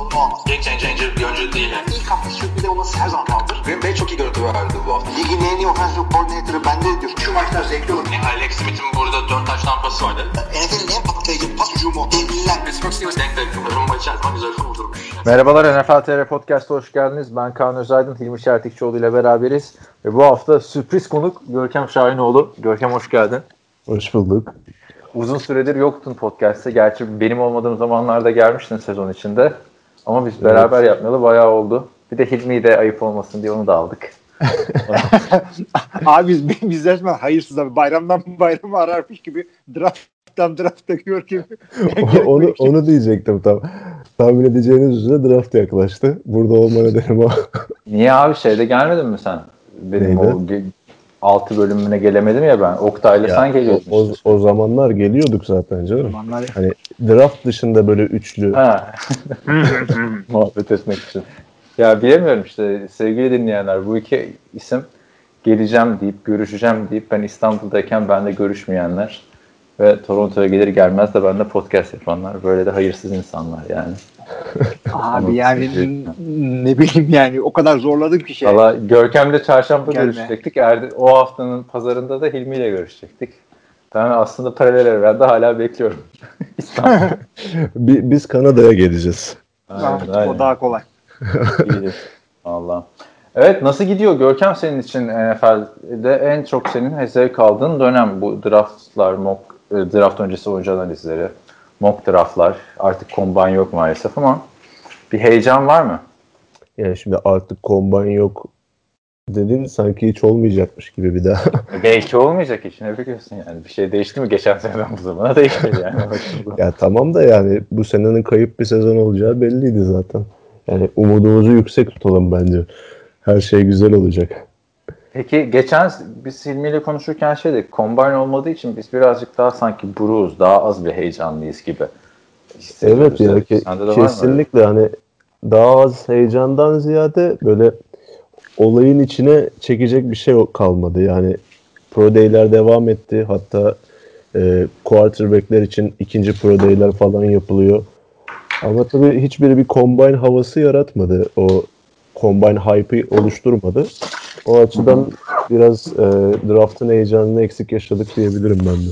sorunu olmaz. Game changer bir oyuncu değil. Yani. İlk hafta sürpriz olması her zaman kaldır. Green Bay çok iyi görüntü verdi bu hafta. Ligin en iyi offensive coordinator'ı bende diyor. Şu maçlar zevkli olur. Yani Alex Smith'in burada 4 taş tampası vardı. NFL'in en patlayıcı pas hücumu. Devliler. Pittsburgh Steelers denk denk. Rumba içerisinde güzel kurdurmuş. Merhabalar NFL TR Podcast'a hoş geldiniz. Ben Kaan Özaydın, Hilmi Şertikçioğlu ile beraberiz. Ve bu hafta sürpriz konuk Görkem Şahinoğlu. Görkem hoş geldin. Hoş bulduk. Uzun süredir yoktun podcast'te. Gerçi benim olmadığım zamanlarda gelmiştin sezon içinde. Ama biz beraber evet. yapmalı bayağı oldu. Bir de Hilmi'yi de ayıp olmasın diye onu da aldık. abi biz, biz resmen hayırsız abi. Bayramdan bayrama ararmış gibi drafttan drafta gör gibi. onu, onu diyecektim tam. Tahmin edeceğiniz üzere draft yaklaştı. Burada olma nedenim o. Niye abi şeyde gelmedin mi sen? Benim Neydi? o 6 bölümüne gelemedim ya ben. Oktay'la ya, sen geliyordun. O, o, o zamanlar geliyorduk zaten canım. Zamanlar... Hani draft dışında böyle üçlü muhabbet etmek için. Ya bilemiyorum işte sevgili dinleyenler bu iki isim geleceğim deyip görüşeceğim deyip ben İstanbul'dayken benle görüşmeyenler ve Toronto'ya gelir gelmez de bende podcast yapanlar böyle de hayırsız insanlar yani. Abi yani ne bileyim yani o kadar zorladım ki şey. Valla Görkem'le çarşamba Gelme. görüşecektik. Erdi, o haftanın pazarında da Hilmi ile görüşecektik. Ben aslında paralel evrende hala bekliyorum. Biz Kanada'ya geleceğiz. Aynen, aynen. O daha kolay. Allah. Evet nasıl gidiyor Görkem senin için NFL'de en çok senin zevk aldığın dönem bu draftlar, mock, e, draft öncesi oyuncu analizleri, mock draftlar. Artık combine yok maalesef ama bir heyecan var mı? Yani şimdi artık combine yok dedin sanki hiç olmayacakmış gibi bir daha. Belki olmayacak hiç ne biliyorsun yani. Bir şey değişti mi geçen seneden bu zamana değişmedi yani. ya tamam da yani bu senenin kayıp bir sezon olacağı belliydi zaten. Yani umudumuzu yüksek tutalım bence. Her şey güzel olacak. Peki geçen biz Hilmi ile konuşurken şey dedik. Combine olmadığı için biz birazcık daha sanki buruz, daha az bir heyecanlıyız gibi. Evet ya ki, kesinlikle hani daha az heyecandan ziyade böyle olayın içine çekecek bir şey kalmadı. Yani Pro Day'ler devam etti. Hatta e, quarterback'ler için ikinci Pro Day'ler falan yapılıyor. Ama tabii hiçbiri bir combine havası yaratmadı. O combine hype'ı oluşturmadı. O açıdan biraz e, draft'ın heyecanını eksik yaşadık diyebilirim ben de.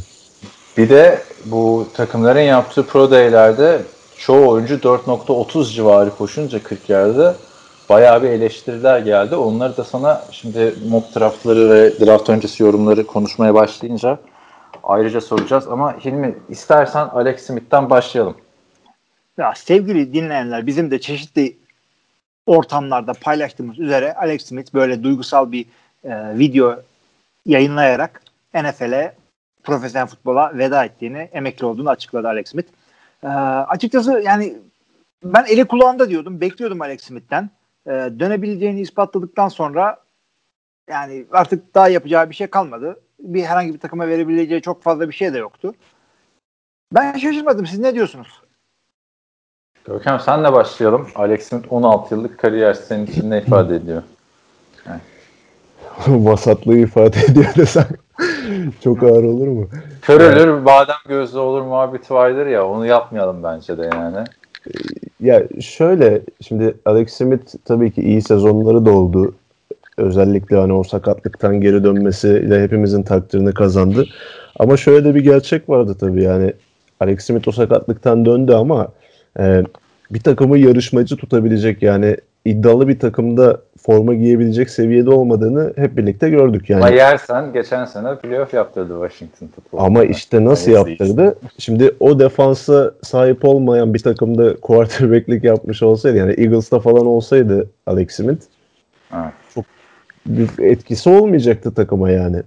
Bir de bu takımların yaptığı pro day'lerde çoğu oyuncu 4.30 civarı koşunca 40 yerde bayağı bir eleştiriler geldi. Onları da sana şimdi mock draftları ve draft öncesi yorumları konuşmaya başlayınca ayrıca soracağız. Ama Hilmi istersen Alex Smith'ten başlayalım. Ya sevgili dinleyenler bizim de çeşitli ortamlarda paylaştığımız üzere Alex Smith böyle duygusal bir e, video yayınlayarak NFL'e profesyonel futbola veda ettiğini, emekli olduğunu açıkladı Alex Smith. E, açıkçası yani ben eli kulağında diyordum. Bekliyordum Alex Smith'ten. E, dönebileceğini ispatladıktan sonra yani artık daha yapacağı bir şey kalmadı. Bir herhangi bir takıma verebileceği çok fazla bir şey de yoktu. Ben şaşırmadım. Siz ne diyorsunuz? Görkem senle başlayalım. Alex Smith 16 yıllık kariyer senin için ne ifade ediyor? Yani. Vasatlığı ifade ediyor desem çok ağır olur mu? Kör ölür, yani. badem gözlü olur muhabbeti vardır ya onu yapmayalım bence de yani. Ya şöyle şimdi Alex Smith tabii ki iyi sezonları da oldu. Özellikle hani o sakatlıktan geri dönmesiyle hepimizin takdirini kazandı. Ama şöyle de bir gerçek vardı tabii yani Alex Smith o sakatlıktan döndü ama e, bir takımı yarışmacı tutabilecek yani iddialı bir takımda forma giyebilecek seviyede olmadığını hep birlikte gördük yani. Ama yersen geçen sene playoff yaptırdı Washington futbolu. Ama işte nasıl yaptırdı? Şimdi o defansa sahip olmayan bir takımda quarterback'lik yapmış olsaydı yani Eagles'ta falan olsaydı Alex Smith evet. çok bir etkisi olmayacaktı takıma yani.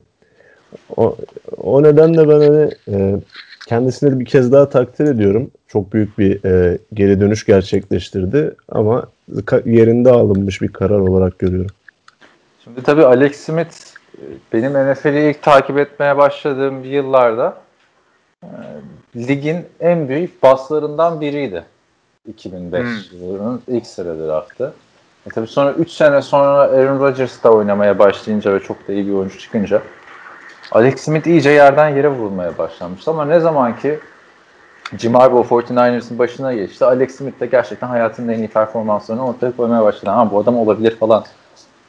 O, o nedenle ben hani e, kendisini bir kez daha takdir ediyorum. Çok büyük bir e, geri dönüş gerçekleştirdi ama yerinde alınmış bir karar olarak görüyorum. Şimdi tabii Alex Smith benim NFL'i ilk takip etmeye başladığım yıllarda e, ligin en büyük baslarından biriydi. 2005 hmm. yılının ilk sıra draftı. E tabii sonra 3 sene sonra Aaron Rodgers da oynamaya başlayınca ve çok da iyi bir oyuncu çıkınca Alex Smith iyice yerden yere vurulmaya başlamıştı ama ne zaman ki Jim Harbaugh 49ers'ın başına geçti. Alex Smith de gerçekten hayatının en iyi performanslarını ortaya koymaya başladı. Ha bu adam olabilir falan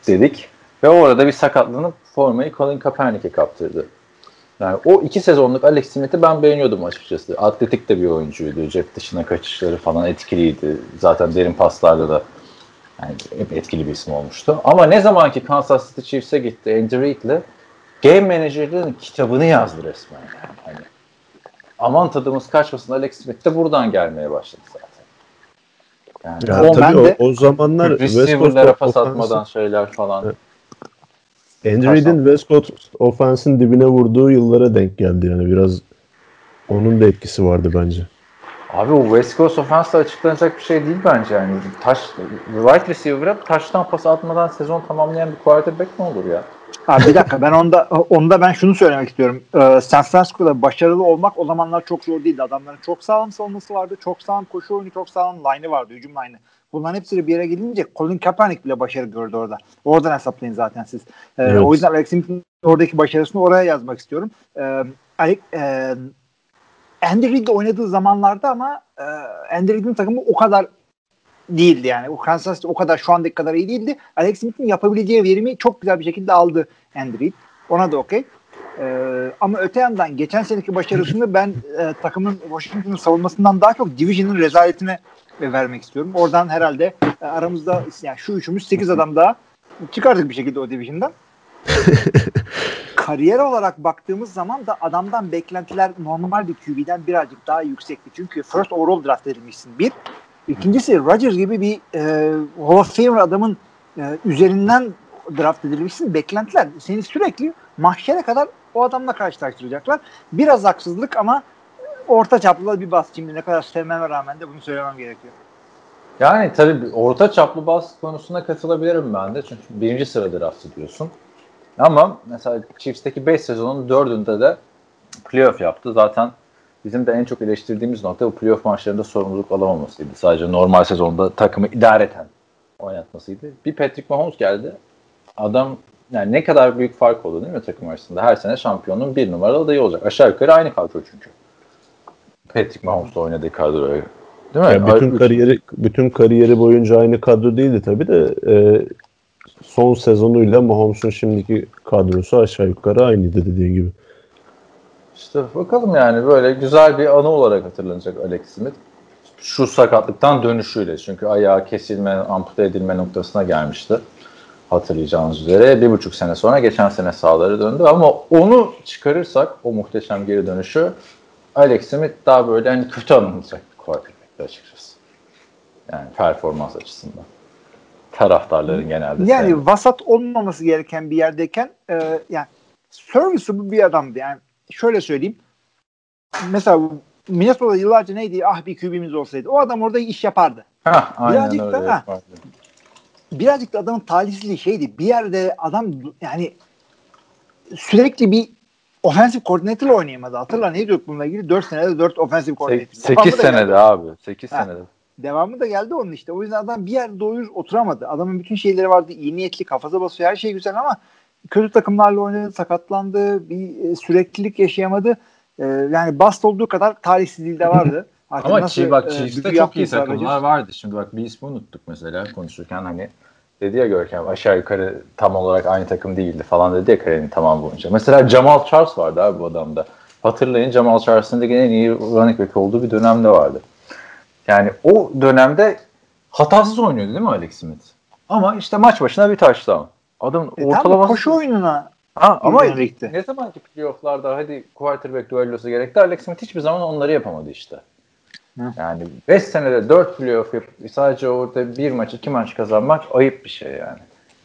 dedik. Ve orada bir sakatlanıp formayı Colin Kaepernick'e kaptırdı. Yani o iki sezonluk Alex Smith'i ben beğeniyordum açıkçası. Atletik de bir oyuncuydu. Cep dışına kaçışları falan etkiliydi. Zaten derin paslarda da yani hep etkili bir isim olmuştu. Ama ne zaman ki Kansas City Chiefs'e gitti Andy Reid'le Game Manager'ın kitabını yazdı resmen. Yani. Aman tadımız kaçmasın Alex Smith de buradan gelmeye başladı zaten. Yani, ya, o, tabii o, de, o zamanlar receiver'lara pas atmadan şeyler falan. Evet. Andy Reid'in West Coast offense'in dibine vurduğu yıllara denk geldi yani biraz onun da etkisi vardı bence. Abi o West Coast offense'la açıklanacak bir şey değil bence yani. Taş, right receiver'a taştan pas atmadan sezon tamamlayan bir quarterback mi olur ya? Abi bir dakika ben onda onda ben şunu söylemek istiyorum. Ee, San Francisco'da başarılı olmak o zamanlar çok zor değildi. Adamların çok sağlam savunması vardı. Çok sağlam koşu oyunu, çok sağlam line'ı vardı. Hücum line'ı. Bunların hepsi bir yere gelince Colin Kaepernick bile başarı gördü orada. Oradan hesaplayın zaten siz. Ee, evet. O yüzden Alex Smith'in oradaki başarısını oraya yazmak istiyorum. Ee, Alex, e, Andy Reid oynadığı zamanlarda ama e, Andy Reid'in takımı o kadar değildi yani. O Kansas City o kadar şu andaki kadar iyi değildi. Alex Smith'in yapabileceği verimi çok güzel bir şekilde aldı Andy Reid. Ona da okey. Ee, ama öte yandan geçen seneki başarısını ben e, takımın Washington'ın savunmasından daha çok Division'ın rezaletine vermek istiyorum. Oradan herhalde e, aramızda yani şu üçümüz 8 adam daha çıkardık bir şekilde o Division'dan. Kariyer olarak baktığımız zaman da adamdan beklentiler normal bir QB'den birazcık daha yüksekti. Çünkü first overall draft edilmişsin bir. İkincisi Rodgers gibi bir e, Hall of Famer adamın e, üzerinden draft edilmişsin. Beklentiler seni sürekli mahşere kadar o adamla karşılaştıracaklar. Biraz haksızlık ama orta çaplı bir bas. Şimdi ne kadar sevmeme rağmen de bunu söylemem gerekiyor. Yani tabii orta çaplı bas konusuna katılabilirim ben de. Çünkü birinci sıra draft ediyorsun. Ama mesela Chiefs'teki 5 sezonun 4'ünde de playoff yaptı. Zaten bizim de en çok eleştirdiğimiz nokta bu playoff maçlarında sorumluluk alamamasıydı. Sadece normal sezonda takımı idareten oynatmasıydı. Bir Patrick Mahomes geldi. Adam yani ne kadar büyük fark oldu değil mi takım arasında? Her sene şampiyonun bir numaralı adayı olacak. Aşağı yukarı aynı kadro çünkü. Patrick Mahomes'la oynadığı kadroya. Değil mi? Yani bütün kariyeri bütün kariyeri boyunca aynı kadro değildi tabii de e, son sezonuyla Mahomes'un şimdiki kadrosu aşağı yukarı aynıydı dediğin gibi. İşte bakalım yani böyle güzel bir anı olarak hatırlanacak Alex Smith. Şu sakatlıktan dönüşüyle. Çünkü ayağı kesilme, ampute edilme noktasına gelmişti. Hatırlayacağınız üzere. Bir buçuk sene sonra geçen sene sağları döndü. Ama onu çıkarırsak o muhteşem geri dönüşü Alex Smith daha böyle hani kötü anılacak bir quarterback'ti açıkçası. Yani performans açısından. Taraftarların genelde. Yani sevmedi. vasat olmaması gereken bir yerdeyken e, yani serviceable bir adamdı. Yani şöyle söyleyeyim. Mesela Minnesota yıllarca neydi? Ah bir QB'miz olsaydı. O adam orada iş yapardı. Hah, aynen birazcık öyle da, ha, birazcık da adamın talihsizliği şeydi. Bir yerde adam yani sürekli bir offensive coordinator oynayamadı. Hatırla ne diyorduk bununla ilgili? 4 senede 4 offensive coordinator. 8 senede abi. 8 ha. senede. Devamı da geldi onun işte. O yüzden adam bir yerde doğru oturamadı. Adamın bütün şeyleri vardı. İyi niyetli, kafası basıyor. Her şey güzel ama kötü takımlarla oynadı, sakatlandı. Bir e, süreklilik yaşayamadı. Ee, yani bast olduğu kadar talihsizliği de vardı. Artık ama nasıl, bak e, Chiefs'te çok iyi takımlar vardı. Şimdi bak bir ismi unuttuk mesela konuşurken hani dedi ya Görkem aşağı yukarı tam olarak aynı takım değildi falan dedi ya kariyerin tamam boyunca. Mesela Jamal Charles vardı abi bu adamda. Hatırlayın Jamal Charles'ın da en iyi running back olduğu bir dönemde vardı. Yani o dönemde hatasız oynuyordu değil mi Alex Smith? Ama işte maç başına bir touchdown. Adam e, ortalaması... koşu oyununa Ha, ama ne zamanki playofflarda hadi quarterback duellosu gerekti Alex Smith hiçbir zaman onları yapamadı işte. Yani 5 senede 4 playoff yapıp sadece orada bir maç iki maç kazanmak ayıp bir şey yani.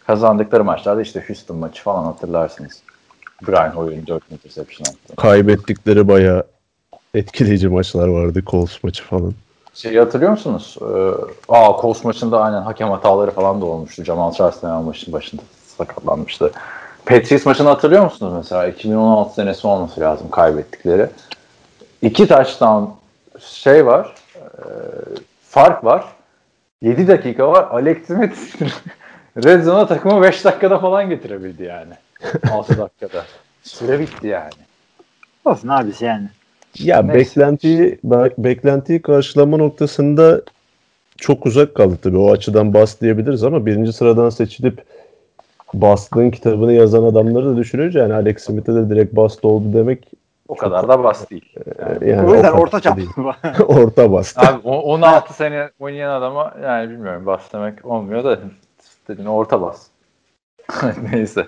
Kazandıkları maçlarda işte Houston maçı falan hatırlarsınız. Brian Hoyer'in 4 interception attı. Kaybettikleri bayağı etkileyici maçlar vardı. Colts maçı falan. Şeyi hatırlıyor musunuz? Ee, aa Colts maçında aynen hakem hataları falan da olmuştu. Jamal Charles maçın başında sakatlanmıştı. Patriots maçını hatırlıyor musunuz mesela? 2016 senesi olması lazım kaybettikleri. İki touchdown şey var, e, fark var. 7 dakika var. Alex Smith Red Zone'a takımı 5 dakikada falan getirebildi yani. 6 dakikada. Süre bitti yani. Olsun abisi yani. Ya Neyse. beklentiyi beklentiyi karşılama noktasında çok uzak kaldı tabii. O açıdan bas diyebiliriz ama birinci sıradan seçilip Bastığın kitabını yazan adamları da düşününce yani Alex Smith'e de direkt bast oldu demek o kadar da bas değil. Yani, yani o yüzden orta çap. orta bast. Abi 16 sene oynayan adama yani bilmiyorum bas demek olmuyor da dediğin orta bas. Neyse.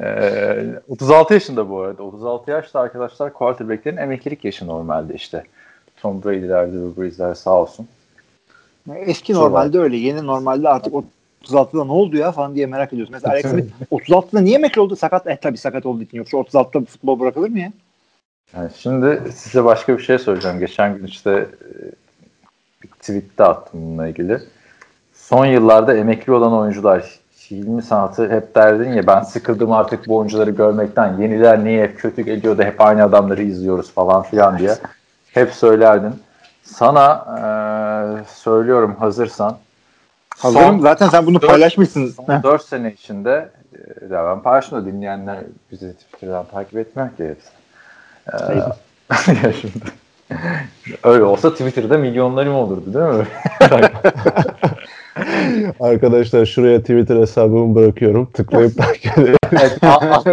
Ee, 36 yaşında bu arada. 36 yaşta arkadaşlar quarterback'lerin emeklilik yaşı normalde işte. Tom Brady'ler, Drew Brees'ler sağ olsun. Eski normalde öyle. Yeni normalde artık 36'da ne oldu ya falan diye merak ediyorsun. Mesela Alex Smith 36'da niye emekli oldu? Sakat. Eh tabii sakat olduğu için yoksa 36'da futbol bırakılır mı ya? Yani şimdi size başka bir şey söyleyeceğim. Geçen gün işte e, bir tweet de attım bununla ilgili. Son yıllarda emekli olan oyuncular Hilmi sanatı hep derdin ya ben sıkıldım artık bu oyuncuları görmekten. Yeniler niye hep kötü geliyor da hep aynı adamları izliyoruz falan filan diye. Hep söylerdin. Sana e, söylüyorum hazırsan. Hazırım. Son, Zaten sen bunu 4, paylaşmışsın. Son 4 sene içinde e, ben paylaştım da dinleyenler bizi Twitter'dan takip etmiyor ki hepsi. Ee, şimdi. Öyle olsa Twitter'da milyonlarım olurdu değil mi? Arkadaşlar şuraya Twitter hesabımı bırakıyorum. Tıklayıp takip edin. evet, alt,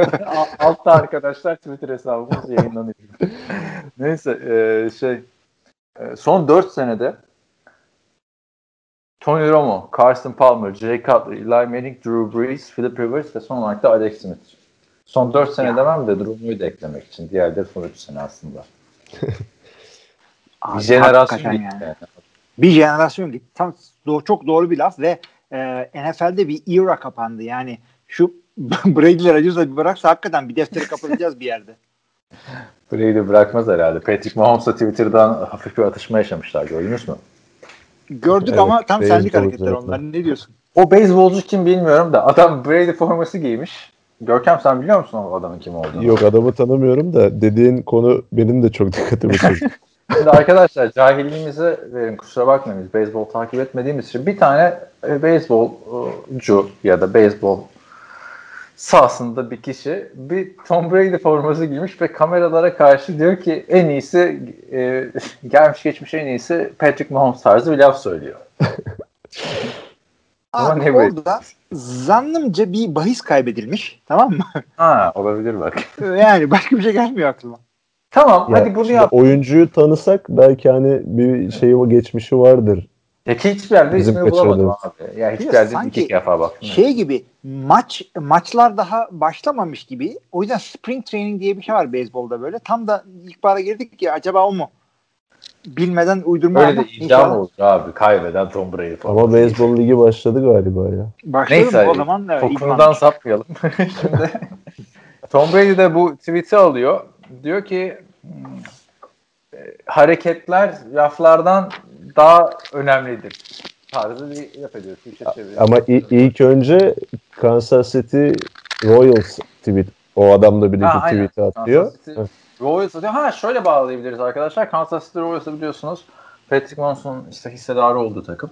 altta arkadaşlar Twitter hesabımız yayınlanıyor. Neyse e, şey e, son 4 senede Tony Romo, Carson Palmer, Jay Cutler, Eli Manning, Drew Brees, Philip Rivers ve son olarak da Alex Smith. Son 4 sene ya. demem de Romo'yu da eklemek için. Diğerleri son 3 sene aslında. Abi, bir jenerasyon gitti. Yani. Bir jenerasyon gitti. Tam do- çok doğru bir laf ve e, NFL'de bir era kapandı. Yani şu Brady'ler acıyorsa bir bıraksa hakikaten bir defteri kapatacağız bir yerde. Brady bırakmaz herhalde. Patrick Mahomes'la Twitter'dan hafif bir atışma yaşamışlar. Gördünüz mü? Gördük evet, ama tam senlik hareketler onlar. Ne diyorsun? O beyzbolcu kim bilmiyorum da adam Brady forması giymiş. Görkem sen biliyor musun o adamın kim olduğunu? Yok adamı tanımıyorum da dediğin konu benim de çok dikkatimi çekti. Şimdi arkadaşlar cahilliğimizi verin kusura bakmayın biz beyzbol takip etmediğimiz için bir tane e, beyzbolcu ya da beyzbol sahasında bir kişi bir Tom Brady forması giymiş ve kameralara karşı diyor ki en iyisi e, gelmiş geçmiş en iyisi Patrick Mahomes tarzı bir laf söylüyor. Ama ne orada zannımca bir bahis kaybedilmiş tamam mı? Ha olabilir bak. yani başka bir şey gelmiyor aklıma. Tamam ya, hadi bunu yap. Oyuncuyu tanısak belki hani bir şey o geçmişi vardır. Ya hiçbir yerde Bizim ismini bulamadım abi. Ya hiçbir yerde iki defa baktım. Şey gibi maç maçlar daha başlamamış gibi. O yüzden spring training diye bir şey var beyzbolda böyle. Tam da ilk bara girdik ya acaba o mu? Bilmeden uydurma Öyle de iddia olur abi kaybeden Tom Brady falan. Ama beyzbol ligi başladı galiba ya. Başladı Neyse, o zaman. Konudan sapmayalım. Şimdi Tom Brady de bu tweet'i alıyor. Diyor ki hmm, e, hareketler laflardan daha önemlidir tarzı bir laf ediyor. Ama ilk önce Kansas City Royals tweet o adamla birlikte ha, tweet atıyor. Royals atıyor. Ha şöyle bağlayabiliriz arkadaşlar. Kansas City Royals'ı biliyorsunuz. Patrick Mahomes'un işte hissedarı olduğu takım.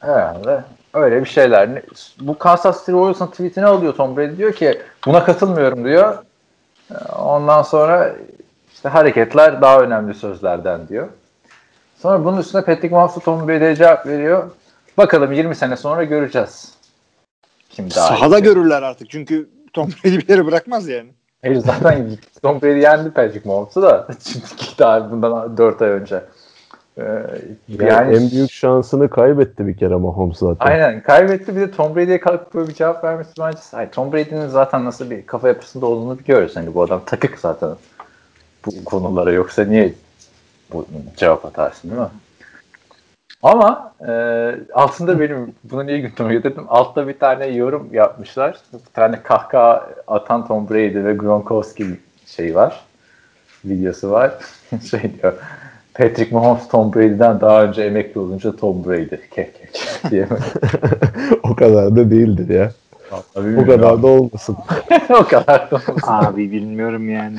Herhalde öyle bir şeyler. Bu Kansas City Royals'ın tweetini alıyor Tom Brady diyor ki buna katılmıyorum diyor. Ondan sonra işte hareketler daha önemli sözlerden diyor. Sonra bunun üstüne Patrick Mahomes'u Tom Brady'ye cevap veriyor. Bakalım 20 sene sonra göreceğiz. Kim daha Sahada iyi. görürler artık çünkü Tom Brady bir yere bırakmaz yani. Hayır zaten Tom Brady yendi Patrick Mahomes'u da çünkü daha bundan 4 ay önce. Ee, yani, yani en büyük şansını kaybetti bir kere Mahomes zaten. Aynen kaybetti bir de Tom Brady'ye kalkıp böyle bir cevap vermesi bence. Hayır, Tom Brady'nin zaten nasıl bir kafa yapısında olduğunu biliyoruz. Hani bu adam takık zaten bu konulara yoksa niye bu cevap atarsın değil mi? Ama e, altında benim bunu niye gündeme getirdim? Altta bir tane yorum yapmışlar. Bir tane kahkaha atan Tom Brady ve Gronkowski şey var. Videosu var. şey diyor. Patrick Mahomes Tom Brady'den daha önce emekli olunca Tom Brady. Kek kek diye. o kadar da değildir ya. o kadar abi. da olmasın. o kadar da olmasın. Abi bilmiyorum yani.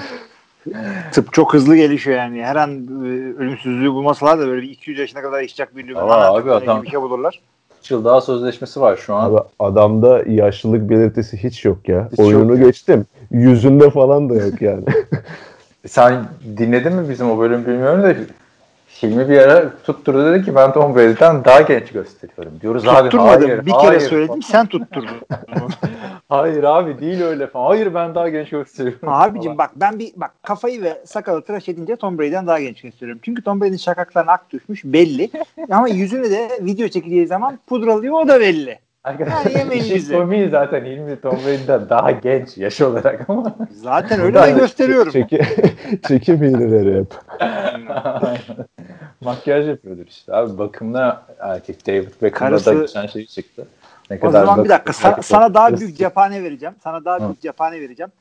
Tıp çok hızlı gelişiyor yani. Her an e, ölümsüzlüğü bulmasalar da böyle 200 yaşına kadar yaşayacak bir Ama abi adam bir şey bulurlar. 3 yıl daha sözleşmesi var şu an. Abi adamda yaşlılık belirtisi hiç yok ya. Hiç Oyunu yok ya. geçtim. Yüzünde falan da yok yani. Sen dinledin mi bizim o bölüm bilmiyorum da Hilmi bir ara tutturdu dedi ki ben Tom Brady'den daha genç gösteriyorum. Diyoruz abi hayır. bir hayır, kere söyledim sen tutturdun. Hayır abi değil öyle falan. Hayır ben daha genç gösteriyorum. Abicim bak ben bir bak kafayı ve sakalı tıraş edince Tom Brady'den daha genç gösteriyorum. Çünkü Tom Brady'nin şakaklarına ak düşmüş belli. Ama yüzünü de video çekildiği zaman pudralıyor o da belli. Arkadaşlar işin komiği zaten Hilmi Tom Brady'den daha genç yaş olarak ama. Zaten öyle de gösteriyorum. Çeki, çekim hileleri hep. Makyaj yapıyordur işte abi. Bakımda erkek David Beckham'da Karısı- da geçen şey çıktı. Ne O zaman bir dakika sana, bakım- sana daha büyük cephane vereceğim. Sana daha Hı. büyük cephane vereceğim.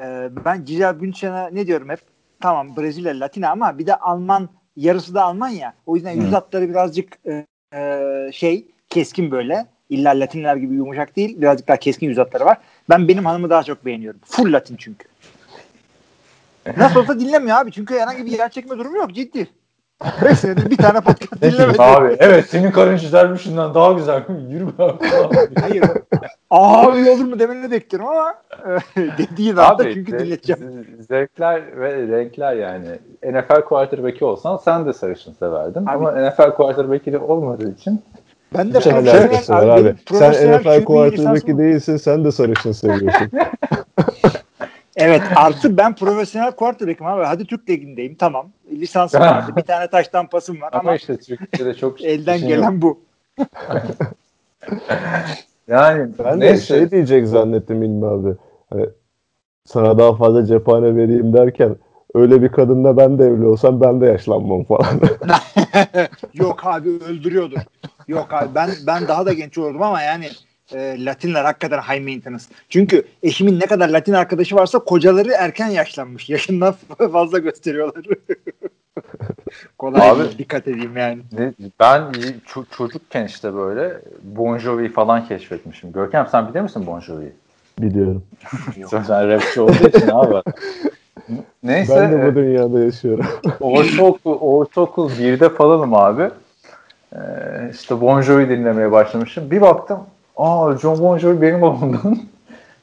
Ee, ben Gisele Bündchen'a ne diyorum hep? Tamam Brezilya Latina ama bir de Alman yarısı da Alman ya. O yüzden yüz hatları birazcık e, e, şey keskin böyle. İlla Latinler gibi yumuşak değil. Birazcık daha keskin yüz hatları var. Ben benim hanımı daha çok beğeniyorum. Full Latin çünkü. Nasıl olsa dinlemiyor abi. Çünkü herhangi bir yer çekme durumu yok. Ciddi. Beş senedir bir tane podcast dinlemedi. Abi evet senin karın güzelmişinden daha güzel. Yürü be abi. Hayır. Abi olur mu demeni bekliyorum ama dediği anda Abi çünkü ze- dinleteceğim. zevkler ve renkler yani. NFL quarterback'i olsan sen de sarışın severdin. Abi- Ama NFL quarterback'i de olmadığı için Ben de Hiç alakası var abi. Sen NFL lisansım- değilsin sen de sarışın seviyorsun. Evet artı ben profesyonel quarterback'im abi. Hadi Türk Ligi'ndeyim tamam. Lisansım vardı. Bir tane taştan pasım var ama, ama, işte Türkiye'de çok elden gelen yok. bu. Yani Ben de neyse. şey diyecek zannettim İlmi abi. Hani sana daha fazla cephane vereyim derken öyle bir kadınla ben de evli olsam ben de yaşlanmam falan. Yok abi öldürüyordur. Yok abi ben ben daha da genç olurdum ama yani e, Latinler hakikaten high maintenance. Çünkü eşimin ne kadar Latin arkadaşı varsa kocaları erken yaşlanmış. Yaşından fazla gösteriyorlar. Kolay Abi- dikkat edeyim yani. Ben ço- çocukken işte böyle Bon Jovi falan keşfetmişim. Görkem sen bilir misin Bon Jovi'yi? Biliyorum. Sen, sen rapçi olduğu için abi. Neyse. Ben de bu dünyada yaşıyorum. ortaokul, ortaokul 1'de falanım abi. Ee, işte Bon Jovi dinlemeye başlamışım. Bir baktım. Aa John Bon Jovi benim babamdan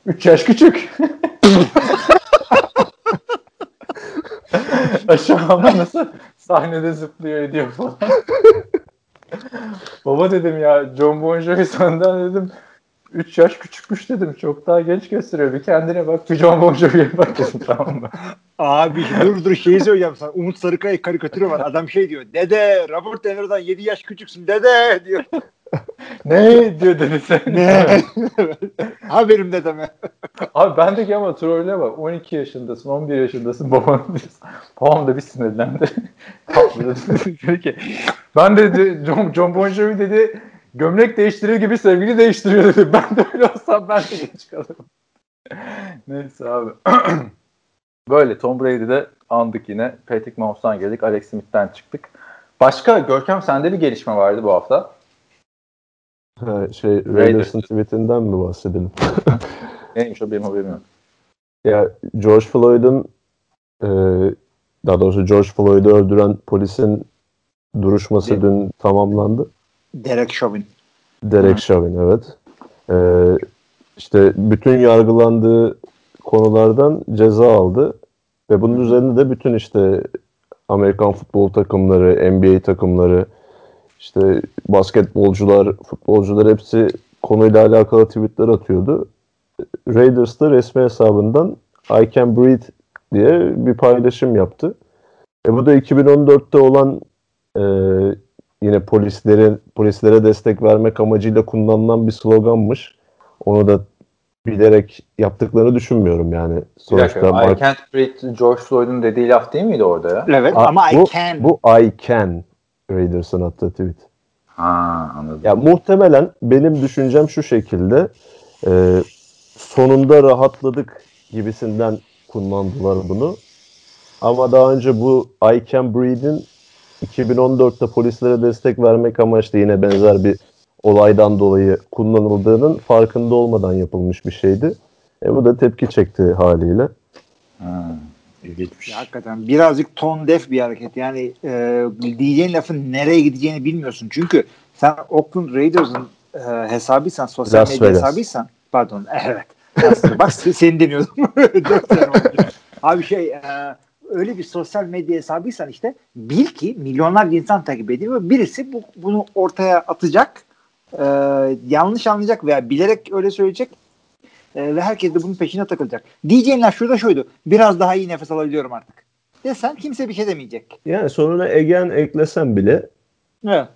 3 yaş küçük. Aşağıma nasıl sahnede zıplıyor ediyor falan. Baba dedim ya John Bon Jovi senden dedim 3 yaş küçükmüş dedim. Çok daha genç gösteriyor. Bir kendine bak bir John Bon Jovi'ye bak dedim tamam mı? Abi dur dur şeyi söyleyeceğim sana. Umut Sarıkaya karikatürü var. Adam şey diyor. Dede Robert De Niro'dan 7 yaş küçüksün dede diyor. ne diyor dedi sen. Ne? Haberim dedeme. Abi bendeki ama trolle bak 12 yaşındasın 11 yaşındasın babam babam da bir sinirlendi. Ben dedi John, John Bon Jovi dedi gömlek değiştirir gibi sevgili değiştiriyor dedi. Ben de öyle olsam ben de geç kalırım. Neyse abi. Böyle Tom Brady'de andık yine. Patrick Mahomes'tan geldik. Alex Smith'ten çıktık. Başka Görkem sende bir gelişme vardı bu hafta. Ha, şey Raiders'ın tweetinden mi bahsedelim? Neymiş o benim haberim yok. Ya George Floyd'un e, daha doğrusu George Floyd'u öldüren polisin duruşması Değil dün tamamlandı. Derek Chauvin. Derek Chauvin evet. E, işte bütün yargılandığı konulardan ceza aldı ve bunun üzerine de bütün işte Amerikan futbol takımları, NBA takımları, işte basketbolcular, futbolcular hepsi konuyla alakalı tweetler atıyordu. Raiders da resmi hesabından I can breathe diye bir paylaşım yaptı. E bu da 2014'te olan e, yine polislerin polislere destek vermek amacıyla kullanılan bir sloganmış. Onu da bilerek yaptıklarını düşünmüyorum yani. Bir Sonuçta dakika, I can't breathe George Floyd'un dediği laf değil miydi orada ya? Evet A- ama bu, I can. Bu I can Raiders'ın attığı tweet. Ha anladım. Ya muhtemelen benim düşüncem şu şekilde e, sonunda rahatladık gibisinden kullandılar bunu. Ama daha önce bu I Can Breathe'in 2014'te polislere destek vermek amaçlı yine benzer bir olaydan dolayı kullanıldığının farkında olmadan yapılmış bir şeydi. E bu da tepki çekti haliyle. Ha. İlginçmiş. Ya, hakikaten birazcık ton def bir hareket. Yani e, diyeceğin lafın nereye gideceğini bilmiyorsun. Çünkü sen Oakland Raiders'ın e, hesabıysan, sosyal Las medya Vegas. hesabıysan pardon evet. Bak seni oldu. Abi şey e, öyle bir sosyal medya hesabıysan işte bil ki milyonlarca insan takip ediyor ve birisi bu, bunu ortaya atacak e, yanlış anlayacak veya bilerek öyle söyleyecek e, ve herkes de bunun peşine takılacak. Diyeceğin laf şurada şuydu. Biraz daha iyi nefes alabiliyorum artık. Desen kimse bir şey demeyecek. Yani sonuna egen eklesem bile Evet.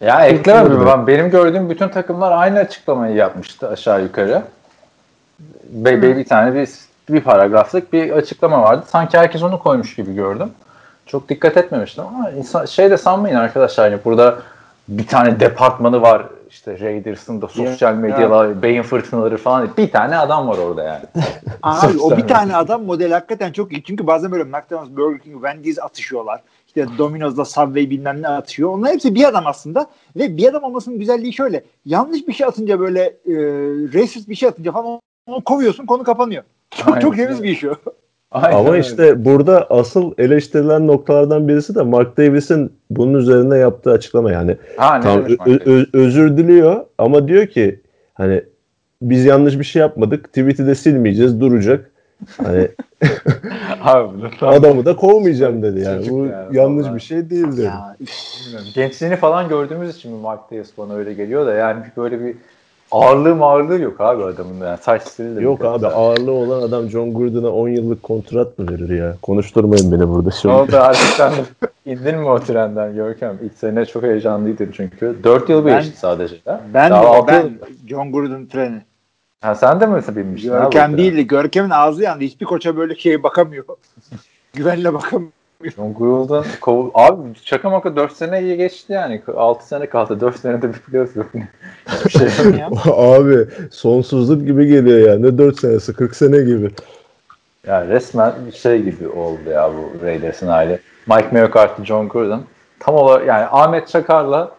Ya ekleme ben benim gördüğüm bütün takımlar aynı açıklamayı yapmıştı aşağı yukarı. Be, be- bir tane bir bir paragraflık bir açıklama vardı. Sanki herkes onu koymuş gibi gördüm. Çok dikkat etmemiştim ama insan, şey de sanmayın arkadaşlar yani burada bir tane departmanı var işte Raiders'ın da sosyal medyalar, beyin fırtınaları falan. Bir tane adam var orada yani. Abi o bir tane adam model hakikaten çok iyi. Çünkü bazen böyle McDonald's, Burger King, Wendy's atışıyorlar. İşte Domino's'da Subway bilmem ne atıyor. Onlar hepsi bir adam aslında. Ve bir adam olmasının güzelliği şöyle. Yanlış bir şey atınca böyle e, racist bir şey atınca falan onu kovuyorsun konu kapanıyor. Çok, Aynen çok temiz bir iş o. Aynen ama öyle. işte burada asıl eleştirilen noktalardan birisi de Mark Davis'in bunun üzerine yaptığı açıklama yani. ha, Tam ö- özür diliyor ama diyor ki hani biz yanlış bir şey yapmadık. Tweet'i de silmeyeceğiz, duracak. Hani Abi adamı da kovmayacağım dedi yani. Çocuk Bu yani, yanlış vallahi. bir şey değil dedi. Ya. Bilmiyorum. Gençliğini falan gördüğümüz için mi Mark Davis bana öyle geliyor da yani böyle bir ağırlığı mağırlığı yok abi adamın yani saç stili de Yok bir abi güzel. ağırlığı olan adam John Gordon'a 10 yıllık kontrat mı verir ya? Konuşturmayın beni burada Ne şimdi. oldu artık sen de indin mi o trenden Görkem? İlk sene çok heyecanlıydın çünkü. 4 yıl Ben- geçti sadece. Ha? Ben, Daha de, altı ben John Gordon treni. Ha, sen de mi binmiştin? abi o Görkem değildi. Görkem'in ağzı yandı. Hiçbir koça böyle şeye bakamıyor. Güvenle bakamıyor. John Gould'un kov... Abi şaka maka 4 sene iyi geçti yani. 6 sene kaldı. 4 senede bir playoff yok. Hiçbir şey yok. Ya. abi sonsuzluk gibi geliyor ya. Ne 4 senesi 40 sene gibi. Yani resmen bir şey gibi oldu ya bu Raiders'ın hali. Mike McCarthy, John Gruden. Tam olarak yani Ahmet Çakar'la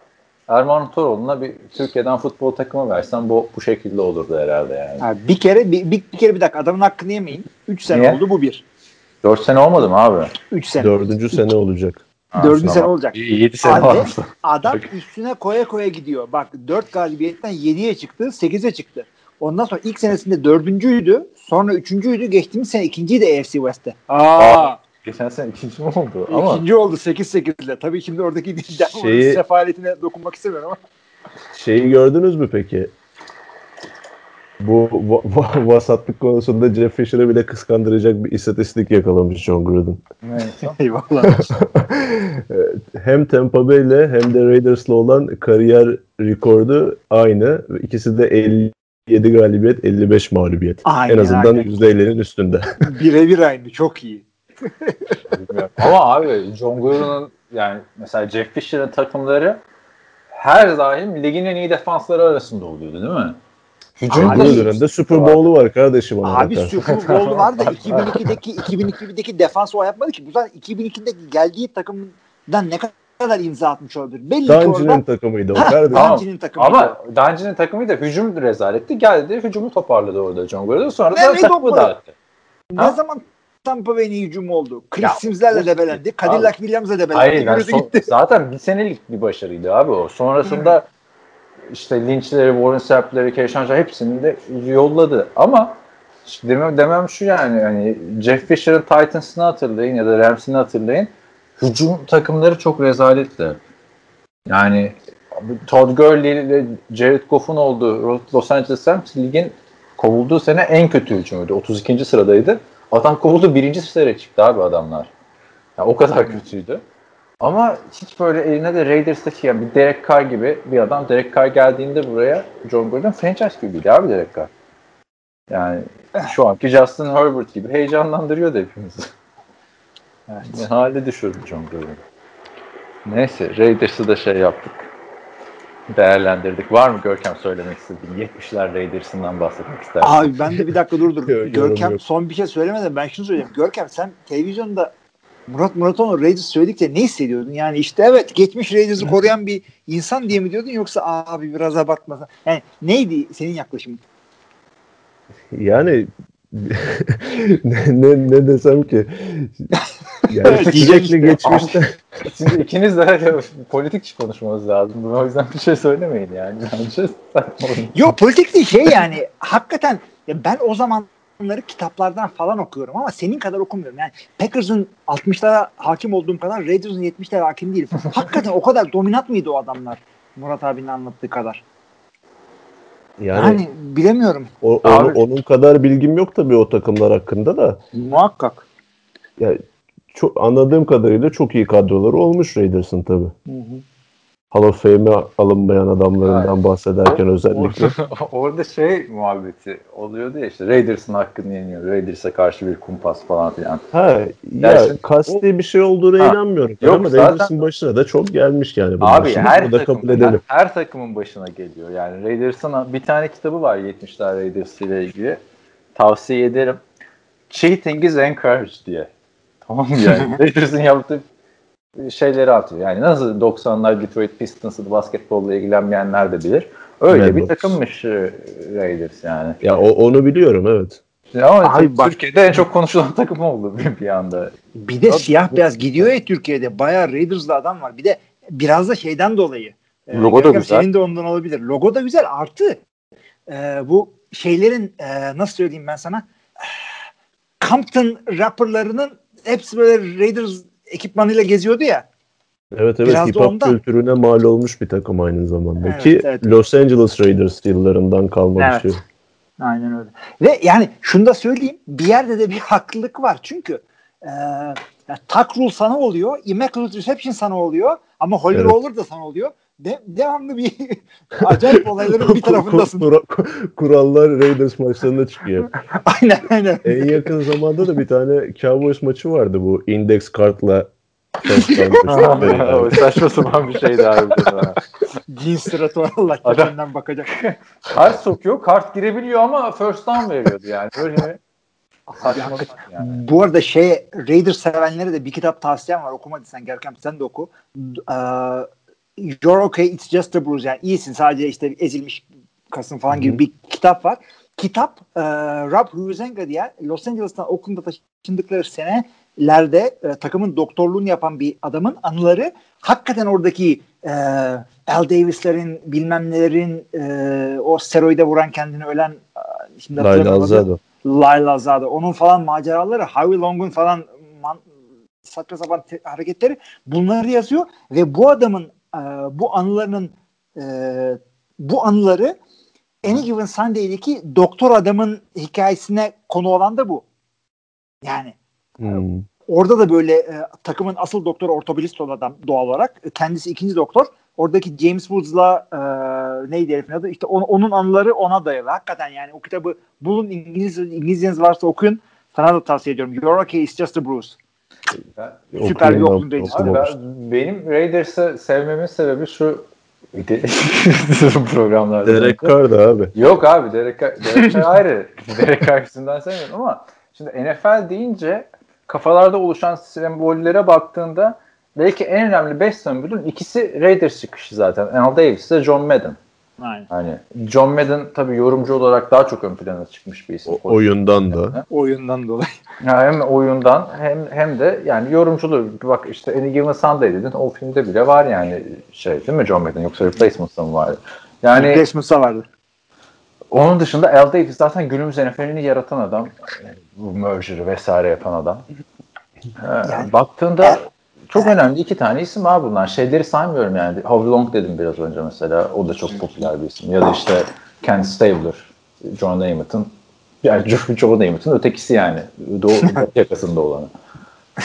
Erman Toroğlu'na bir Türkiye'den futbol takımı versen bu bu şekilde olurdu herhalde yani. Ha, bir kere bir, bir, bir kere bir dakika adamın hakkını yemeyin. 3 sene Niye? oldu bu bir. 4 sene olmadı mı abi? 3 sene. Dördüncü sene olacak. Dördüncü sene olacak. 7 sene Abi, olmuş. Adam üstüne koya koya gidiyor. Bak 4 galibiyetten 7'ye çıktı, 8'e çıktı. Ondan sonra ilk senesinde dördüncüydü. Sonra üçüncüydü. Geçtiğimiz sene ikinciydi AFC West'te. Aa, Geçen sene ikinci mi oldu? Ama ikinci oldu 8-8 ile. Tabii şimdi oradaki Denver'ın Şeyi- sefaletine dokunmak istemiyorum ama. Şeyi gördünüz mü peki? Bu va- va- vasatlık konusunda Jeff Fisher'ı bile kıskandıracak bir istatistik yakalamış John Gruden. neyse. Eyvallah. hem Tampa Bay ile hem de Raiders'la olan kariyer rekordu aynı. İkisi de 57 galibiyet, 55 mağlubiyet. Aynen, en azından aynen. %50'nin üstünde. Birebir aynı. Çok iyi. Ama abi John Gruden'ın yani mesela Jeff Fisher'ın takımları her daim ligin en iyi defansları arasında oluyordu değil mi? Hücum Abi- dönemde Super Bowl'u var kardeşim. ona Abi bakarsan. Super Bowl var da 2002'deki 2002'deki defans o yapmadı ki. Bu zaten 2002'deki geldiği takımdan ne kadar imza atmış olabilir. Belli ki Dungeon'ın orada takımıydı o kardeşim. Tamam. Dungeon'ın takımı. Ama Dungeon'ın takımı da hücum rezaletti. Geldi hücumu toparladı orada John Gruden. Sonra da Nereye takımı dağıttı. ne Ha? zaman Tampa Bay'in hücumu oldu? Chris Sims'lerle debelendi. Cadillac Williams'la debelendi. Hayır son- gitti. zaten bir senelik bir başarıydı abi o. Sonrasında işte Lynch'leri, Warren Sapp'leri, Keyshawn hepsini de yolladı. Ama işte demem, demem şu yani hani Jeff Fisher'ın Titans'ını hatırlayın ya da Rams'ini hatırlayın. Hücum takımları çok rezaletti. Yani Todd Gurley ile Jared Goff'un olduğu Los Angeles Rams ligin kovulduğu sene en kötü hücumuydu. 32. sıradaydı. Adam kovuldu birinci sıraya çıktı abi adamlar. Ya o kadar kötüydü. Ama hiç böyle eline de Raiders'taki yani bir Derek Carr gibi bir adam Derek Carr geldiğinde buraya John Gordon franchise gibiydi abi Derek Carr. Yani şu anki Justin Herbert gibi heyecanlandırıyordu hepimizi. Ne hale düşürdü John Gordon. Neyse Raiders'ı da şey yaptık. Değerlendirdik. Var mı Görkem söylemek istediğin? 70'ler Raiders'ından bahsetmek istersin. Abi ben de bir dakika dur dur. Görkem son bir şey söylemeden ben şunu söyleyeyim. Görkem sen televizyonda Murat Muratoğlu Raiders söyledikçe ne hissediyordun? Yani işte evet geçmiş Raiders'ı koruyan bir insan diye mi diyordun yoksa abi biraz abartmasın. Yani neydi senin yaklaşımın? Yani ne, ne, ne desem ki yani sürekli geçmişte Şimdi ikiniz de politik konuşmamız lazım. O yüzden bir şey söylemeyin yani. Bence Yok politik değil şey yani hakikaten ya ben o zamanları kitaplardan falan okuyorum ama senin kadar okumuyorum. Yani Packers'ın 60'lara hakim olduğum kadar Raiders'ın 70'lere hakim değilim. hakikaten o kadar dominant mıydı o adamlar Murat abinin anlattığı kadar? Yani, yani bilemiyorum. O, onu, onun kadar bilgim yok tabii o takımlar hakkında da. Muhakkak. Ya çok anladığım kadarıyla çok iyi kadroları olmuş Raiders'ın tabii. Hı hı. Hall of Fame'e alınmayan adamlarından Aynen. bahsederken özellikle. Orada, orada şey muhabbeti oluyordu ya işte Raiders'ın hakkını yeniyor. Raiders'a karşı bir kumpas falan filan. Ha, ya kasti bir şey olduğuna ha, inanmıyorum. Yok, ama Raiders'ın başına da çok gelmiş yani. Abi Şimdi her, takım, kabul edelim. Her, her takımın başına geliyor. Yani Raiders'ın bir tane kitabı var 70'ler Raiders ile ilgili. Tavsiye ederim. Cheating is encouraged diye. Tamam yani? Raiders'ın yaptığı şeyleri atıyor. Yani nasıl 90'lar Detroit Pistons'ı basketbolla ilgilenmeyenler de bilir. Öyle Mad bir Box. takımmış e, Raiders yani. Ya o, onu biliyorum evet. Ama Abi bak, Türkiye'de en çok konuşulan takım oldu bir, bir anda. Bir de siyah beyaz gidiyor ya Türkiye'de. Bayağı Raiders'lı adam var. Bir de biraz da şeyden dolayı. E, Logo da güzel. Senin de ondan olabilir. Logo da güzel. Artı e, bu şeylerin e, nasıl söyleyeyim ben sana Compton rapperlarının hepsi böyle Raiders ekipmanıyla geziyordu ya. Evet evet Biraz hip hop kültürüne mal olmuş bir takım aynı zamanda evet, ki evet. Los Angeles Raiders yıllarından kalma evet. bir şey. Aynen öyle. Ve yani şunu da söyleyeyim bir yerde de bir haklılık var çünkü e, yani tuck rule sana oluyor, immaculate reception sana oluyor ama holy evet. roller da sana oluyor. De, devamlı bir acayip olayların bir tarafındasın. Kur, kur, kurallar Raiders maçlarında çıkıyor. aynen aynen. En yakın zamanda da bir tane Cowboys maçı vardı bu index kartla saçma sapan bir şeydi harbiden. Din sıratı Allah kendinden bakacak. Kart sokuyor, kart girebiliyor ama first down veriyordu yani. Böyle yani. Bu arada şey Raiders sevenlere de bir kitap tavsiyem var. Okumadıysan Gerkem sen de oku. Uh, You're okay, it's just a bruise. Yani iyisin sadece işte ezilmiş kasın falan gibi bir kitap var. Kitap e, Rob Huizenga diye Los Angeles'tan Oakland'a taşındıkları senelerde e, takımın doktorluğunu yapan bir adamın anıları hakikaten oradaki e, Al Davis'lerin bilmem nelerin e, o steroide vuran kendini ölen şimdi Lyle Alzado. Lyle Alzado. Onun falan maceraları Howie Long'un falan man, saçma sapan hareketleri bunları yazıyor ve bu adamın e, bu anılarının e, bu anıları Any Given Sunday'deki doktor adamın hikayesine konu olan da bu. Yani hmm. orada da böyle e, takımın asıl doktoru ortopedist olan adam doğal olarak. Kendisi ikinci doktor. Oradaki James Woods'la e, neydi herifin adı? İşte on, onun anıları ona dayalı. Hakikaten yani o kitabı bulun İngiliz, İngilizceniz varsa okuyun. Sana da tavsiye ediyorum. You're okay, it's just a bruise. Ben, Süper bir okuyun Benim Raiders'ı sevmemin sebebi şu programlarda. Derek Carr da abi. Yok abi Derek Carr, Derek Carr ayrı. Derek Carr yüzünden sevmiyorum ama şimdi NFL deyince kafalarda oluşan sembollere baktığında belki en önemli 5 sembolün ikisi Raiders çıkışı zaten. Al Davis ile John Madden. Aynen. Hani John Madden tabii yorumcu olarak daha çok ön plana çıkmış bir isim. O, oyundan da. Oyundan dolayı. Ya hem oyundan hem hem de yani yorumculuğu bak işte Any Given Sunday dedin o filmde bile var yani şey değil mi John Madden yoksa Replacements'ta mı vardı? Yani Replacements'ta vardı. Onun dışında Al Davis zaten günümüz NFL'ini yaratan adam. Bu merger'ı vesaire yapan adam. Yani, Baktığında çok önemli iki tane isim var bunlar. Şeyleri saymıyorum yani. Howie Long dedim biraz önce mesela. O da çok popüler bir isim. Ya da işte Ken Stabler, John Namath'ın yani Joe Namath'ın ötekisi yani. Doğu yakasında olanı.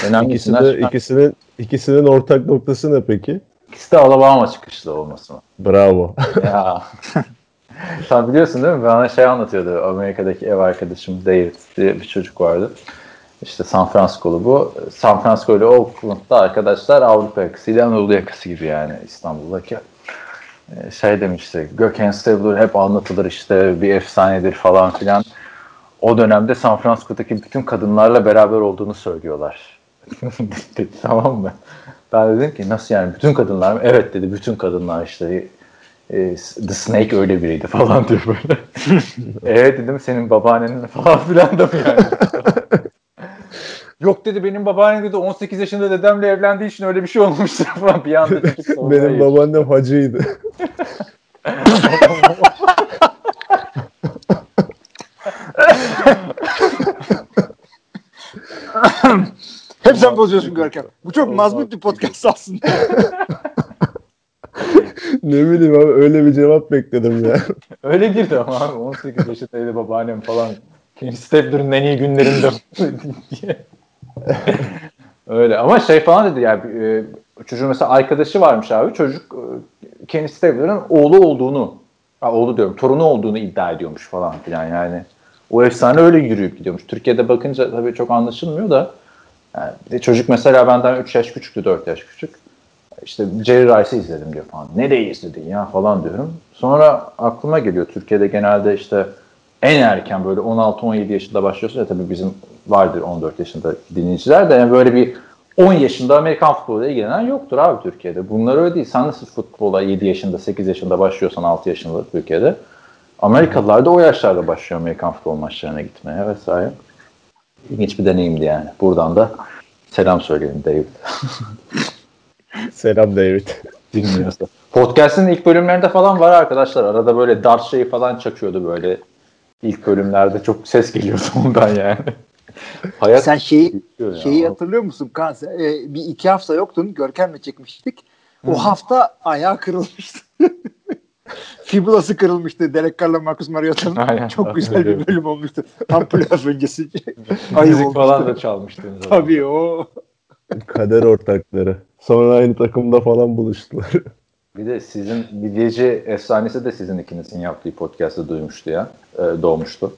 Önemli İkisi de, ikisinin, ikisinin ortak noktası ne peki? İkisi de Alabama çıkışlı olması mı? Bravo. ya. Sen biliyorsun değil mi? Bana şey anlatıyordu. Amerika'daki ev arkadaşım David diye bir çocuk vardı. İşte San Francisco'lu bu. San Francisco ile Oakland'da arkadaşlar Avrupa yakası ile Anadolu yakası gibi yani İstanbul'daki. Ee, şey demişti, Gökhan Stabler hep anlatılır işte bir efsanedir falan filan. O dönemde San Francisco'daki bütün kadınlarla beraber olduğunu söylüyorlar. tamam mı? Ben dedim ki nasıl yani bütün kadınlar mı? Evet dedi bütün kadınlar işte e, The Snake öyle biriydi falan diyor böyle. evet dedim senin babaannen falan filan da mı yani? Yok dedi benim babaannem dedi 18 yaşında dedemle evlendiği için öyle bir şey olmuştur falan bir anda. benim babaannem hacıydı. Hep sen bozuyorsun Görkem. Bu çok mazmut bir podcast aslında. ne bileyim abi öyle bir cevap bekledim ya. öyle girdi ama abi 18 yaşındaydı babaannem falan. Kenny Stabler'ın en iyi günlerinde diye. öyle ama şey falan dedi yani e, çocuğun mesela arkadaşı varmış abi çocuk e, Kenny Stabler'ın oğlu olduğunu ha, oğlu diyorum torunu olduğunu iddia ediyormuş falan filan yani. O efsane öyle yürüyüp gidiyormuş. Türkiye'de bakınca tabii çok anlaşılmıyor da yani de çocuk mesela benden 3 yaş küçüktü, 4 yaş küçük. İşte Jerry Rice'ı izledim diyor falan. Nereyi izledin ya falan diyorum. Sonra aklıma geliyor Türkiye'de genelde işte en erken böyle 16-17 yaşında başlıyorsa ya tabii bizim vardır 14 yaşında dinleyiciler de yani böyle bir 10 yaşında Amerikan futboluyla ilgilenen yoktur abi Türkiye'de. Bunlar öyle değil. Sen nasıl futbola 7 yaşında 8 yaşında başlıyorsan 6 yaşında Türkiye'de. Amerikalılar da o yaşlarda başlıyor Amerikan futbol maçlarına gitmeye vesaire. İlginç bir deneyimdi yani. Buradan da selam söyleyelim David. selam David. Dinliyorsa. Podcast'ın ilk bölümlerinde falan var arkadaşlar. Arada böyle dart şeyi falan çakıyordu böyle. İlk bölümlerde çok ses geliyordu ondan yani. Hayat Sen şeyi, şeyi hatırlıyor musun Kaan? e, bir iki hafta yoktun. Görkem'le çekmiştik. O hmm. hafta ayağı kırılmıştı. Fibulası kırılmıştı Derek Carr'la Marcus Mariota'nın. Çok güzel bir bölüm olmuştu. Tam playoff öncesi. Müzik falan da çalmıştı. Tabii o. Kader ortakları. Sonra aynı takımda falan buluştular. Bir de sizin midyeci efsanesi de sizin ikinizin yaptığı podcast'ı duymuştu ya. E, doğmuştu.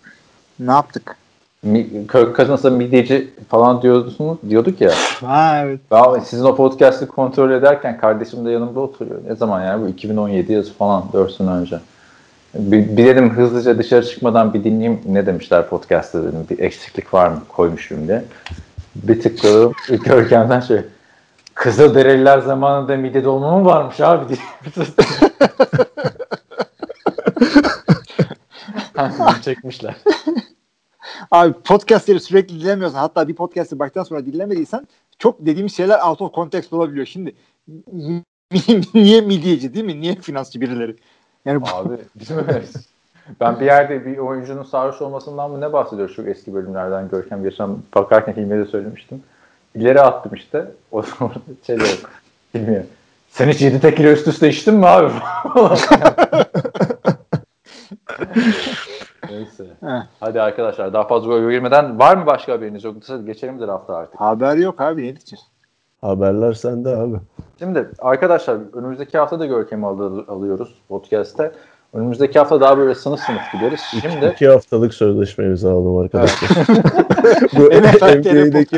Ne yaptık? Kirk Cousins'a midyeci falan diyorsunuz, diyorduk ya. Ha evet. Ben sizin o podcast'ı kontrol ederken kardeşim de yanımda oturuyor. Ne zaman yani bu 2017 yazı falan 4 sene önce. Bir, bir dedim hızlıca dışarı çıkmadan bir dinleyeyim ne demişler podcast'ta dedim. Bir eksiklik var mı koymuşum diye. Bir tıkladım Görkem'den şey Kızılderililer zamanında mide dolma mı varmış abi diye. çekmişler. Abi podcastleri sürekli dinlemiyorsan hatta bir podcast'i baştan sonra dinlemediysen çok dediğimiz şeyler out of context olabiliyor. Şimdi niye midyeci değil mi? Niye finansçı birileri? Yani Abi bizim Ben bir yerde bir oyuncunun sarhoş olmasından mı ne bahsediyoruz çok eski bölümlerden Görkem geçen bakarken filmde söylemiştim. İleri attım işte. O zaman şey yok. Bilmiyorum. Sen hiç 7 tekile üst üste içtin mi abi? Neyse. Hadi arkadaşlar daha fazla gol girmeden var mı başka haberiniz yoksa geçelim de hafta artık. Haber yok abi ne diyeceğiz? Haberler sende abi. Şimdi arkadaşlar önümüzdeki hafta da Görkem'i al- alıyoruz podcast'te. Önümüzdeki hafta daha böyle sınıf sınıf gideriz. Şimdi iki haftalık sözleşmemizi aldım arkadaşlar. Bu NBA'deki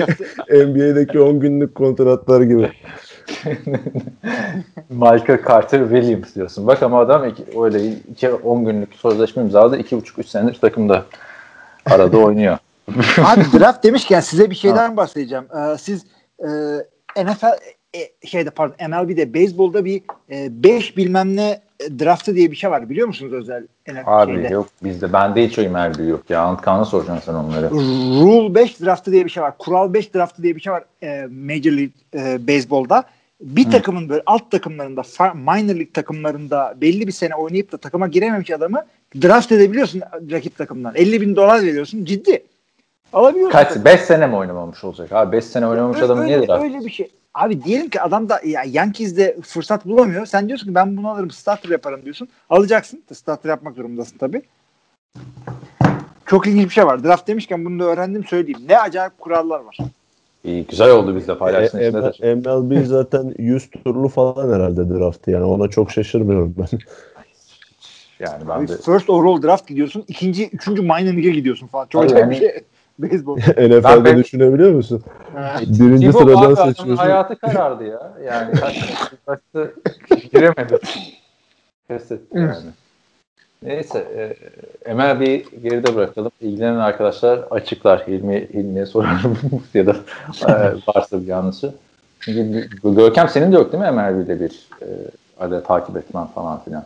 NBA'deki 10 günlük kontratlar gibi. Michael Carter Williams diyorsun. Bak ama adam iki, öyle iki 10 günlük sözleşme imzaladı. 2,5-3 senedir takımda arada oynuyor. Abi draft demişken size bir şeyden bahsedeceğim. Ee, siz e, NFL e, şeyde pardon MLB'de beyzbolda bir 5 e, bilmem ne draftı diye bir şey var biliyor musunuz özel Abi şeyde? yok bizde bende hiç o MLB yok ya Antkan'a soracaksın sen onları. Rule 5 draftı diye bir şey var. Kural 5 draftı diye bir şey var e, Major League e, Baseball'da. Bir Hı. takımın böyle alt takımlarında minor league takımlarında belli bir sene oynayıp da takıma girememiş adamı draft edebiliyorsun rakip takımdan. 50 bin dolar veriyorsun ciddi. Alabiliyorsun. Kaç? 5 sene mi oynamamış olacak? Abi 5 sene oynamamış öyle, adam niye draft? Öyle bir şey. Abi diyelim ki adam da ya Yankees'de fırsat bulamıyor. Sen diyorsun ki ben bunu alırım starter yaparım diyorsun. Alacaksın. Starter yapmak durumundasın tabii. Çok ilginç bir şey var. Draft demişken bunu da öğrendim söyleyeyim. Ne acayip kurallar var. İyi, güzel oldu bizde paylaşsın. E, e, MLB zaten 100 turlu falan herhalde draftı yani ona çok şaşırmıyorum ben. Yani ben de... First overall draft gidiyorsun. ikinci, üçüncü minor league'e gidiyorsun falan. Çok acayip yani, bir şey. Beyzbol. NFL'de ben, düşünebiliyor musun? Birinci Tibo sıradan seçiyorsun. Hayatı karardı ya. Yani başta giremedi. Pes etti yani. Neyse. E, MLB'yi geride bırakalım. İlgilenen arkadaşlar açıklar. Hilmi, Hilmi'ye sorarım ya da e, varsa bir yanlışı. Çünkü Görkem senin de yok değil mi MLB'de bir e, arada takip etmen falan filan?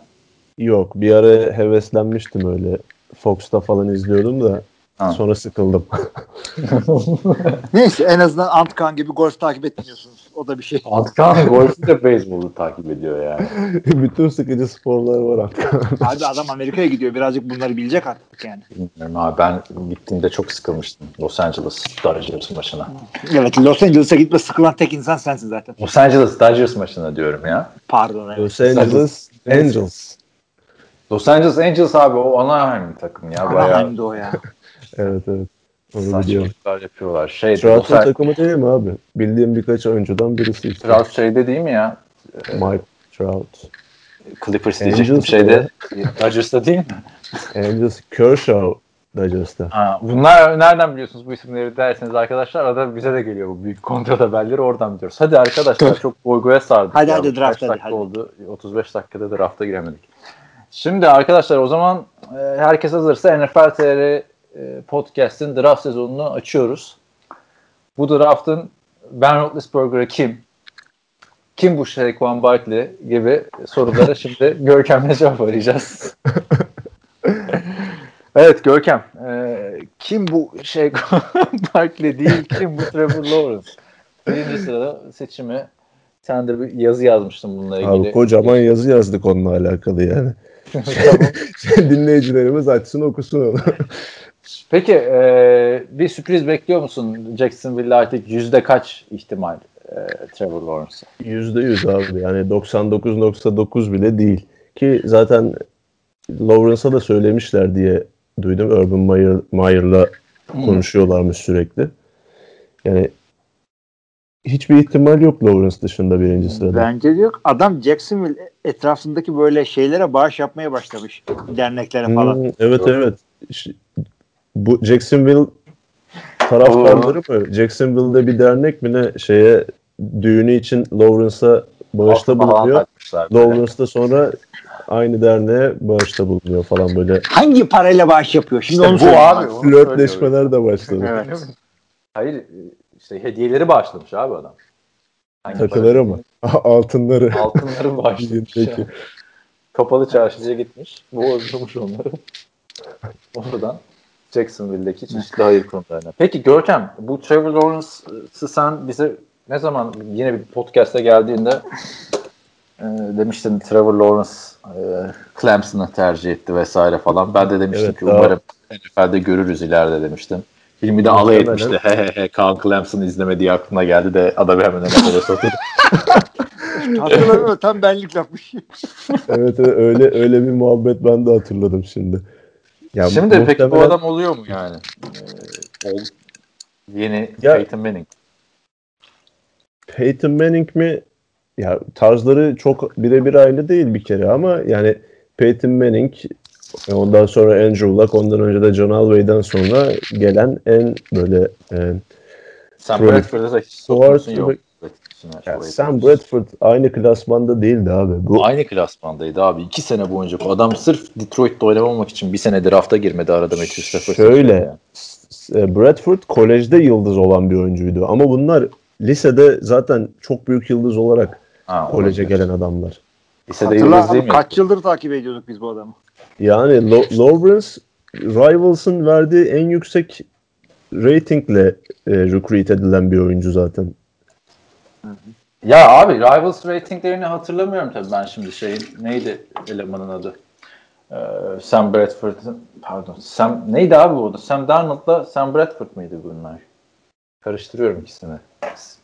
Yok bir ara heveslenmiştim öyle. Fox'ta falan izliyordum da ha. sonra sıkıldım. Neyse en azından Antkan gibi golf takip etmiyorsunuz. O da bir şey. Antkan golfü de beyzbolu takip ediyor yani. Bütün sıkıcı sporlar var Antkan. Abi adam Amerika'ya gidiyor. Birazcık bunları bilecek artık yani. Bilmiyorum abi ben gittiğimde çok sıkılmıştım Los Angeles Dodgers maçına. Evet Los Angeles'a gitme sıkılan tek insan sensin zaten. Los Angeles Dodgers maçına diyorum ya. Pardon. Evet. Los Angeles Angels. Los Angeles Angels abi o Anaheim takım ya. Anaheim'de o ya. Evet evet. Onu biliyorum. yapıyorlar. Şey, Trout'un takımı değil mi abi? Bildiğim birkaç oyuncudan birisi işte. Trout şeyde değil mi ya? Mike Trout. Clippers diyecektim şeyde. Dodgers'ta değil mi? Angels Kershaw Dodgers'ta. Ha, bunlar nereden biliyorsunuz bu isimleri derseniz arkadaşlar arada bize de geliyor bu büyük kontrat haberleri oradan biliyoruz. Hadi arkadaşlar çok boygoya sardık. Hadi ya. hadi draft hadi. hadi. oldu. 35 dakikada drafta giremedik. Şimdi arkadaşlar o zaman e, herkes hazırsa NFL TR podcast'in draft sezonunu açıyoruz. Bu draft'ın Ben Roethlisberger'ı kim? Kim bu Saquon Barkley gibi sorulara şimdi Görkem'le cevap arayacağız. evet Görkem. E, kim bu Saquon Barkley değil, kim bu Trevor Lawrence? Birinci sırada seçimi sen de bir yazı yazmıştın bununla ilgili. Abi kocaman yazı yazdık onunla alakalı yani. Dinleyicilerimiz açsın okusun onu. Peki e, bir sürpriz bekliyor musun Jacksonville artık yüzde kaç ihtimal e, Trevor Lawrence'a? Yüzde yüz abi yani 99.9 bile değil ki zaten Lawrence'a da söylemişler diye duydum Urban Meyer, Meyer'la hmm. konuşuyorlarmış sürekli. Yani hiçbir ihtimal yok Lawrence dışında birinci sırada. Bence de yok. Adam Jacksonville etrafındaki böyle şeylere bağış yapmaya başlamış. Derneklere falan. Hmm, evet evet bu Jacksonville taraftarları mı? Jacksonville'de bir dernek mi ne şeye düğünü için Lawrence'a bağışta bulunuyor. Lawrence da sonra aynı derneğe bağışta bulunuyor falan böyle. Hangi parayla bağış yapıyor? Şimdi işte onu bu abi. Flörtleşmeler de başladı. Evet. Hayır işte hediyeleri bağışlamış abi adam. Hangi Takıları mı? Altınları. Altınları bağışlamış. Kapalı çarşıya gitmiş. Bozdurmuş onları. Oradan Jacksonville'deki çeşitli hayır kurumlarına. Peki Görkem, bu Trevor Lawrence'ı sen bize ne zaman yine bir podcast'a geldiğinde e, demiştin Trevor Lawrence e, Clemson'ı tercih etti vesaire falan. Ben de demiştim evet, ki daha... umarım NFL'de görürüz ileride demiştim. Filmi de alay etmişti. He he he Kaan Clemson'ı izlemediği aklına geldi de adamı hemen NFL'e soktu. Hatırlamıyorum tam benlik yapmış. evet öyle öyle bir muhabbet ben de hatırladım şimdi. Ya Şimdi muhtemelen... peki bu adam oluyor mu yani? Ee, ol, yeni ya, Peyton Manning. Peyton Manning mi? Ya tarzları çok birebir aynı değil bir kere ama yani Peyton Manning ondan sonra Andrew Luck ondan önce de John Elway'den sonra gelen en böyle e, Sam Bradford'a da hiç yok. Ya Sam Bradford aynı klasmanda değildi abi. Bu... Aynı klasmandaydı abi. İki sene boyunca bu adam sırf Detroit'te oynamamak için bir sene drafta girmedi arada Matthew Stafford. Şöyle yani. Bradford kolejde yıldız olan bir oyuncuydu ama bunlar lisede zaten çok büyük yıldız olarak ha, koleje olabilir. gelen adamlar. Lisede yıldız değil mi? Kaç yıldır takip ediyorduk biz bu adamı. Yani Lawrence Rivals'ın verdiği en yüksek ratingle e, recruit edilen bir oyuncu zaten. Ya abi Rivals ratinglerini hatırlamıyorum tabii ben şimdi şey neydi elemanın adı? Ee, Sam Bradford'ın pardon Sam neydi abi bu da? Sam Darnold'la Sam Bradford mıydı bunlar? Karıştırıyorum ikisini.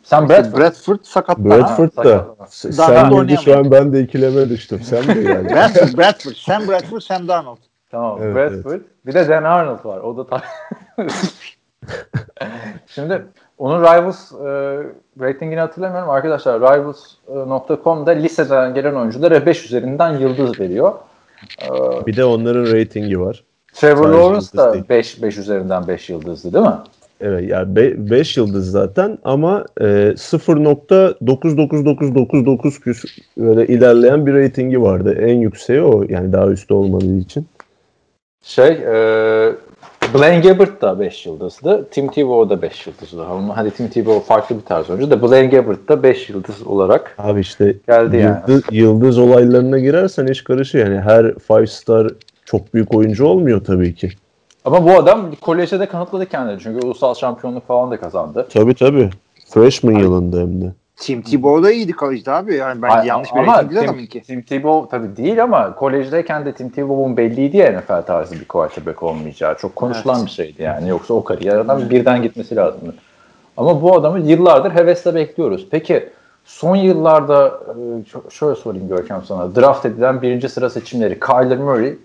Sam Bradford. Bradford sakat. Bradford da. Sam girdi şu an ben de ikileme düştüm. Sam de yani. Bradford, Bradford. Sam Bradford, Sam Darnold. Tamam. Evet, Bradford. Evet. Bir de Dan Arnold var. O da Şimdi onun Rivals e, ratingini hatırlamıyorum. Arkadaşlar Rivals.com'da liseden gelen oyunculara 5 üzerinden yıldız veriyor. E, bir de onların ratingi var. Trevor Lawrence da 5 5 üzerinden 5 yıldızdı değil mi? Evet yani 5 yıldız zaten ama e, 0.99999 böyle ilerleyen bir ratingi vardı. En yükseği o yani daha üstte olmadığı için. Şey e, Blaine Gabbert da 5 yıldızdı. Tim Tebow da 5 yıldızdı. Hadi Tim Tebow farklı bir tarz oyuncu da Blaine Gabbert da 5 yıldız olarak Abi işte geldi yıldız, yani. yıldız olaylarına girersen iş karışıyor. Yani her 5 star çok büyük oyuncu olmuyor tabii ki. Ama bu adam kolejde de kanıtladı kendini. Çünkü ulusal şampiyonluk falan da kazandı. Tabii tabii. Freshman yılında hem de. Tim Tebow da iyiydi kolejde abi. Yani bence Ay, yanlış bir ama Tim, adamınki. Tim Tebow tabii değil ama kolejdeyken de Tim Tebow'un belliydi ya NFL tarzı bir quarterback olmayacağı. Çok konuşulan evet. bir şeydi yani. Yoksa o kariyer adam birden gitmesi lazımdı. Ama bu adamı yıllardır hevesle bekliyoruz. Peki son yıllarda e, şöyle sorayım Görkem sana. Draft edilen birinci sıra seçimleri Kyler Murray,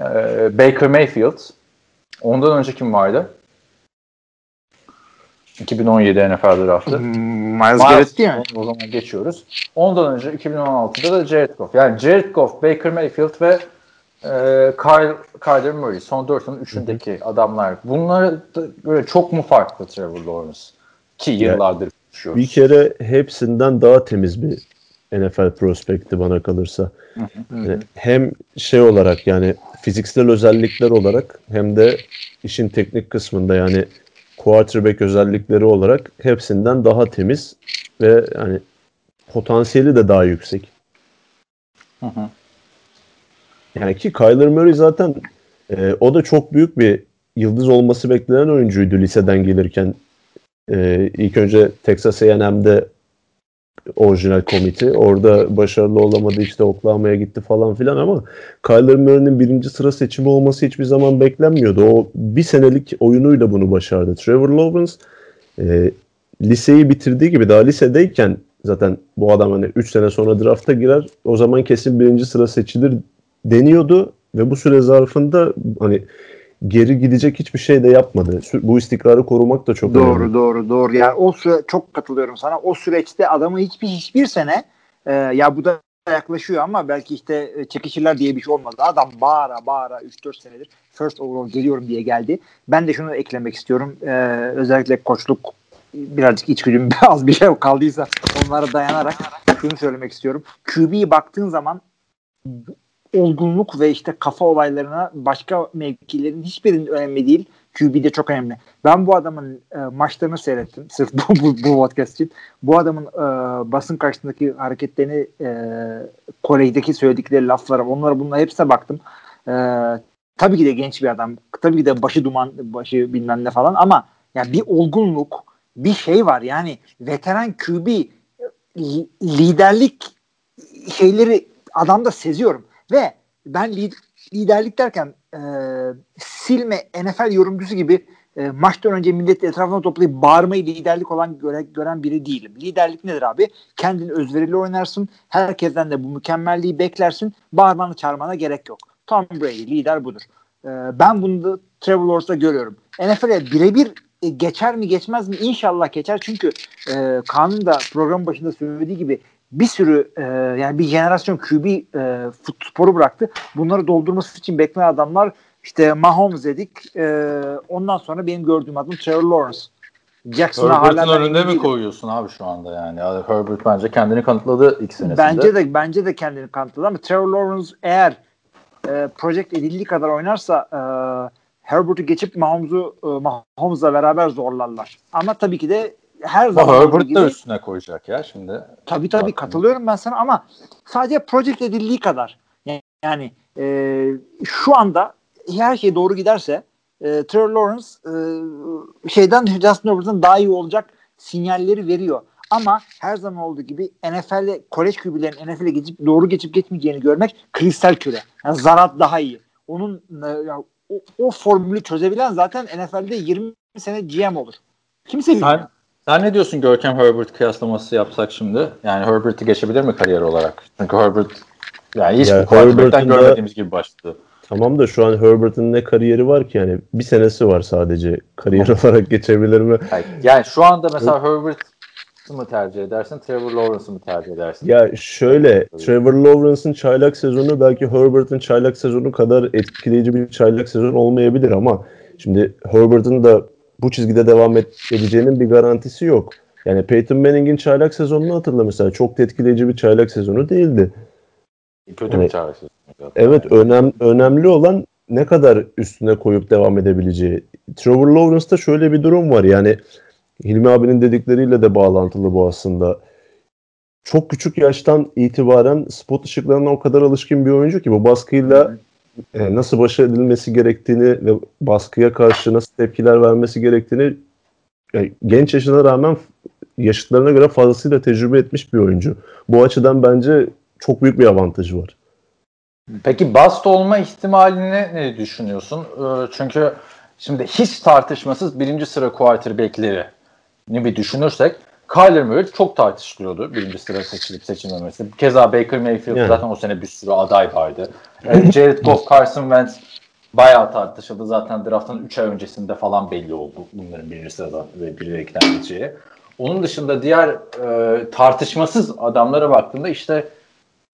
e, Baker Mayfield. Ondan önce kim vardı? 2017 NFL draftı. Hmm, Miles, Miles Garrett değil mi? O zaman geçiyoruz. Ondan önce 2016'da da Jared Goff. Yani Jared Goff, Baker Mayfield ve e, Kyle, Kyler Murray son dörtünün üçündeki Hı-hı. adamlar. Bunlar da böyle çok mu farklı Trevor Lawrence? Ki yıllardır yani, Bir kere hepsinden daha temiz bir NFL prospekti bana kalırsa. Yani hem şey olarak yani fiziksel özellikler olarak hem de işin teknik kısmında yani quarterback özellikleri olarak hepsinden daha temiz ve yani potansiyeli de daha yüksek. Hı hı. Yani ki Kyler Murray zaten e, o da çok büyük bir yıldız olması beklenen oyuncuydu liseden gelirken. E, ilk önce Texas A&M'de orijinal komiti. Orada başarılı olamadı işte Oklahoma'ya gitti falan filan ama Kyler Murray'nin birinci sıra seçimi olması hiçbir zaman beklenmiyordu. O bir senelik oyunuyla bunu başardı. Trevor Lawrence e, liseyi bitirdiği gibi daha lisedeyken zaten bu adam hani 3 sene sonra drafta girer. O zaman kesin birinci sıra seçilir deniyordu ve bu süre zarfında hani geri gidecek hiçbir şey de yapmadı. Bu istikrarı korumak da çok doğru, önemli. Doğru doğru doğru. Yani o süre çok katılıyorum sana. O süreçte adamı hiçbir hiçbir sene e, ya bu da yaklaşıyor ama belki işte e, çekişirler diye bir şey olmadı. Adam bağıra bağıra 3-4 senedir first overall geliyorum diye geldi. Ben de şunu eklemek istiyorum. Ee, özellikle koçluk birazcık içgüdüm az bir şey kaldıysa onlara dayanarak şunu söylemek istiyorum. QB'ye baktığın zaman olgunluk ve işte kafa olaylarına başka mevkilerin hiçbirinin önemli değil. QB de çok önemli. Ben bu adamın e, maçlarını seyrettim. Sırf bu, bu, bu podcast için. Bu adamın e, basın karşısındaki hareketlerini e, kolejdeki söyledikleri laflara onlara bunlara hepsine baktım. E, tabii ki de genç bir adam. Tabii ki de başı duman, başı bilmem ne falan ama yani bir olgunluk, bir şey var. Yani veteran QB liderlik şeyleri adamda seziyorum. Ve ben liderlik derken e, silme NFL yorumcusu gibi e, maçtan önce milleti etrafına toplayıp bağırmayı liderlik olan göre, gören biri değilim. Liderlik nedir abi? Kendini özverili oynarsın. Herkesten de bu mükemmelliği beklersin. Bağırmanı çağırmana gerek yok. Tom Brady lider budur. E, ben bunu da Trevor Lawrence'da görüyorum. NFL'e birebir e, geçer mi geçmez mi? İnşallah geçer. Çünkü e, Kanun da program başında söylediği gibi bir sürü e, yani bir jenerasyon QB e, sporu bıraktı. Bunları doldurması için bekleyen adamlar işte Mahomes dedik. E, ondan sonra benim gördüğüm adım Trevor Lawrence. Jackson'a hala önünde mi koyuyorsun abi şu anda yani? Herbert bence kendini kanıtladı ilk senesinde. Bence de bence de kendini kanıtladı ama Trevor Lawrence eğer e, project edildiği kadar oynarsa e, Herbert'ı geçip Mahomes'u e, Mahomes'la beraber zorlarlar. Ama tabii ki de her zaman Herbert gibi, da üstüne koyacak ya şimdi. Tabii tabii Bak, katılıyorum ben sana ama sadece project edildiği kadar. Yani e, şu anda her şey doğru giderse e, Trevor Lawrence e, şeyden Justin Herbert'ın daha iyi olacak sinyalleri veriyor. Ama her zaman olduğu gibi NFL'de kolej kübülerin NFL'e geçip doğru geçip geçmeyeceğini görmek kristal küre. Yani zarat daha iyi. Onun e, ya, o, o formülü çözebilen zaten NFL'de 20 sene GM olur. Kimse bilmiyor. Sen, sen ne diyorsun Görkem Herbert kıyaslaması yapsak şimdi? Yani Herbert'i geçebilir mi kariyer olarak? Çünkü Herbert yani hiç yani quarterback'ten görmediğimiz gibi başladı. Tamam da şu an Herbert'ın ne kariyeri var ki yani bir senesi var sadece kariyer olarak geçebilir mi? Yani şu anda mesela Herbert mı tercih edersin, Trevor Lawrence'ı mı tercih edersin? Ya şöyle, Trevor Lawrence'ın çaylak sezonu belki Herbert'ın çaylak sezonu kadar etkileyici bir çaylak sezon olmayabilir ama şimdi Herbert'ın da bu çizgide devam edeceğinin bir garantisi yok. Yani Peyton Manning'in çaylak sezonunu hatırla mesela. Çok etkileyici bir çaylak sezonu değildi. Kötü yani, bir çaylak sezonu. Evet önem, önemli olan ne kadar üstüne koyup devam edebileceği. Trevor Lawrence'da şöyle bir durum var yani Hilmi abinin dedikleriyle de bağlantılı bu aslında. Çok küçük yaştan itibaren spot ışıklarına o kadar alışkın bir oyuncu ki bu baskıyla e, nasıl baş edilmesi gerektiğini ve baskıya karşı nasıl tepkiler vermesi gerektiğini yani genç yaşına rağmen yaşıtlarına göre fazlasıyla tecrübe etmiş bir oyuncu. Bu açıdan bence çok büyük bir avantajı var. Peki bast olma ihtimalini ne düşünüyorsun? Ee, çünkü şimdi hiç tartışmasız birinci sıra quarterback'leri ne bir düşünürsek Kyler Murray çok tartışılıyordu birinci sıra seçilip seçilmemesi. Keza Baker Mayfield yani. zaten o sene bir sürü aday vardı. Yani Jared Goff, Carson Wentz bayağı tartışıldı. Zaten draftın 3 ay öncesinde falan belli oldu bunların birinci sırada ve bir ikiden gideceği. Onun dışında diğer e, tartışmasız adamlara baktığında işte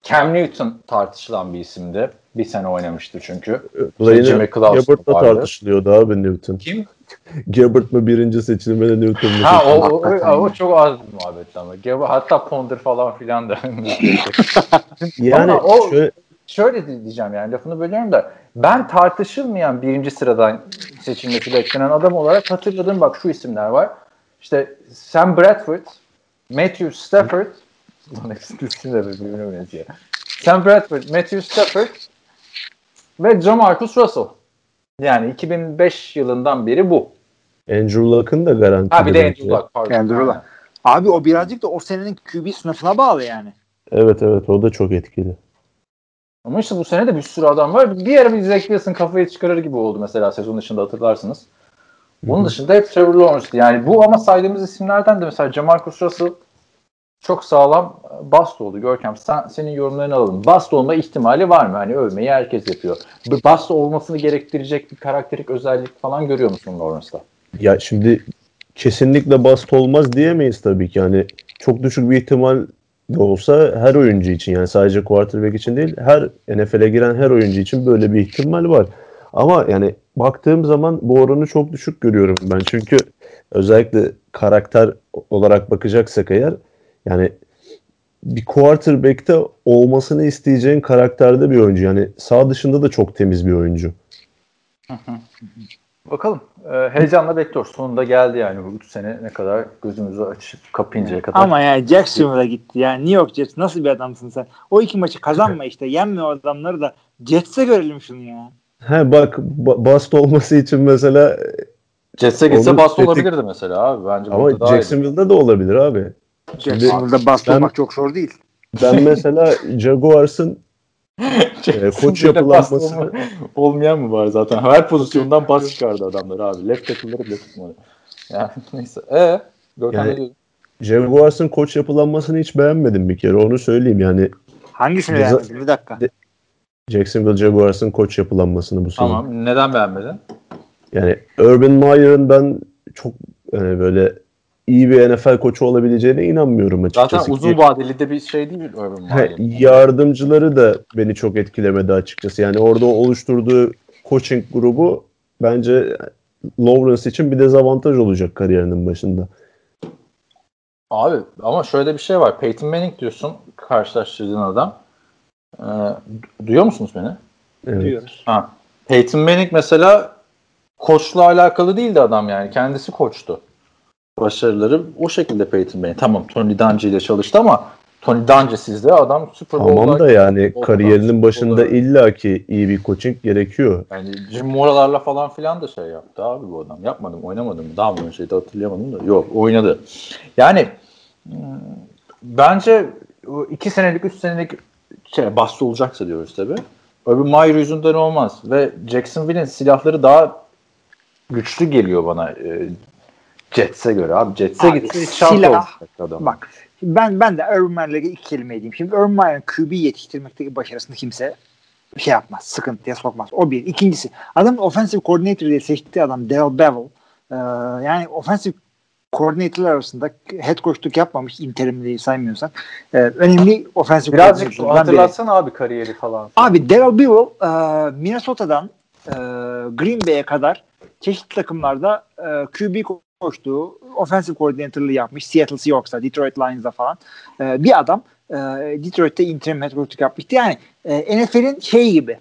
Cam Newton tartışılan bir isimdi. Bir sene oynamıştı çünkü. Da yine Gilbert'la tartışılıyordu abi Newton. Kim? Gilbert mı birinci seçilmeli Newton mu? Ha o, o, o, o çok az muhabbet ama. Hatta Ponder falan filan da. yani ama o, şöyle... şöyle diyeceğim yani lafını bölüyorum da ben tartışılmayan birinci sıradan seçilmesi beklenen adam olarak hatırladığım bak şu isimler var. İşte Sam Bradford, Matthew Stafford, Lan hepsinin de birbirine benziyor. Sam Bradford, Matthew Stafford ve Jamarcus Russell. Yani 2005 yılından beri bu. Andrew Luck'ın da garanti. Ha bir de Andrew Luck pardon. Andrew Luck. Abi o birazcık da o senenin QB sınıfına bağlı yani. Evet evet o da çok etkili. Ama işte bu sene de bir sürü adam var. Bir ara bir Zach Wilson kafayı çıkarır gibi oldu mesela sezon dışında hatırlarsınız. Bunun dışında hep Trevor Lawrence'dı. Yani bu ama saydığımız isimlerden de mesela Jamarcus Russell çok sağlam bast oldu Görkem. Sen, senin yorumlarını alalım. Bast olma ihtimali var mı? Hani övmeyi herkes yapıyor. Bast olmasını gerektirecek bir karakterik özellik falan görüyor musun Lawrence'da? Ya şimdi kesinlikle bast olmaz diyemeyiz tabii ki. Yani çok düşük bir ihtimal de olsa her oyuncu için yani sadece quarterback için değil her NFL'e giren her oyuncu için böyle bir ihtimal var. Ama yani baktığım zaman bu oranı çok düşük görüyorum ben. Çünkü özellikle karakter olarak bakacaksak eğer yani bir quarterback'te olmasını isteyeceğin karakterde bir oyuncu. Yani sağ dışında da çok temiz bir oyuncu. Bakalım. Ee, heyecanla bekliyoruz. Sonunda geldi yani bu 3 sene ne kadar gözümüzü açıp kapayıncaya kadar. Ama yani Jacksonville'a gitti. Yani New York Jets nasıl bir adamsın sen? O iki maçı kazanma işte. Yenme o adamları da. Jets'e görelim şunu ya. He bak ba- bast olması için mesela Jets'e gitse bast olabilirdi mesela abi. Bence Ama Jacksonville'da da olabilir abi. Jacksonville'da bast olmak çok zor değil. Ben mesela Jaguars'ın e, koç yapılanması olmayan mı var zaten? Her pozisyondan bas çıkardı adamlar abi. Left tackle'ları bile tutmadı. Yani neyse. Ee, yani, Jaguars'ın koç yapılanmasını hiç beğenmedim bir kere. Onu söyleyeyim yani. Hangisini beğenmedin? Bir dakika. De, Jacksonville Jaguars'ın koç yapılanmasını bu sene. Tamam. Neden beğenmedin? Yani Urban Meyer'ın ben çok yani böyle iyi bir NFL koçu olabileceğine inanmıyorum açıkçası. Zaten uzun vadeli de bir şey değil Urban Meyer. Yardımcıları da beni çok etkilemedi açıkçası. Yani orada oluşturduğu coaching grubu bence Lawrence için bir dezavantaj olacak kariyerinin başında. Abi ama şöyle bir şey var. Peyton Manning diyorsun karşılaştırdığın adam. Ee, duyuyor musunuz beni? Evet. Duyuyoruz. Ha. Peyton Manning mesela koçla alakalı değildi adam yani. Kendisi koçtu başarıları o şekilde Peyton Manning. Tamam Tony Dungy ile çalıştı ama Tony Dungy sizde adam Super Bowl'da Tamam da yani kariyerinin başında illaki iyi bir coaching gerekiyor. Yani Jim Mora'larla falan filan da şey yaptı abi bu adam. Yapmadım, oynamadım. Daha mı önceydi hatırlayamadım da. Yok, oynadı. Yani hmm, bence iki senelik, üç senelik şey, bastı olacaksa diyoruz tabi. Öbür Mayer yüzünden olmaz. Ve Jacksonville'in silahları daha güçlü geliyor bana. E, Jets'e göre abi. Jets'e gitse silah, adam. Bak ben ben de Urban Meyer'le iki kelime edeyim. Şimdi Urban Meyer'in QB yetiştirmekteki başarısını kimse şey yapmaz. Sıkıntıya sokmaz. O bir. İkincisi adam offensive coordinator diye seçtiği adam Dale Bevel. Ee, yani offensive koordinatörler arasında head coachluk yapmamış interimliği saymıyorsak e, önemli offensive Birazcık hatırlatsana abi kariyeri falan. Abi Daryl Bevel e, Minnesota'dan e, Green Bay'e kadar çeşitli takımlarda e, QB koştu. Offensive coordinator'lığı yapmış. Seattle Seahawks'ta, Detroit Lions'da falan. E, bir adam e, Detroit'te interim head coachluk yapmıştı. Yani e, NFL'in şey gibi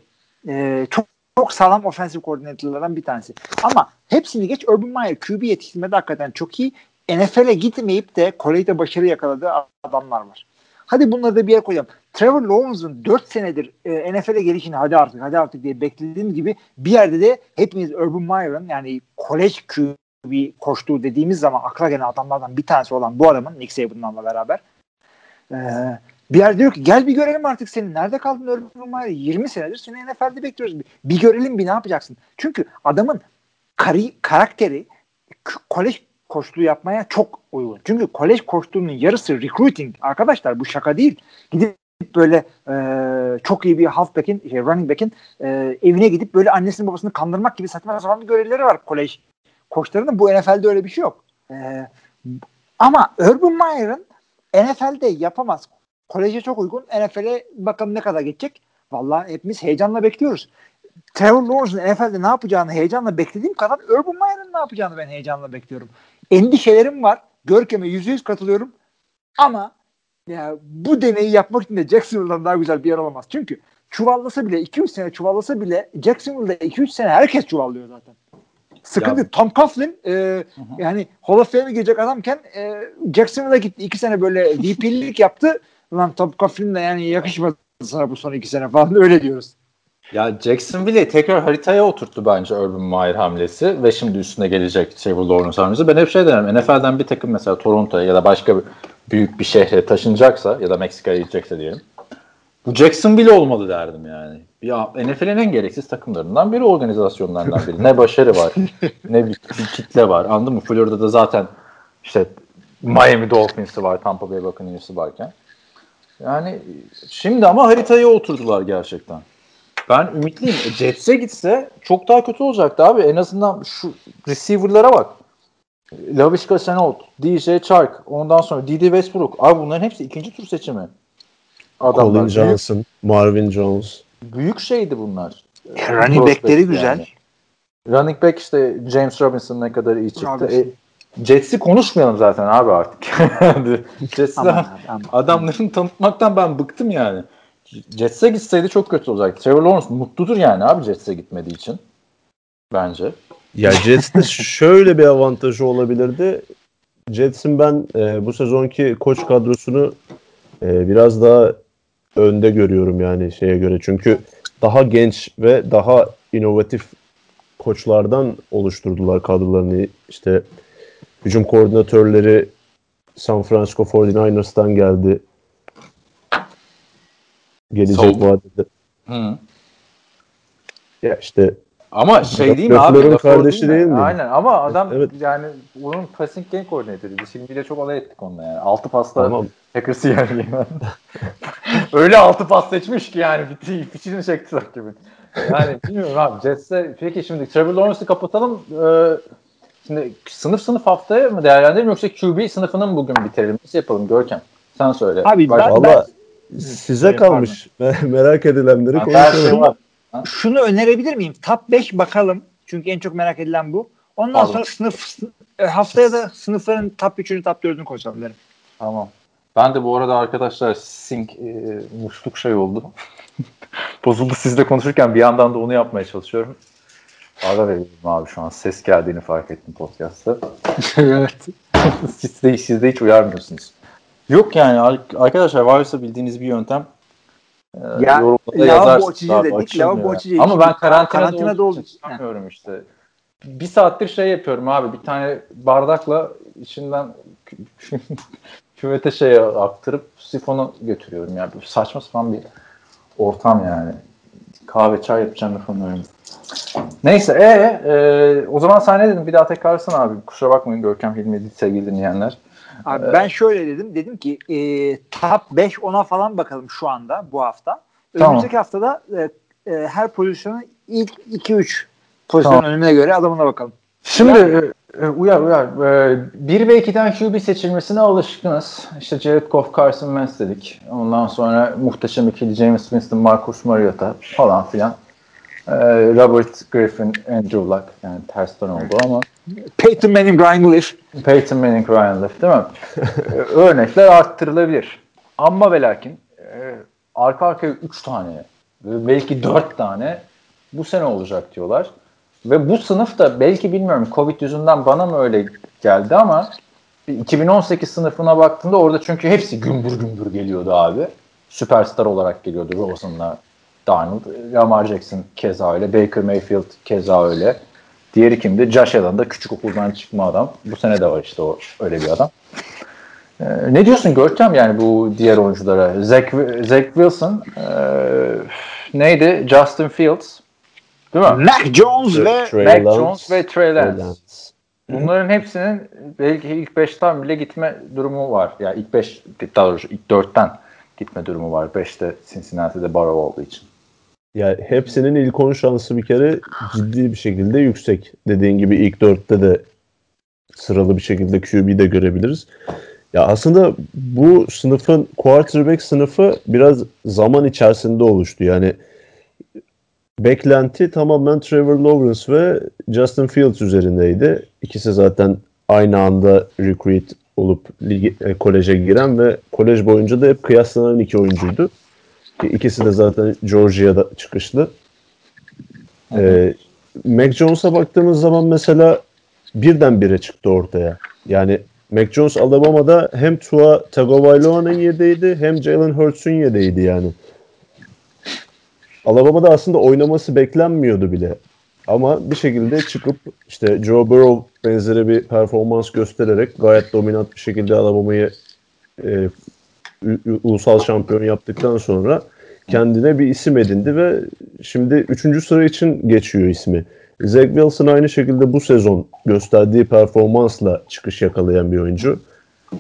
e, çok çok sağlam ofensif koordinatörlerden bir tanesi. Ama hepsini geç Urban Meyer QB yetiştirmede hakikaten çok iyi. NFL'e gitmeyip de kolejde başarı yakaladığı adamlar var. Hadi bunları da bir yere koyalım. Trevor Lawrence'ın 4 senedir e, NFL'e gelişini hadi artık hadi artık diye beklediğim gibi bir yerde de hepimiz Urban Meyer'ın yani kolej QB koştuğu dediğimiz zaman akla gelen adamlardan bir tanesi olan bu adamın Nick Saban'la beraber e, bir yer diyor ki gel bir görelim artık seni. Nerede kaldın Urban Meyer? 20 senedir seni NFL'de bekliyoruz. Bir, bir görelim bir ne yapacaksın? Çünkü adamın kari, karakteri kolej koçluğu yapmaya çok uygun. Çünkü kolej koçluğunun yarısı recruiting. Arkadaşlar bu şaka değil. Gidip böyle e, çok iyi bir halfback'in, şey, running back'in e, evine gidip böyle annesini babasını kandırmak gibi saçma sapan bir görevleri var kolej koçlarının. Bu NFL'de öyle bir şey yok. E, ama Urban Meyer'ın NFL'de yapamaz. Koleje çok uygun. NFL'e bakalım ne kadar geçecek. Vallahi hepimiz heyecanla bekliyoruz. Trevor Lawrence'ın NFL'de ne yapacağını heyecanla beklediğim kadar Urban Meyer'ın ne yapacağını ben heyecanla bekliyorum. Endişelerim var. Görkem'e yüzde yüz katılıyorum. Ama ya bu deneyi yapmak için de Jacksonville'dan daha güzel bir yer olamaz. Çünkü çuvallasa bile 2-3 sene çuvallasa bile Jacksonville'da 2-3 sene herkes çuvallıyor zaten. Sıkıntı. Ya. Tom Coughlin e, yani Hall of Fame'e girecek adamken e, Jacksonville'a gitti. 2 sene böyle VP'lik yaptı. Lan Tom Coughlin de yani yakışmadı sana bu son 2 sene falan öyle diyoruz. Ya Jacksonville'i tekrar haritaya oturttu bence Urban Meyer hamlesi ve şimdi üstüne gelecek Trevor Lawrence hamlesi. Ben hep şey derim NFL'den bir takım mesela Toronto'ya ya da başka büyük bir şehre taşınacaksa ya da Meksika'ya gidecekse diyelim. Bu Jacksonville olmalı derdim yani. Ya NFL'in en gereksiz takımlarından biri, organizasyonlarından biri. Ne başarı var, ne bir, kitle var. Anladın mı? Florida'da zaten işte Miami Dolphins'i var, Tampa Bay Buccaneers'ı varken. Yani şimdi ama haritaya oturdular gerçekten. Ben ümitliyim. E, Jets'e gitse çok daha kötü olacaktı abi. En azından şu receiver'lara bak. Lavishka Senot, DJ Chark, ondan sonra Didi Westbrook. Abi bunların hepsi ikinci tur seçimi. Adamlar. Colin Johnson, büyük, Marvin Jones. Büyük şeydi bunlar. Running back'leri güzel. Yani. Running back işte James Robinson ne kadar iyi çıktı. E, Jets'i konuşmayalım zaten abi artık. Jets'i adamların tanıtmaktan ben bıktım yani. Jets'e gitseydi çok kötü olacaktı. Trevor Lawrence mutludur yani abi Jets'e gitmediği için. Bence. Ya Jets'te şöyle bir avantajı olabilirdi. Jets'in ben e, bu sezonki koç kadrosunu e, biraz daha önde görüyorum yani şeye göre. Çünkü daha genç ve daha inovatif koçlardan oluşturdular kadrolarını. İşte hücum koordinatörleri San Francisco 49ers'tan geldi gelecek Soğuk. vadede. Hı. Ya işte ama şey değil mi abi? kardeşi değil, değil mi? Aynen ama adam evet. yani onun passing game koordinatörüydü. Şimdi bile çok alay ettik onunla yani. Altı pasta tamam. Packers'ı yani. Öyle altı pas seçmiş ki yani bitti. İçini çekti gibi. Yani bilmiyorum abi. Jets'e peki şimdi Trevor Lawrence'ı kapatalım. Ee, şimdi sınıf sınıf haftaya mı değerlendirelim yoksa QB sınıfını mı bugün bitirelim? Nasıl yapalım Görkem? Sen söyle. Abi ben, Valla Size kalmış. Merak edilenleri konuşalım. Şunu önerebilir miyim? Top 5 bakalım. Çünkü en çok merak edilen bu. Ondan Pardon. sonra sınıf e, haftaya da sınıfların top 3'ünü top 4'ünü konuşalım derim. Tamam. Ben de bu arada arkadaşlar sync e, musluk şey oldu. Bozuldu sizle konuşurken bir yandan da onu yapmaya çalışıyorum. Ara veriyorum abi şu an. Ses geldiğini fark ettim podcast'ta. evet. siz, de, siz de hiç uyarmıyorsunuz. Yok yani arkadaşlar varsa bildiğiniz bir yöntem e, ya, lavabo açıcı dedik. Lavabo açıcı. Ama ben karantinada, karantinada olduğu için çıkamıyorum işte. Bir saattir şey yapıyorum abi. Bir tane bardakla içinden küvete şey aktarıp sifonu götürüyorum. Yani saçma sapan bir ortam yani. Kahve çay yapacağım yapamıyorum. Neyse e, e, o zaman sen ne dedin? Bir daha tekrarlasana abi. Kusura bakmayın Görkem Hilmi sevgili dinleyenler. Abi evet. ben şöyle dedim. Dedim ki e, top 5 10'a falan bakalım şu anda bu hafta. Önümüzdeki tamam. haftada e, e, her pozisyonun ilk 2-3 pozisyon tamam. önüne göre adamına bakalım. Şimdi yani, e, e uyar uyar. E, 1 ve 2'den QB seçilmesine alışkınız. İşte Jared Goff, Carson Wentz dedik. Ondan sonra muhteşem ikili James Winston, Marcus Mariota falan filan. E, Robert Griffin, Andrew Luck. Yani tersten oldu ama Peyton Manning, Ryan Leaf. Peyton Manning, Ryan Leaf değil mi? Örnekler arttırılabilir. Ama ve lakin e, arka arkaya 3 tane belki 4 tane bu sene olacak diyorlar. Ve bu sınıf da belki bilmiyorum Covid yüzünden bana mı öyle geldi ama 2018 sınıfına baktığında orada çünkü hepsi gümbür gümbür geliyordu abi. Süperstar olarak geliyordu Rosen'la Darnold. Lamar Jackson keza öyle. Baker Mayfield keza öyle. Diğeri kimdi? Josh Allen da küçük okuldan çıkma adam. Bu sene de var işte o öyle bir adam. Ee, ne diyorsun Görkem yani bu diğer oyunculara? Zach, Zach Wilson e, neydi? Justin Fields değil mi? Mac Jones ve Trey Mac Lance, Jones ve Trey Lance. Lance. Bunların hepsinin belki ilk 5'ten bile gitme durumu var. Ya yani ilk 5 daha doğrusu ilk 4'ten gitme durumu var. 5'te Cincinnati'de Barrow olduğu için. Ya hepsinin ilk 10 şansı bir kere ciddi bir şekilde yüksek. Dediğin gibi ilk 4'te de sıralı bir şekilde QB'de görebiliriz. Ya aslında bu sınıfın quarterback sınıfı biraz zaman içerisinde oluştu. Yani beklenti tamamen Trevor Lawrence ve Justin Fields üzerindeydi. İkisi zaten aynı anda recruit olup ligi, e, koleje giren ve kolej boyunca da hep kıyaslanan iki oyuncuydu. İkisi de zaten Georgia'da çıkışlı. Ee, Mac Jones'a baktığımız zaman mesela birdenbire çıktı ortaya. Yani Mac Jones Alabama'da hem Tua Tagovailoa'nın yedeydi hem Jalen Hurts'un yedeydi yani. Alabama'da aslında oynaması beklenmiyordu bile. Ama bir şekilde çıkıp işte Joe Burrow benzeri bir performans göstererek gayet dominant bir şekilde Alabama'yı e, ulusal şampiyon yaptıktan sonra kendine bir isim edindi ve şimdi 3. sıra için geçiyor ismi. Zach Wilson aynı şekilde bu sezon gösterdiği performansla çıkış yakalayan bir oyuncu.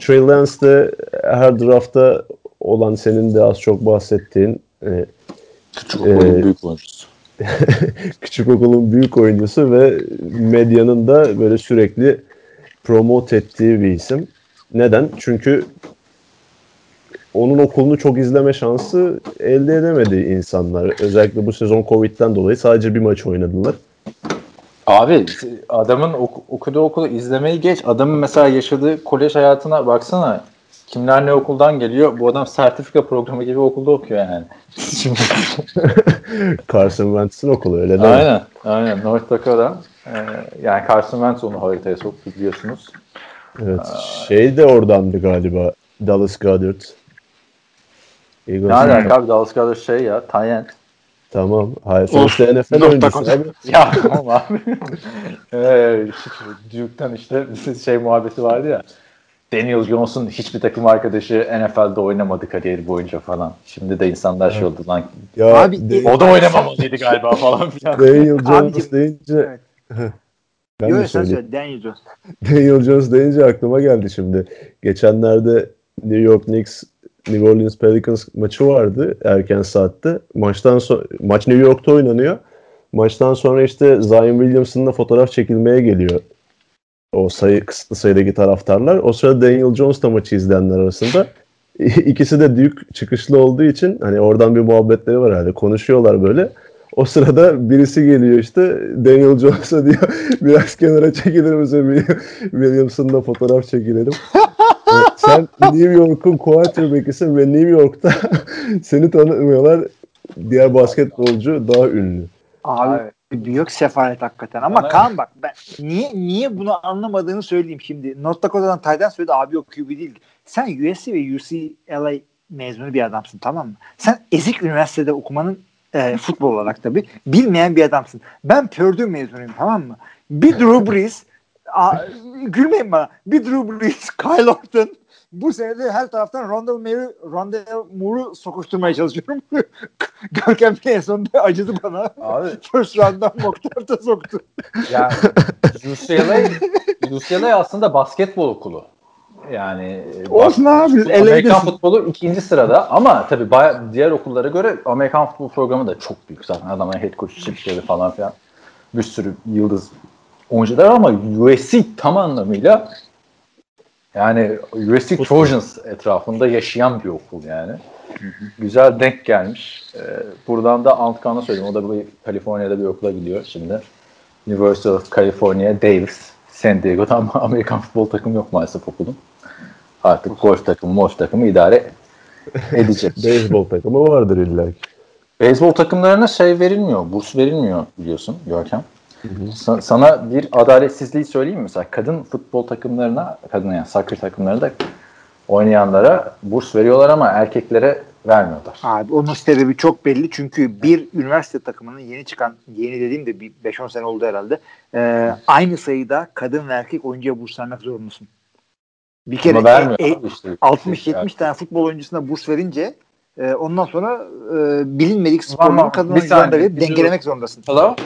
Trey Lance de her draftta olan senin de az çok bahsettiğin e, küçük okulun e, büyük oyuncusu. küçük okulun büyük oyuncusu ve medyanın da böyle sürekli promote ettiği bir isim. Neden? Çünkü onun okulunu çok izleme şansı elde edemedi insanlar. Özellikle bu sezon Covid'den dolayı sadece bir maç oynadılar. Abi adamın ok- okuduğu okulu izlemeyi geç. Adamın mesela yaşadığı kolej hayatına baksana. Kimler ne okuldan geliyor? Bu adam sertifika programı gibi okulda okuyor yani. Carson Wentz'in okulu öyle değil aynen, mi? Aynen. North Dakota. Ee, yani Carson Wentz onu haritaya soktu biliyorsunuz. Evet. Ee, şey de oradandı galiba. Dallas Goddard. Ne alaka abi Dallas Goddard şey ya. Tyent. Tamam. Hayır. Sonuçta NFL oyuncusu abi. ya tamam abi. ee, Duke'dan işte şey muhabbeti vardı ya. Daniel Jones'un hiçbir takım arkadaşı NFL'de oynamadı kariyeri boyunca falan. Şimdi de insanlar şey oldu lan. Ya, abi, o da oynamamalıydı galiba falan filan. Daniel Jones deyince evet. Ben Yok. Daniel Jones. Daniel Jones deyince aklıma geldi şimdi. Geçenlerde New York Knicks New Orleans Pelicans maçı vardı erken saatte. Maçtan sonra maç New York'ta oynanıyor. Maçtan sonra işte Zion Williamson'la fotoğraf çekilmeye geliyor. O sayı kısıtlı sayıdaki taraftarlar. O sırada Daniel Jones da maçı izleyenler arasında. İkisi de büyük çıkışlı olduğu için hani oradan bir muhabbetleri var herhalde. Konuşuyorlar böyle. O sırada birisi geliyor işte Daniel Jones'a diyor biraz kenara çekilir misin Williamson'la fotoğraf çekilelim. sen New York'un quarterback'isin ve New York'ta seni tanımıyorlar. Diğer basketbolcu daha ünlü. Abi büyük sefalet hakikaten. Ama Bana... Kaan bak ben niye niye bunu anlamadığını söyleyeyim şimdi. North Dakota'dan Tayden söyledi abi yok QB değil. Sen USC ve UCLA mezunu bir adamsın tamam mı? Sen ezik üniversitede okumanın e, futbol olarak tabii bilmeyen bir adamsın. Ben Purdue mezunuyum tamam mı? Bir Drew Brees a, gülmeyin bana. Bir Drew Brees, Kyle Orton, bu sene de her taraftan Rondell Moore'u Rondell Moore'u sokuşturmaya çalışıyorum. Görkem en sonunda acıdı bana. Abi. First round'dan mock draft'a soktu. Ya UCLA, UCLA aslında basketbol okulu. Yani Olsun abi. Amerikan futbolu ikinci sırada ama tabii diğer okullara göre Amerikan futbol programı da çok büyük zaten. Adamın head coach çıkışları falan filan. Bir sürü yıldız oyuncular ama USC tam anlamıyla yani USC Trojans etrafında yaşayan bir okul yani. Güzel denk gelmiş. Ee, buradan da Antkan'a söyleyeyim. O da bir Kaliforniya'da bir okula gidiyor şimdi. University of California, Davis, San Diego'da ama Amerikan futbol takımı yok maalesef okulun. Artık golf takımı, golf takımı idare edecek. Beyzbol takımı vardır illa ki. Beyzbol takımlarına şey verilmiyor, burs verilmiyor biliyorsun Görkem. Sa- sana bir adaletsizliği söyleyeyim mi? Mesela kadın futbol takımlarına, kadın yani soccer takımlarında oynayanlara burs veriyorlar ama erkeklere vermiyorlar. Abi onun sebebi çok belli çünkü bir üniversite takımının yeni çıkan, yeni dediğim de bir 5-10 sene oldu herhalde. E, aynı sayıda kadın ve erkek oyuncuya burs vermek zorundasın. Bir kere e, abi işte. 60-70 tane futbol oyuncusuna burs verince e, ondan sonra e, bilinmedik Tamam, kadın oyuncularına da verip dengelemek zorundasın. Hello?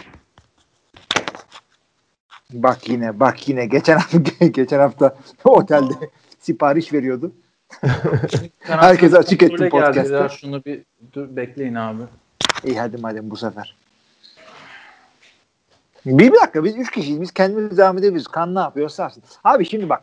Bak yine bak yine geçen hafta geçen hafta otelde sipariş veriyordu. Herkese açık ettim ya, Şunu bir dur bekleyin abi. İyi hadi madem bu sefer. Bir, bir dakika biz üç kişiyiz. Biz kendimiz devam edebiliriz. Kan ne yapıyorsa yapsın. Abi şimdi bak.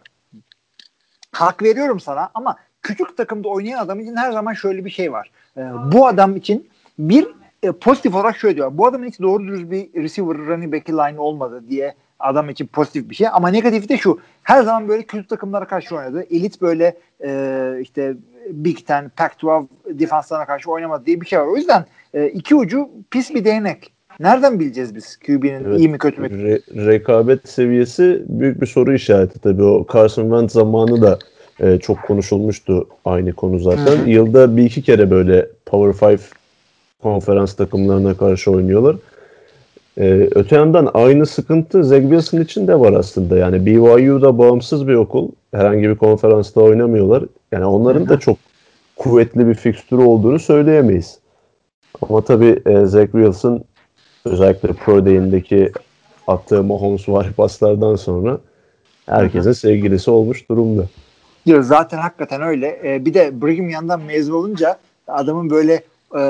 Hak veriyorum sana ama küçük takımda oynayan adam için her zaman şöyle bir şey var. Ee, bu adam için bir e, pozitif olarak şöyle diyor. Bu adamın hiç doğru dürüst bir receiver running back'i line olmadı diye adam için pozitif bir şey. Ama negatifi de şu. Her zaman böyle kötü takımlara karşı oynadı. Elit böyle e, işte Big Ten, Pac-12 defanslarına karşı oynamadı diye bir şey var. O yüzden e, iki ucu pis bir değnek. Nereden bileceğiz biz QB'nin Evet. iyi mi kötü mü? Re- rekabet seviyesi büyük bir soru işareti tabii. O Carson Wentz zamanı da e, çok konuşulmuştu aynı konu zaten. Hı hı. Yılda bir iki kere böyle Power 5 konferans takımlarına karşı oynuyorlar. E, öte yandan aynı sıkıntı Zach Wilson için de var aslında. Yani BYU'da bağımsız bir okul. Herhangi bir konferansta oynamıyorlar. Yani onların da çok kuvvetli bir fikstürü olduğunu söyleyemeyiz. Ama tabii e, Zach Wilson özellikle Pro Day'indeki attığı Mahomes var paslardan sonra herkesin sevgilisi olmuş durumda. Diyor zaten hakikaten öyle. E, bir de Brigham Young'dan mezun olunca adamın böyle e,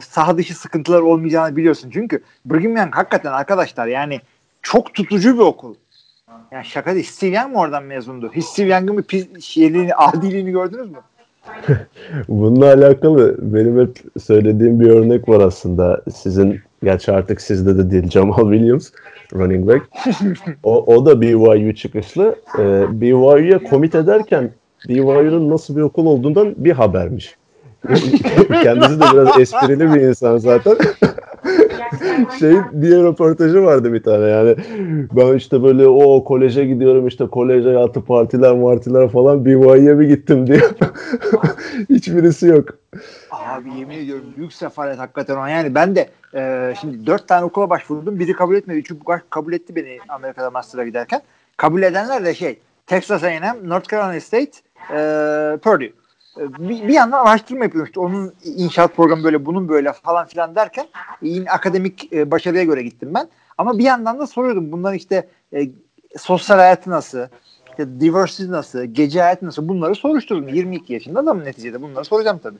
saha dışı sıkıntılar olmayacağını biliyorsun. Çünkü Brigham Young hakikaten arkadaşlar yani çok tutucu bir okul. Yani şaka değil. Steve Young mı oradan mezundu? Hiç Steve Young'ın bir pis, şeyliğini, adiliğini gördünüz mü? Bununla alakalı benim hep söylediğim bir örnek var aslında. Sizin, gerçi artık sizde de değil Jamal Williams, running back. O, o da BYU çıkışlı. Ee, BYU'ya komit ederken BYU'nun nasıl bir okul olduğundan bir habermiş. Kendisi de biraz esprili bir insan zaten. şey diye röportajı vardı bir tane yani ben işte böyle o koleje gidiyorum işte kolej hayatı partiler martiler falan BYU'ya bir gittim diyor. Hiçbirisi yok. Abi yemin ediyorum büyük sefalet hakikaten o. Yani ben de e, şimdi dört tane okula başvurdum. Biri kabul etmedi. Üçü kabul etti beni Amerika'da master'a giderken. Kabul edenler de şey Texas A&M, North Carolina State, e, Purdue. E, Bir, bir yandan araştırma yapıyorum işte onun inşaat programı böyle bunun böyle falan filan derken yine akademik e, başarıya göre gittim ben. Ama bir yandan da soruyordum bunların işte e, sosyal hayatı nasıl, işte diversity nasıl, gece hayatı nasıl bunları soruşturdum. 22 yaşında adamım neticede bunları soracağım tabii.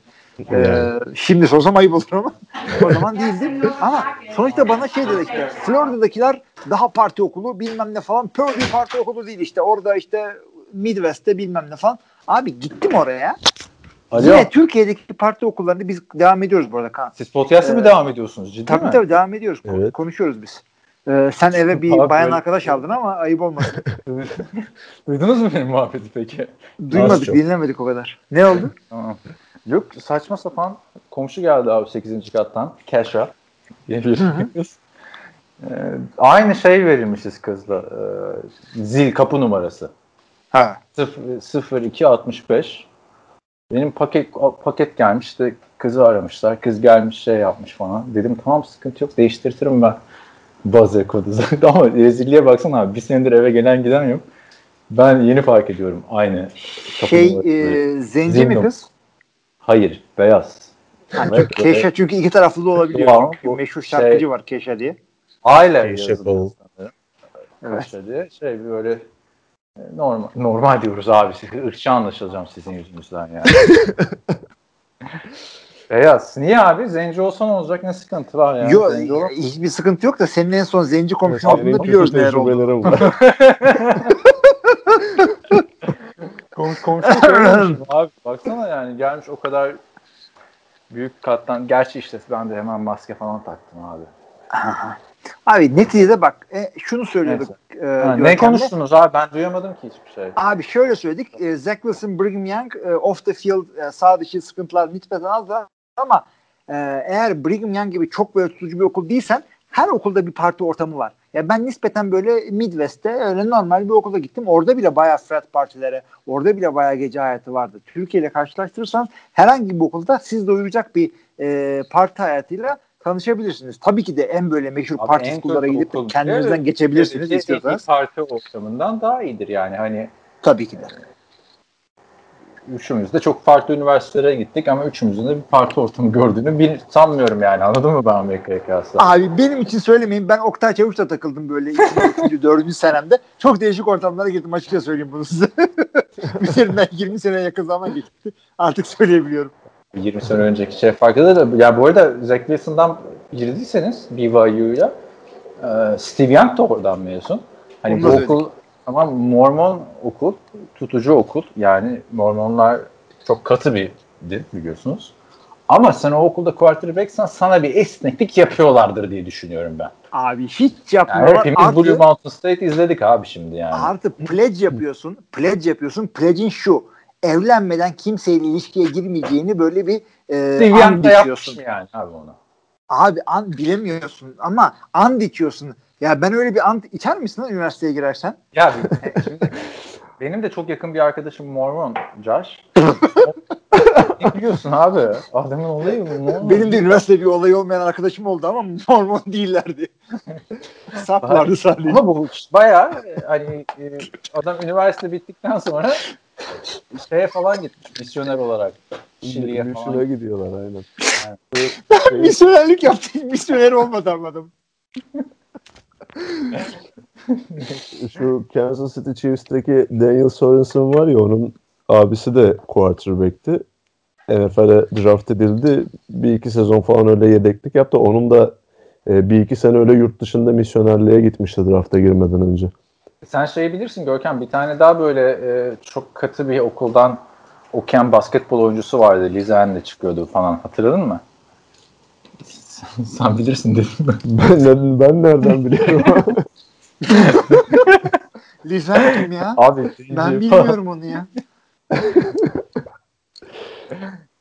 Ee, şimdi sorsam ayıp olur ama o zaman değildi. Ama sonuçta bana şey dedi işte Florida'dakiler daha parti okulu bilmem ne falan. Purdue parti okulu değil işte orada işte Midwest'te bilmem ne falan. Abi gittim oraya. Alo. Yine Türkiye'deki parti okullarında biz devam ediyoruz bu arada Kaan. Siz podcast'a mı Ee, devam ediyorsunuz? Ciddi Tabii mi? tabii devam ediyoruz. Evet. Konuşuyoruz biz. Ee, sen eve bir Abi bayan böyle- arkadaş aldın ama ayıp olmasın. Duydunuz mu benim muhabbeti peki? Duymadık, dinlemedik o kadar. Ne oldu? Tamam. Yok saçma sapan komşu geldi abi 8. kattan. Kesha diye bir kız. Ee, aynı şey verilmişiz kızla. Ee, zil kapı numarası. Ha. 0265. Benim paket paket gelmiş işte kızı aramışlar. Kız gelmiş şey yapmış falan. Dedim tamam sıkıntı yok değiştirtirim ben. Buzzer kodu zaten. Ama rezilliğe baksana abi. Bir senedir eve gelen giden yok. Ben yeni fark ediyorum aynı Şey e, zenci Zil mi kız? Hayır beyaz. Ha, Evet, çünkü Keşa çünkü iki taraflı da olabiliyor. Tamam, bu meşhur şey- şarkıcı var Keşa diye. Aile Şey, yazılıyor sanırım. Kaşa diye. Şey böyle normal normal diyoruz abi. Irkçı anlaşılacağım sizin yüzünüzden yani. Beyaz. Niye abi? Zenci olsa ne olacak? Ne sıkıntı var yani? Yok hiçbir sıkıntı yok da senin en son zenci komşun olduğunu biliyoruz neler oldu. Kom komşu söylemişim abi. Baksana yani gelmiş o kadar büyük kattan. Gerçi işte ben de hemen maske falan taktım abi. Abi neticede bak e, şunu söylüyorduk. e, Ha, ne konuştunuz abi? Ben duyamadım ki hiçbir şey. Abi şöyle söyledik. E, Zach Wilson, Brigham Young e, off the field e, sağ dışı sıkıntılar nispeten az da ama e, eğer Brigham Young gibi çok böyle tutucu bir okul değilsen her okulda bir parti ortamı var. Ya ben nispeten böyle Midwest'te öyle normal bir okula gittim. Orada bile bayağı frat partilere, orada bile bayağı gece hayatı vardı. Türkiye ile karşılaştırırsanız herhangi bir okulda siz doyuracak bir e, parti hayatıyla tanışabilirsiniz. Tabii ki de en böyle meşhur Abi parti okullara gidip okul kendinizden bile geçebilirsiniz Türkiye'deki istiyorsanız. parti ortamından daha iyidir yani. Hani Tabii ki de. üçümüz de çok farklı üniversitelere gittik ama üçümüzün de bir parti ortamı gördüğünü bir sanmıyorum yani. Anladın mı ben Amerika'ya kıyasla? Abi benim için söylemeyin. Ben Oktay Çavuş'la takıldım böyle ikinci, dördüncü senemde. Çok değişik ortamlara girdim açıkça söyleyeyim bunu size. Üzerinden 20 sene yakın zaman geçti. Artık söyleyebiliyorum. 20 sene önceki şey farkında da ya bu arada Zach Wilson'dan girdiyseniz BYU'ya e, Steve Young da oradan mezun. Hani Onu bu söyledik. okul ama Mormon okul, tutucu okul. Yani Mormonlar çok katı bir din biliyorsunuz. Ama sen o okulda quarterback'sen sana bir esneklik yapıyorlardır diye düşünüyorum ben. Abi hiç Yani yapmıyorlar. hepimiz Blue artı, Mountain State izledik abi şimdi yani. artı pledge yapıyorsun. Pledge yapıyorsun. Pledge'in şu. Evlenmeden kimseyle ilişkiye girmeyeceğini böyle bir e, yapmış içiyorsun. yani abi onu. Abi an bilemiyorsun ama and içiyorsun. Ya ben öyle bir and içer misin lan üniversiteye girersen? Ya bir- şimdi benim de çok yakın bir arkadaşım Mormon Josh. ne biliyorsun abi? Adamın olayı mı? Mormon. Benim de üniversite bir olayı olmayan arkadaşım oldu ama Mormon değillerdi. Saplardı sadece. Ama bu bayağı hani e, adam üniversite bittikten sonra şeye falan gitmiş misyoner olarak. Şili'ye Şuna falan. gidiyorlar aynen. Misyonerlik yaptı. Misyoner olmadı anladım. Şu Kansas City Chiefs'teki Daniel Sorensen var ya onun abisi de quarterback'ti. NFL'e draft edildi. Bir iki sezon falan öyle yedeklik yaptı. Onun da e, bir iki sene öyle yurt dışında misyonerliğe gitmişti drafta girmeden önce. Sen şeyi bilirsin Görkem bir tane daha böyle e, çok katı bir okuldan okuyan basketbol oyuncusu vardı. Lizen'de çıkıyordu falan hatırladın mı? Sen, sen bilirsin dedim mi? Ben, ne- ben nereden biliyorum? Lisan kim ya? Abi Ben bilmiyorum onu ya.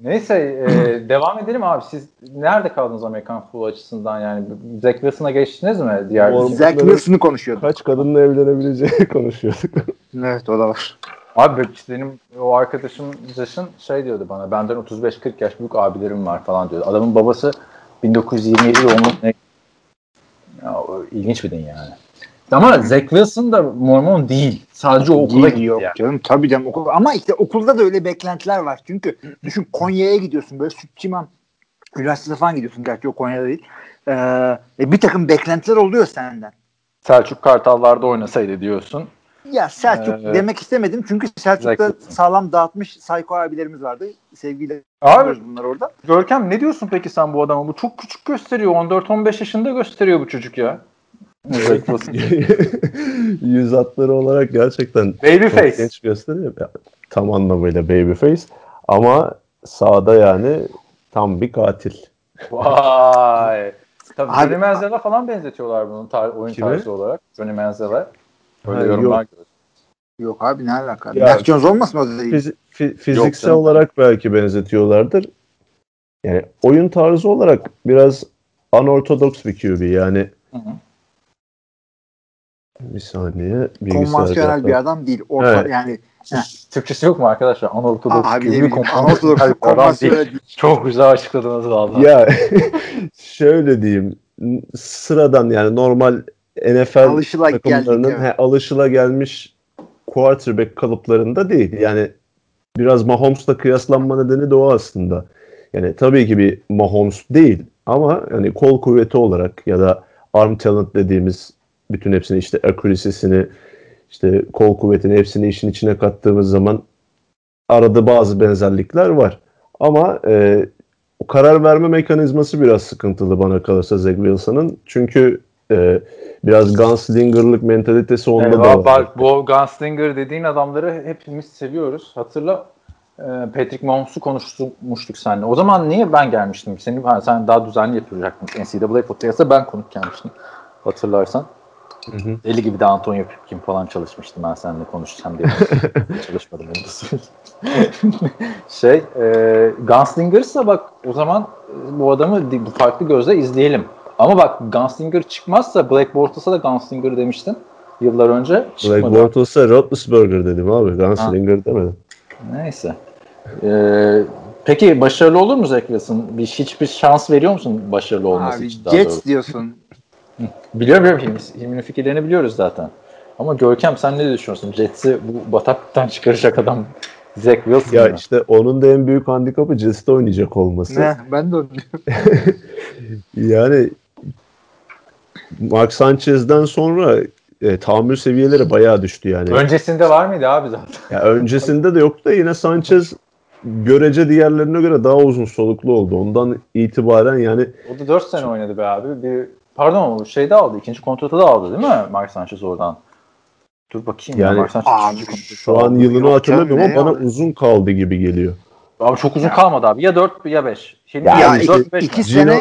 Neyse e, devam edelim abi. Siz nerede kaldınız Amerikan futbolu açısından yani? Zach Wilson'a geçtiniz mi? Diğer Oğlum, Zach Wilson'ı konuşuyordu. Kaç kadınla evlenebileceği konuşuyorduk. Evet o da var. Abi işte benim o arkadaşım Josh'ın şey diyordu bana benden 35-40 yaş büyük abilerim var falan diyordu. Adamın babası 1927 doğumlu? Ya, ilginç bir din yani. Ama Zach Wilson da Mormon değil. Sadece o okula gitti yok yani. canım tabii canım okul ama işte okulda da öyle beklentiler var. Çünkü düşün Konya'ya gidiyorsun böyle Sütçüman Üniversitesi falan gidiyorsun gerçi o Konya'da değil. Ee, e, bir takım beklentiler oluyor senden. Selçuk Kartallar'da oynasaydı diyorsun. Ya Selçuk Ee, demek istemedim çünkü Selçuk'ta sağlam dağıtmış psycho abilerimiz vardı. Sevgiyle Abi bunlar orada. Görkem ne diyorsun peki sen bu adama? Bu çok küçük gösteriyor. 14-15 yaşında gösteriyor bu çocuk ya. Yüz hatları olarak gerçekten Babyface. genç gösteriyor. Ya, tam anlamıyla babyface. Ama sağda yani tam bir katil. Vay. Tabii Abi- Johnny Manziel'e falan benzetiyorlar bunun tar- oyun Kime? tarzı olarak. Johnny Manziel'e. Böyle Ha, yorumlar yok. abi ne alaka? Ya- Mac Jones olmasın o. Fizi- fi- fiziksel olarak belki benzetiyorlardır. Yani oyun tarzı olarak biraz unorthodox bir QB. Yani Hı hı. Bir saniye. bilgisayar Konvansiyonel bir adam değil. Orta, Evet. Yani Türkçesi yok mu arkadaşlar? Anortodoks abi gibi Anortodoks konvansiyonel değil. Çok güzel açıkladınız valla. Ya şöyle diyeyim. Sıradan yani normal NFL Alışıla takımlarının geldik, evet. he, alışıla gelmiş quarterback kalıplarında değil. Yani biraz Mahomes'la kıyaslanma nedeni de o aslında. Yani tabii ki bir Mahomes değil ama hani kol kuvveti olarak ya da arm talent dediğimiz bütün hepsini işte accuracy'sini işte kol kuvvetini hepsini işin içine kattığımız zaman arada bazı benzerlikler var. Ama e, o karar verme mekanizması biraz sıkıntılı bana kalırsa Zach Wilson'ın. Çünkü e, biraz gunslinger'lık mentalitesi onda Evet, da var. bak, bu Gunslinger dediğin adamları hepimiz seviyoruz. Hatırla e, Patrick Mahomes'u konuşmuştuk seninle. O zaman niye ben gelmiştim? Senin, ha, sen daha düzenli yapacaktın. NCAA podcast'ta ben konuk gelmiştim. Hatırlarsan. Hı hı. Deli gibi de Antonio Pipkin falan çalışmıştım ben seninle konuşacağım diye. Çalışmadım. söyleyeyim. şey e, Gunslingers'a bak o zaman e, bu adamı farklı gözle izleyelim. Ama bak Gunslinger çıkmazsa Black Bortles'a da Gunslinger demiştin yıllar önce. Çıkmadı. Black Bortles'a Roethlisberger dedim abi. Gunslinger ha. demedim. Neyse. Ee, peki başarılı olur mu Zach Wilson? Bir, hiçbir şans veriyor musun başarılı olması abi, için? Abi Jets diyorsun. Biliyorum biliyorum. Hilmi'nin fikirlerini biliyoruz zaten. Ama Görkem sen ne düşünüyorsun? Jets'i bu bataklıktan çıkaracak adam Zach Wilson Ya mı? işte onun da en büyük handikapı Jets'te oynayacak olması. Ne? Ben de onu Yani Mark Sanchez'den sonra e, tahammül seviyeleri bayağı düştü yani. Öncesinde var mıydı abi zaten? Ya öncesinde de yoktu da yine Sanchez görece diğerlerine göre daha uzun soluklu oldu. Ondan itibaren yani O da 4 sene oynadı be abi. Bir pardon şey de aldı. ikinci kontratı da aldı değil mi Mark Sanchez oradan? Dur bakayım. Yani, ya, Mark Sanchez abi, şu an yılını hatırlamıyorum ama bana uzun kaldı gibi geliyor. Abi çok uzun kalmadı abi. Ya 4 ya 5. Şimdi ya, ya iki, 4, 5 iki sene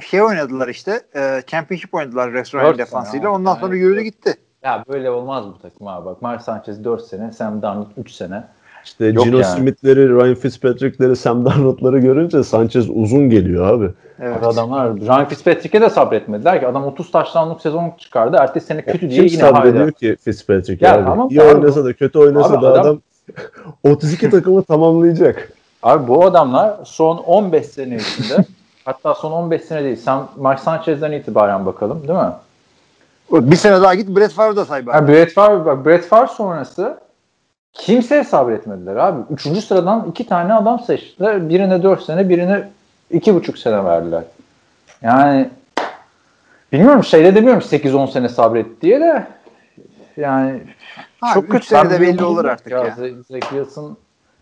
şey oynadılar işte. E, championship oynadılar restoran defansıyla. Ondan sonra yürüdü gitti. Ya böyle olmaz bu takım abi. Bak Mark Sanchez 4 sene, Sam Darnold 3 sene. İşte Yok Gino yani. Smith'leri, Ryan Fitzpatrick'leri, Sam Darnold'ları görünce Sanchez uzun geliyor abi. Evet. Adamlar Ryan Fitzpatrick'e de sabretmediler ki. Adam 30 taşlanlık sezon çıkardı. Ertesi sene kötü ya, diye yine sabrediyor ki Fitzpatrick ya, abi. Tamam, İyi oynasa da kötü oynasa abi, da adam, adam 32 takımı tamamlayacak. Abi bu adamlar son 15 sene içinde hatta son 15 sene değil. Sen Mark Sanchez'den itibaren bakalım değil mi? Bir sene daha git Brett Favre da say bari. Yani Brett Favre, Brett Favre sonrası kimseye sabretmediler abi. Üçüncü sıradan iki tane adam seçtiler. Birine dört sene, birine iki buçuk sene verdiler. Yani bilmiyorum şeyde demiyorum 8-10 sene sabret diye de yani ha, çok kötü de belli olur artık ya. ya. Zach Wilson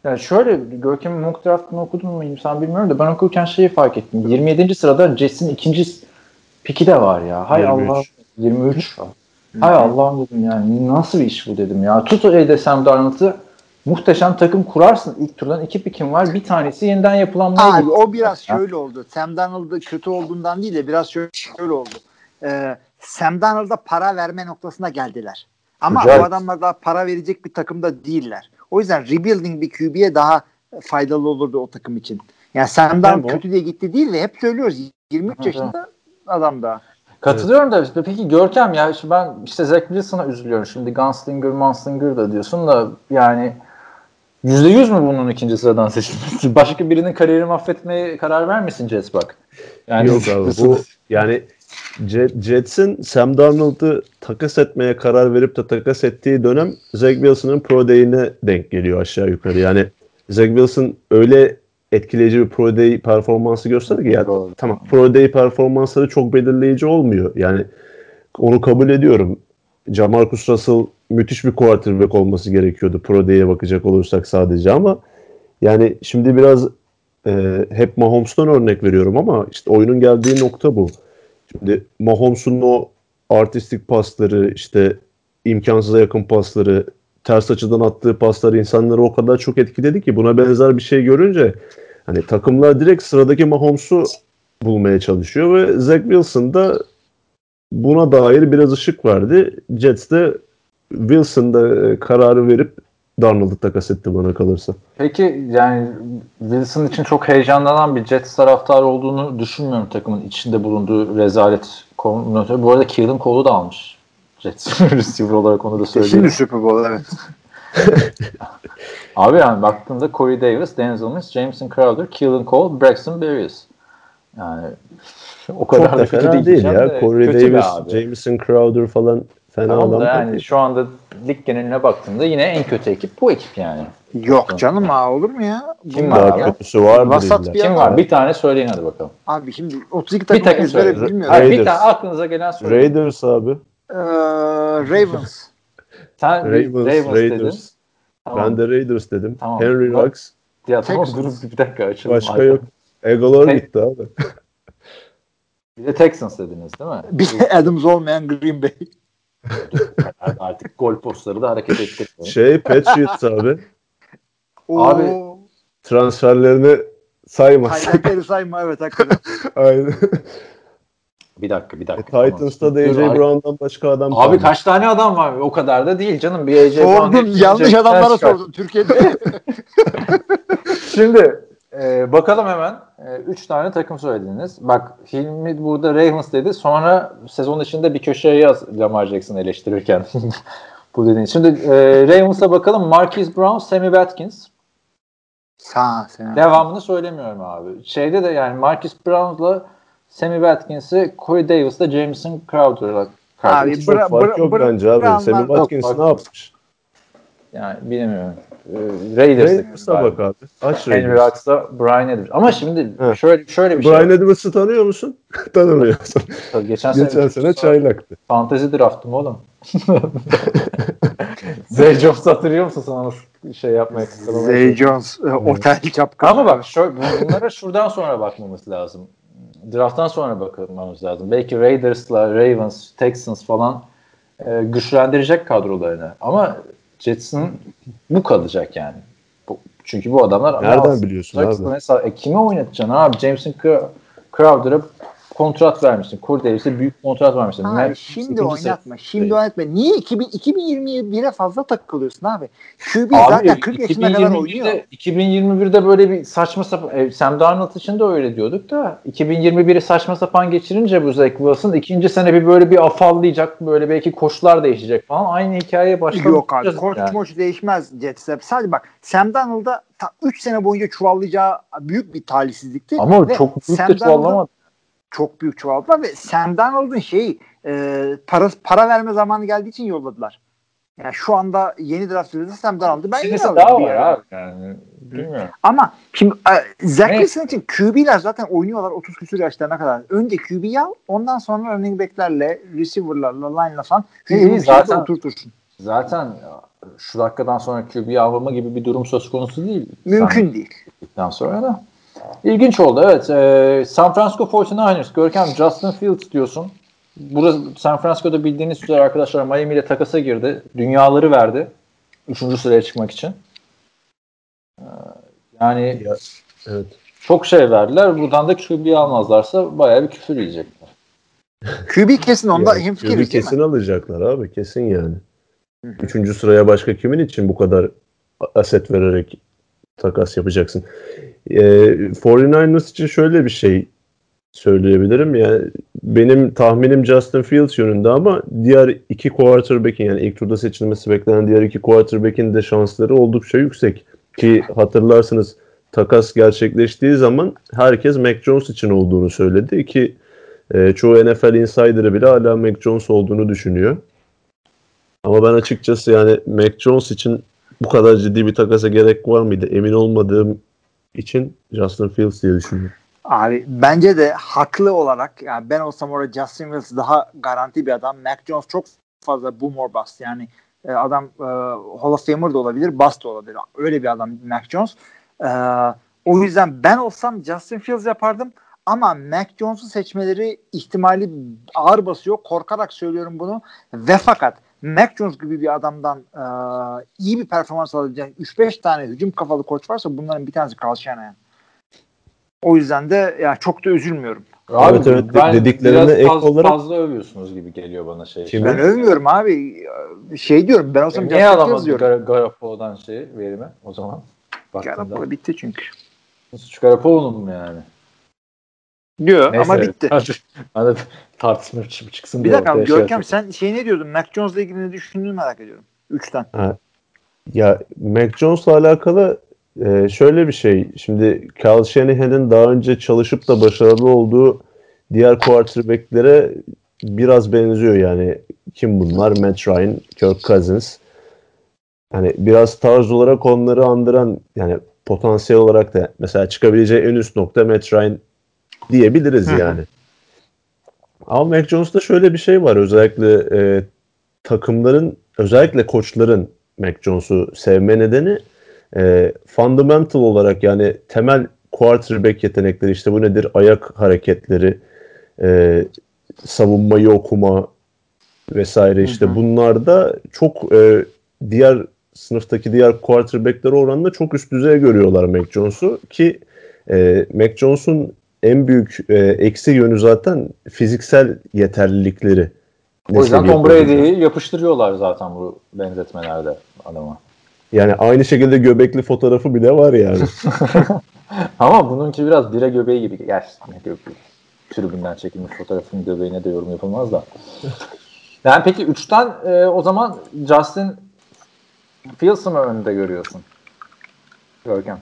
yani şöyle Görkem'in mock draftını okudun mu insan bilmiyorum da ben okurken şeyi fark ettim. 27. sırada Jets'in ikinci piki de var ya. Hay 23. Allah. 23. Hay Allah'ım dedim yani nasıl bir iş bu dedim ya. Tut elde Sam Darnold'ı muhteşem takım kurarsın. İlk turdan iki pikin var. Bir tanesi yeniden yapılanmaya Abi o biraz şöyle oldu. Sam Darnold'ı kötü olduğundan değil de biraz şöyle, şöyle oldu. Ee, Sam Darnold'a para verme noktasına geldiler. Ama Güzel. o adamlar daha para verecek bir takımda değiller. O yüzden rebuilding bir QB'ye daha faydalı olurdu o takım için. Yani Sam Darnold kötü diye gitti değil ve hep söylüyoruz 23 yaşında adam da. Katılıyorum da peki Görkem ya işte ben işte Zach Wilson'a üzülüyorum. Şimdi Gunslinger, Manslinger da diyorsun da yani yüzde yüz mü bunun ikinci sıradan seçilmesi? Başka birinin kariyerini mahvetmeye karar vermesin Jets bak. Yani Yok abi bu yani Jets'in Sam Darnold'u takas etmeye karar verip de takas ettiği dönem Zach Wilson'ın Pro Day'ine denk geliyor aşağı yukarı. Yani Zach Wilson öyle etkileyici bir Pro Day performansı gösterdi ki ya tamam Pro Day performansları çok belirleyici olmuyor. Yani onu kabul ediyorum. Jamarcus Russell müthiş bir quarterback olması gerekiyordu Pro Day'e bakacak olursak sadece ama yani şimdi biraz e, hep Mahomes'tan örnek veriyorum ama işte oyunun geldiği nokta bu. Şimdi Mahomes'un o artistik pasları işte imkansıza yakın pasları ters açıdan attığı paslar insanları o kadar çok etkiledi ki buna benzer bir şey görünce hani takımlar direkt sıradaki Mahomes'u bulmaya çalışıyor ve Zach Wilson da buna dair biraz ışık verdi. Jets de Wilson da e, kararı verip Darnold'u takas etti bana kalırsa. Peki yani Wilson için çok heyecanlanan bir Jets taraftarı olduğunu düşünmüyorum takımın içinde bulunduğu rezalet kombinatörü. Bu arada Keelan Cole'u da almış. Jets receiver olarak onu da söyleyeyim. Şimdi Super Bowl evet. Abi yani baktığında Corey Davis, Denzel Mims, Jameson Crowder, Keelan Cole, Braxton Berrios. Yani o kadar Çok da fena değil, değil ya. De, Corey Davis, Jameson Crowder falan fena tamam adam. yani değil. şu anda lig geneline baktığımda yine en kötü ekip bu ekip yani. Yok canım ha olur mu ya? Kim var? Daha kötüsü var mı? Vasat bir Kim var? Bir tane söyleyin hadi bakalım. Abi şimdi 32 takım, bir takım ezbere bilmiyorum. Hayır, bir tane aklınıza gelen söyleyin. Raiders abi. Ee, Ravens. Sen Ravens, Ravens, Raiders. dedin. Tamam. Ben de Raiders dedim. Tamam. Henry Ruggs. Ya tamam dur bir dakika açalım. Başka Aynen. yok. Egolor Te- gitti abi. Bir de Texans dediniz değil mi? Bir de Adams olmayan Green Bay. Artık gol postları da hareket ettirmiyor. Şey Patriots abi. abi transferlerini sayma. Highlightleri sayma evet hakikaten. Aynen. Bir dakika bir dakika. E, Titans'ta da AJ Brown'dan başka adam Abi kaldı. kaç tane adam var? O kadar da değil canım. Bir AJ Brown. Sordun yanlış adamlara sordun Türkiye'de. Şimdi e, bakalım hemen. E, üç tane takım söylediniz. Bak Hilmi burada Ravens dedi. Sonra sezon içinde bir köşeye yaz Lamar Jackson eleştirirken. Bu dediğin. Şimdi e, Ravens'a bakalım. Marquise Brown, Sammy Watkins. Sağ, sen. Devamını söylemiyorum abi. Şeyde de yani Marcus Brown'la Sammy Watkins'i Corey Davis'la Jameson Crowder'la Abi bra- fark yok bra- bence abi. Sammy Watkins ne yapmış? Yani bilemiyorum. Ee, Raiders'a bak abi. Aç Henry Ruggs'da Brian Edwards. Ama şimdi He. şöyle şöyle bir Brian şey. Brian Edwards'ı tanıyor musun? Tanımıyorsun. Geçen sene, Geçen sene çaylaktı. Fantezi draftım oğlum. Zay Jones hatırlıyor musun sana nasıl şey yapmaya Zay Jones e, otel çapkın. Ama bak şöyle, bunlara şuradan sonra bakmamız lazım. Drafttan sonra bakmamız lazım. Belki Raiders'la Ravens, Texans falan e, güçlendirecek kadrolarını. Ama Jets'in bu kalacak yani. Bu, çünkü bu adamlar Nereden biliyorsun abi? Mesela, e, kime oynatacaksın abi? Jameson Crowder'a kontrat vermiştin. Cordelis'e büyük kontrat vermiştin. Abi, Mer- şimdi oynatma. Şimdi değil. oynatma. Niye 2000, 2021'e fazla takılıyorsun abi? QB abi, zaten 40 yaşına kadar oynuyor. 2021'de böyle bir saçma sapan e, Sam Darnold için de öyle diyorduk da 2021'i saçma sapan geçirince bu Zach Wilson ikinci sene bir böyle bir afallayacak. Böyle belki koşular değişecek falan. Aynı hikayeye başladı. Yok abi. Koç yani. moç değişmez Jets'e. Sadece bak Sam Darnold'a 3 sene boyunca çuvallayacağı büyük bir talihsizlikti. Ama Ve çok büyük de çuvallamadı çok büyük çoğaltma ve Sam Darnold'un şeyi e, para, para verme zamanı geldiği için yolladılar. Yani şu anda yeni draft süresi Sam Darnold'u ben yine daha var abi. Yani, bilmiyorum. Ama şimdi e, Zach Wilson için QB'ler zaten oynuyorlar 30 küsur yaşlarına kadar. Önce QB'yi al ondan sonra running back'lerle, receiver'larla, line'la falan hücumu zaten oturtursun. Zaten şu dakikadan sonra QB'yi alma gibi bir durum söz konusu değil. Mümkün Sen, değil. sonra da. İlginç oldu evet. Ee, San Francisco 49ers. Görkem Justin Fields diyorsun. Burası San Francisco'da bildiğiniz üzere arkadaşlar Miami ile takasa girdi. Dünyaları verdi. Üçüncü sıraya çıkmak için. Ee, yani ya, evet. çok şey verdiler. Buradan da QB almazlarsa bayağı bir küfür yiyecekler. QB kesin onda yani, hemfikiriz QB kesin alacaklar abi. Kesin yani. Hı-hı. Üçüncü sıraya başka kimin için bu kadar aset vererek takas yapacaksın? E, 49ers için şöyle bir şey söyleyebilirim. Yani benim tahminim Justin Fields yönünde ama diğer iki quarterback'in yani ilk turda seçilmesi beklenen diğer iki quarterback'in de şansları oldukça yüksek. Ki hatırlarsınız takas gerçekleştiği zaman herkes Mac Jones için olduğunu söyledi ki e, çoğu NFL insider'ı bile hala Mac Jones olduğunu düşünüyor. Ama ben açıkçası yani Mac Jones için bu kadar ciddi bir takasa gerek var mıydı emin olmadığım için Justin Fields diye düşünüyorum. Abi bence de haklı olarak yani ben olsam orada Justin Fields daha garanti bir adam. Mac Jones çok fazla boom or bust. Yani e, adam e, Hall of Famer da olabilir, bust da olabilir. Öyle bir adam Mac Jones. E, o yüzden ben olsam Justin Fields yapardım. Ama Mac Jones'u seçmeleri ihtimali ağır basıyor. Korkarak söylüyorum bunu. Ve fakat Mac Jones gibi bir adamdan e, iyi bir performans alacak 3-5 tane hücum kafalı koç varsa bunların bir tanesi Carl Shanahan. O yüzden de ya çok da üzülmüyorum. Abi, evet evet ben dediklerine ek fazla, olarak fazla övüyorsunuz gibi geliyor bana şey. Kim? Ben övmüyorum abi. Şey diyorum ben olsam e, Niye alamadın Gar Garoppolo'dan şey verimi o zaman? Garoppolo bitti çünkü. Suç Garoppolo'nun mu yani? Diyor Neyse, ama bitti. Hadi tartışma çıksın. Bir dakika şey Görkem sen şey ne diyordun? Mac Jones'la ilgili ne düşündüğünü merak ediyorum. Üçten. Ha. Ya Mac Jones'la alakalı e, şöyle bir şey. Şimdi Kyle Shanahan'ın daha önce çalışıp da başarılı olduğu diğer quarterback'lere biraz benziyor yani. Kim bunlar? Matt Ryan, Kirk Cousins. Hani biraz tarz olarak onları andıran yani potansiyel olarak da mesela çıkabileceği en üst nokta Matt Ryan diyebiliriz yani. Ama Mac Jones'ta şöyle bir şey var özellikle e, takımların özellikle koçların Mac Jones'u sevme nedeni e, fundamental olarak yani temel quarterback yetenekleri işte bu nedir ayak hareketleri e, savunmayı okuma vesaire işte hı hı. bunlarda çok e, diğer sınıftaki diğer quarterback'ler oranında çok üst düzey görüyorlar Mac Jones'u ki e, Mac Jones'un en büyük e, eksi yönü zaten fiziksel yeterlilikleri. O yüzden Tom Brady'yi yapıştırıyorlar zaten bu benzetmelerde adama. Yani aynı şekilde göbekli fotoğrafı bile var yani. Ama bununki biraz bire göbeği gibi. Gerçi göbeği. Tribünden çekilmiş fotoğrafın göbeğine de yorum yapılmaz da. Yani peki 3'ten e, o zaman Justin Fields'ı mı önünde görüyorsun? Görkem.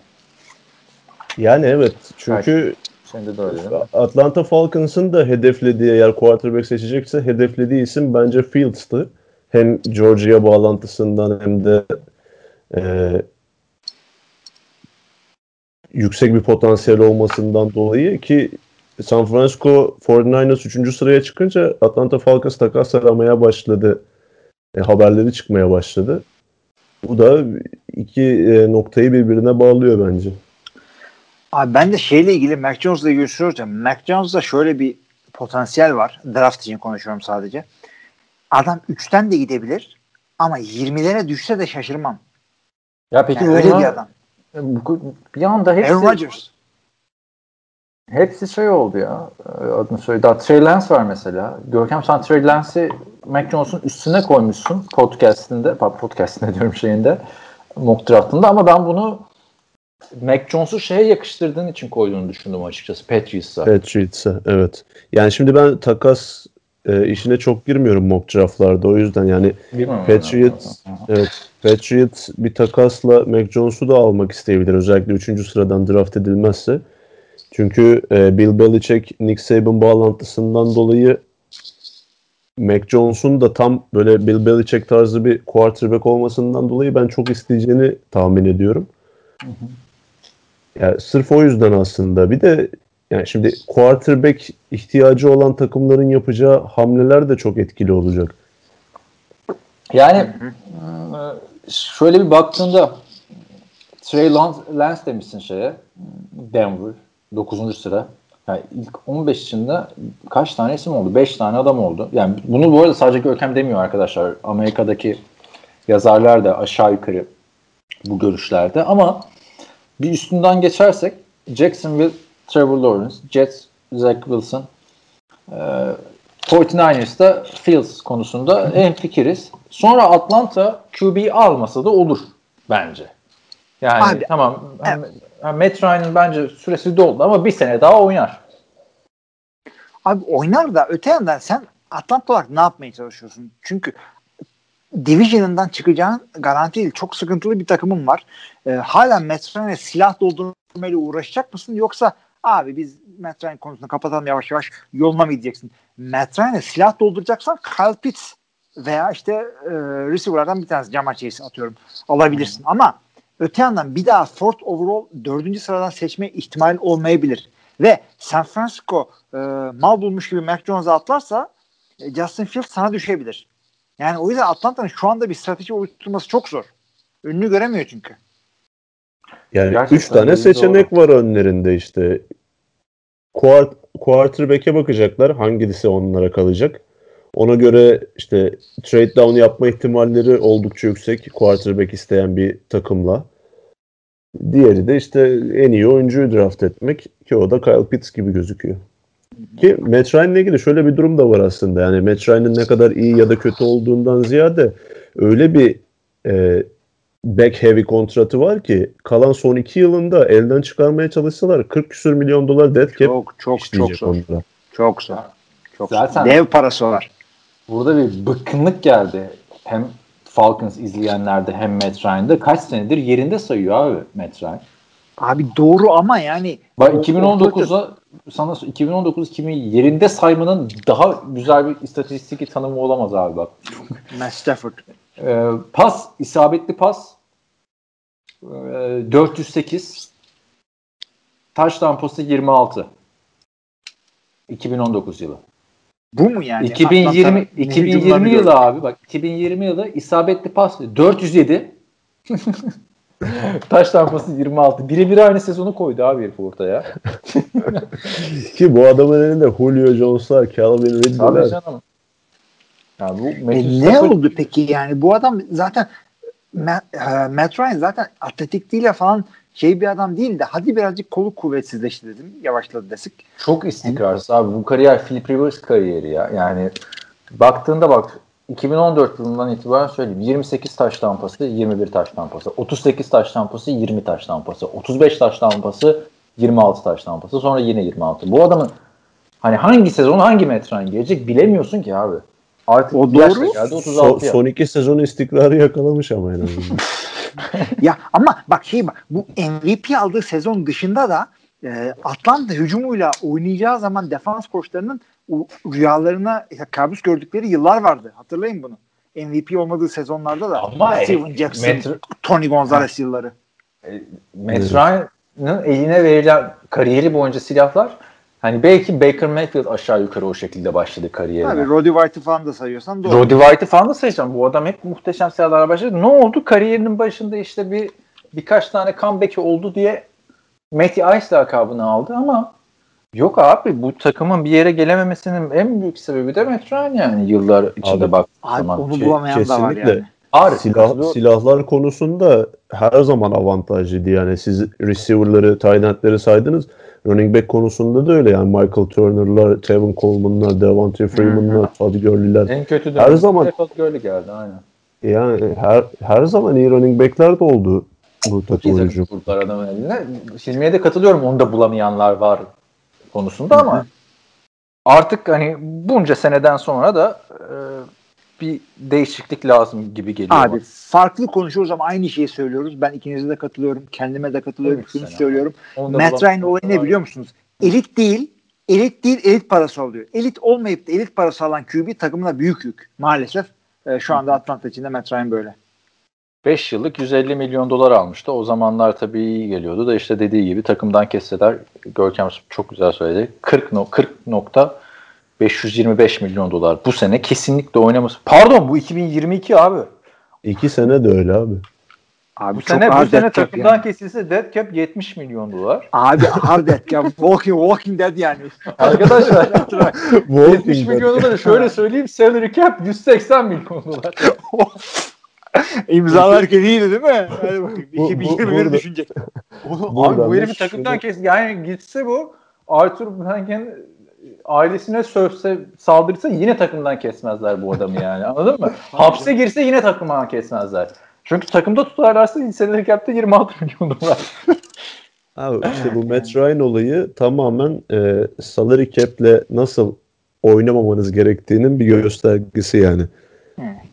Yani evet. Çünkü Şimdi de öyle Atlanta Falcons'ın da hedeflediği eğer quarterback seçecekse hedeflediği isim bence Fields'tı. Hem Georgia bağlantısından hem de e, yüksek bir potansiyel olmasından dolayı ki San Francisco 49ers 3. sıraya çıkınca Atlanta Falcons takas aramaya başladı. E, haberleri çıkmaya başladı. Bu da iki e, noktayı birbirine bağlıyor bence. Abi ben de şeyle ilgili Mac Jones'la görüşüyoruz ya. Mac Jones'da şöyle bir potansiyel var. Draft için konuşuyorum sadece. Adam 3'ten de gidebilir ama 20'lere düşse de şaşırmam. Ya peki yani öyle bir adam. Bir anda hepsi Aaron Rodgers. Hepsi şey oldu ya. Adını söyle. Daha Trey Lance var mesela. Görkem sen Trey Lance'i Mac Jones'un üstüne koymuşsun podcast'inde. Podcast'inde diyorum şeyinde. Mock draft'ında ama ben bunu Mac Jones'u şeye yakıştırdığın için koyduğunu düşündüm açıkçası. Patriots'a. Patriots'a evet. Yani şimdi ben takas e, işine çok girmiyorum mock draftlarda o yüzden yani Patriots evet, Patriots bir takasla Mac Jones'u da almak isteyebilir özellikle 3. sıradan draft edilmezse. Çünkü e, Bill Belichick Nick Saban bağlantısından dolayı Mac Jones'un da tam böyle Bill Belichick tarzı bir quarterback olmasından dolayı ben çok isteyeceğini tahmin ediyorum. Hı hı. Yani sırf o yüzden aslında. Bir de yani şimdi quarterback ihtiyacı olan takımların yapacağı hamleler de çok etkili olacak. Yani şöyle bir baktığında Trey Lance demişsin şeye Denver 9. sıra. Yani ilk 15 içinde kaç tane isim oldu? 5 tane adam oldu. Yani bunu bu arada sadece Görkem demiyor arkadaşlar. Amerika'daki yazarlar da aşağı yukarı bu görüşlerde. Ama bir üstünden geçersek Jacksonville, Trevor Lawrence, Jets, Zach Wilson, e, 49ers'da Fields konusunda en fikiriz. Sonra Atlanta QB almasa da olur bence. Yani Abi, tamam hem Matt Ryan'ın bence süresi doldu ama bir sene daha oynar. Abi oynar da öte yandan sen Atlanta olarak ne yapmaya çalışıyorsun? Çünkü Division'ından çıkacağın garanti değil. Çok sıkıntılı bir takımın var. E, hala Matt Ryan'e silah doldurmayla uğraşacak mısın? Yoksa abi biz Matt Ryan konusunu kapatalım yavaş yavaş yoluna mı gideceksin? Matt Ryan'e silah dolduracaksan Kyle Pitts veya işte e, receiver'lardan bir tanesi Jamar Chase atıyorum alabilirsin. Hmm. Ama öte yandan bir daha fourth overall dördüncü sıradan seçme ihtimali olmayabilir. Ve San Francisco e, mal bulmuş gibi Mac Jones'a atlarsa e, Justin Fields sana düşebilir. Yani o yüzden Atlanta'nın şu anda bir strateji oluşturması çok zor. Önünü göremiyor çünkü. Yani Gerçekten üç tane seçenek doğru. var önlerinde işte. Quart quarterback'e bakacaklar. Hangisi onlara kalacak? Ona göre işte trade down yapma ihtimalleri oldukça yüksek. Quarterback isteyen bir takımla. Diğeri de işte en iyi oyuncuyu draft etmek ki o da Kyle Pitts gibi gözüküyor. Ki Matt Ryan'la ilgili şöyle bir durum da var aslında. Yani Matt Ryan'ın ne kadar iyi ya da kötü olduğundan ziyade öyle bir e, back heavy kontratı var ki kalan son iki yılında elden çıkarmaya çalışsalar 40 küsür milyon dolar dead cap çok çok çok zor. Onlara. Çok zor. Çok Zaten dev parası var. Burada bir bıkkınlık geldi. Hem Falcons izleyenlerde hem Matt Ryan'da kaç senedir yerinde sayıyor abi Matt Ryan. Abi doğru ama yani Bak 2019'da sana 2019-2020 yerinde saymanın daha güzel bir istatistik tanımı olamaz abi bak. Matt Stafford. Ee, pas, isabetli pas e, 408 taş tampası 26 2019 yılı. Bu mu yani? 2020 2020 yılı abi bak 2020 yılı isabetli pas 407 Taş tampası 26. Birebir aynı sezonu koydu abi herif ortaya. Ki bu adamın elinde Julio Jones'lar, Calvin Ridley'ler. Ya bu e ne oldu peki yani bu adam zaten Matt, uh, Matt Ryan zaten atletikliğiyle falan şey bir adam değil de hadi birazcık kolu kuvvetsizleşti dedim. Yavaşladı desek. Çok istikrarsız abi. Bu kariyer Philip Rivers kariyeri ya. Yani baktığında bak 2014 yılından itibaren söyleyeyim. 28 taş tampası, 21 taş tampası. 38 taş tampası, 20 taş tampası. 35 taş tampası, 26 taş tampası. Sonra yine 26. Bu adamın hani hangi sezon hangi metren gelecek bilemiyorsun ki abi. Artık o doğru. Geldi, 36 son, son iki sezon istikrarı yakalamış ama en azından. ya ama bak şey bak bu MVP aldığı sezon dışında da e, Atlanta hücumuyla oynayacağı zaman defans koçlarının rüyalarına kabus gördükleri yıllar vardı. Hatırlayın bunu. MVP olmadığı sezonlarda da Ama Steven Jackson, Metro, Tony Gonzalez yılları. E, Matt Ryan'ın eline verilen kariyeri boyunca silahlar Hani belki Baker Mayfield aşağı yukarı o şekilde başladı kariyerine. Tabii Roddy White'ı falan da sayıyorsan doğru. Roddy White'ı falan da sayacağım. Bu adam hep muhteşem silahlara başladı. Ne oldu? Kariyerinin başında işte bir birkaç tane comeback'i oldu diye Matty Ice lakabını aldı ama yok abi bu takımın bir yere gelememesinin en büyük sebebi de Matt Ryan yani yıllar içinde bak zaman. Onu bulamayan Kesinlikle. da var yani. Ağrı, Silah, silahlar konusunda her zaman avantajlıydı. Yani siz receiver'ları, tight end'leri saydınız. Running back konusunda da öyle yani Michael Turner'lar, Tevin Coleman'lar, Devontae Freeman'lar, Todd Gurley'ler. En kötü her zaman Todd Gurley geldi aynen. Yani her her zaman iyi running back'ler de oldu bu takım oyuncu. Kurtlar adamın eline. Hilmi'ye de katılıyorum. Onu da bulamayanlar var konusunda ama artık hani bunca seneden sonra da e, bir değişiklik lazım gibi geliyor. Abi bana. farklı konuşuyoruz ama aynı şeyi söylüyoruz. Ben ikinize de katılıyorum. Kendime de katılıyorum. Şunu söylüyorum. Matt Ryan olayı ne biliyor musunuz? Elit değil, elit değil, elit parası alıyor. Elit olmayıp da elit parası alan QB takımına büyük yük. Maalesef e, şu anda Atlanta içinde Matt Ryan böyle. 5 yıllık 150 milyon dolar almıştı. O zamanlar tabii iyi geliyordu da işte dediği gibi takımdan kesseler Görkem çok güzel söyledi. 40 no, 40 nokta 525 milyon dolar bu sene kesinlikle oynaması. Pardon bu 2022 abi. İki sene de öyle abi. Abi bu sene bu sene takımdan yani. kesilse dead cap 70 milyon dolar. Abi hard dead cap. Walking, walking dead yani. Arkadaşlar 70 milyon dolar şöyle söyleyeyim salary cap 180 milyon dolar. İmzalarken iyiydi değil mi? Hadi bakayım. 2021 düşünecek. abi bu herifi takımdan kes yani gitse bu Arthur Blanken ailesine sövse saldırsa yine takımdan kesmezler bu adamı yani anladın mı? Hapse girse yine takımdan kesmezler. Çünkü takımda tutarlarsa listeleri cap'te 26 milyon dolar. Abi işte bu Matt Ryan olayı tamamen e, salary cap'le nasıl oynamamanız gerektiğinin bir göstergesi yani.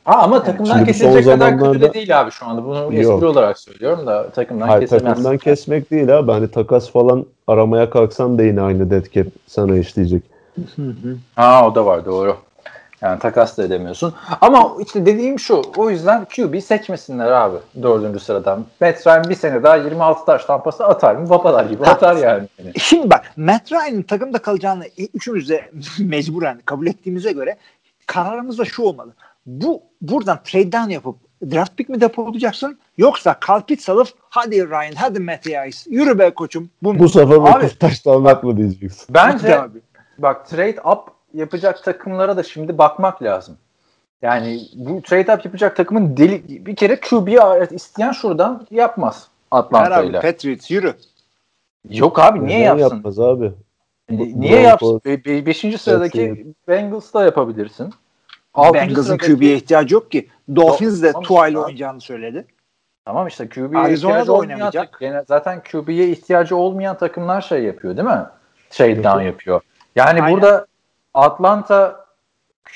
Ha, ama takımdan Şimdi kesilecek kadar zamanlarda... kötü de değil abi şu anda. Bunu espri Yok. olarak söylüyorum da takımdan Hayır, kesemezsin. Takımdan kesmek değil abi. Hani takas falan aramaya kalksan da yine aynı dead cap sana işleyecek. ha o da var doğru. Yani takas da edemiyorsun. Ama işte dediğim şu. O yüzden QB seçmesinler abi dördüncü sıradan. Matt Ryan bir sene daha 26 taş tampası atar mı? Babalar gibi atar yani. Şimdi bak Matt Ryan'ın takımda kalacağını üçümüz de mecburen kabul ettiğimize göre kararımız da şu olmalı bu buradan trade down yapıp draft pick mi depolayacaksın yoksa kalpit salıp hadi Ryan hadi Matthias yürü be koçum. Bu, bu sefer abi, taş almak mı diyeceksin? Bence abi. bak trade up yapacak takımlara da şimdi bakmak lazım. Yani bu trade up yapacak takımın deli bir kere QB'yi isteyen şuradan yapmaz Atlanta ile. Patriots yürü. Yok abi niye Neden yapsın? yapmaz abi. Niye yapsın? Be- be- beşinci sıradaki Bengals'da yapabilirsin. Bengals'ın QB'ye ihtiyacı yok ki. Dolphins de tamam, Tua ile oynayacağını söyledi. Tamam işte QB'ye ihtiyacı oynamayacak. Yani zaten QB'ye ihtiyacı olmayan takımlar şey yapıyor değil mi? Şey down yapıyor. Yani Aynen. burada Atlanta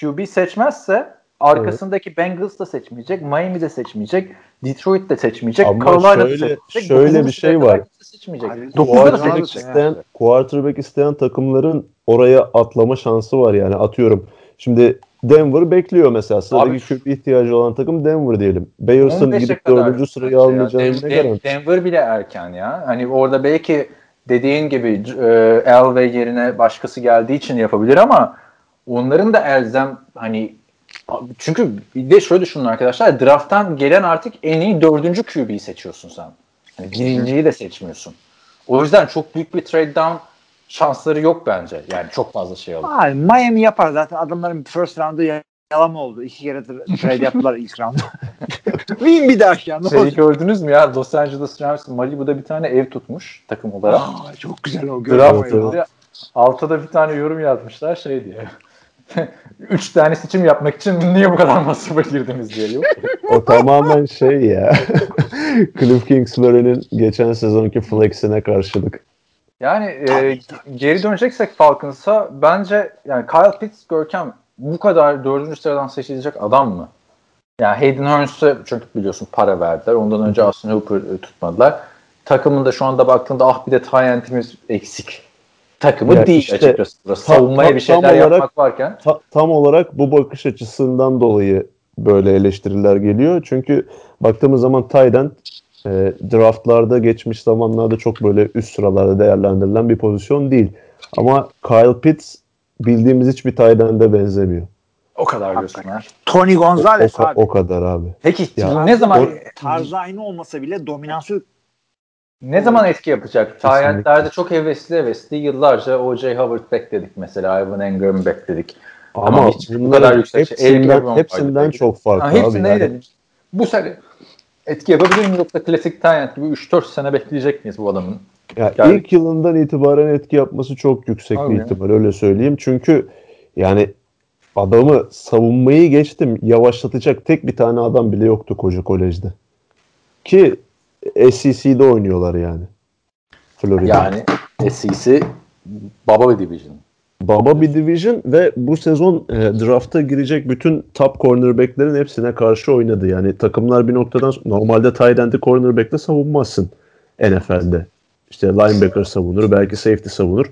QB seçmezse arkasındaki evet. Bengals da seçmeyecek, Miami de seçmeyecek, Detroit de seçmeyecek, Ama Carolina şöyle, da seçmeyecek. Şöyle bir şey var. Seçmeyecek. Quarterback isteyen, quarterback isteyen takımların oraya atlama şansı var yani atıyorum. Şimdi Denver bekliyor mesela. Sıradaki QB ihtiyacı olan takım Denver diyelim. Bears'ın gidip dördüncü sırayı almayacağını ne garanti? Denver bile erken ya. Hani orada belki dediğin gibi e, Elway yerine başkası geldiği için yapabilir ama onların da elzem hani çünkü bir de şöyle düşünün arkadaşlar drafttan gelen artık en iyi dördüncü QB'yi seçiyorsun sen. Hani birinciyi de seçmiyorsun. O yüzden çok büyük bir trade down şansları yok bence. Yani çok fazla şey alır. Abi, Miami yapar zaten adamların first round'ı yalama oldu. İki kere trade yaptılar ilk roundda. Win bir daha aşağı. Ne Şeyi olacak? gördünüz mü ya Los Angeles Rams Malibu'da bir tane ev tutmuş takım olarak. Aa, çok güzel o. Draft Görüyorum. yılında altta da bir tane yorum yazmışlar şey diye. Üç tane seçim yapmak için niye bu kadar masrafa girdiniz diye. Yok. O tamamen şey ya. Cliff Kingsbury'nin geçen sezonki flexine karşılık. Yani e, geri döneceksek Falcons'a bence yani Kyle Pitts Görkem bu kadar dördüncü sıradan seçilecek adam mı? Yani Hayden Hurst'e çünkü biliyorsun para verdiler. Ondan önce Austin Hooper e, tutmadılar. Takımında şu anda baktığında ah bir de Tyent'imiz eksik. Takımı Ya değil işte açıkçası. Burası. Savunmaya tam- bir şeyler olarak- yapmak varken. Ta- tam olarak bu bakış açısından dolayı böyle eleştiriler geliyor. Çünkü baktığımız zaman Tayden e, draftlarda geçmiş zamanlarda çok böyle üst sıralarda değerlendirilen bir pozisyon değil. Ama Kyle Pitts bildiğimiz hiçbir Tayden'de benzemiyor. O kadar diyorsun ha. Tony O, Gonzalez o- abi. o kadar abi. Peki Ya, ne zaman o- Tarzı aynı olmasa bile dominansı ne zaman etki yapacak? Tyentlerde çok hevesli hevesli yıllarca O.J. Howard bekledik mesela. Ivan Engram bekledik. Ama Ama hiç bu kadar yüksek şey- hepsinden, Ebron hepsinden vardı. çok farklı Ha, abi. hepsinde yani. yani. Bu sene etki yapabilir mi yoksa klasik Tyent gibi 3-4 sene bekleyecek miyiz bu adamın? Ya Yani- ilk yılından itibaren etki yapması çok yüksek Abi bir ihtimal öyle söyleyeyim. Çünkü yani adamı savunmayı geçtim yavaşlatacak tek bir tane adam bile yoktu koca kolejde. Ki SEC'de oynuyorlar yani. Florida. Yani SEC baba bir division. Baba bir division ve bu sezon e, drafta girecek bütün top cornerback'lerin hepsine karşı oynadı. Yani takımlar bir noktadan normalde tight end'i cornerback'le savunmazsın NFL'de. İşte linebacker savunur, belki safety savunur.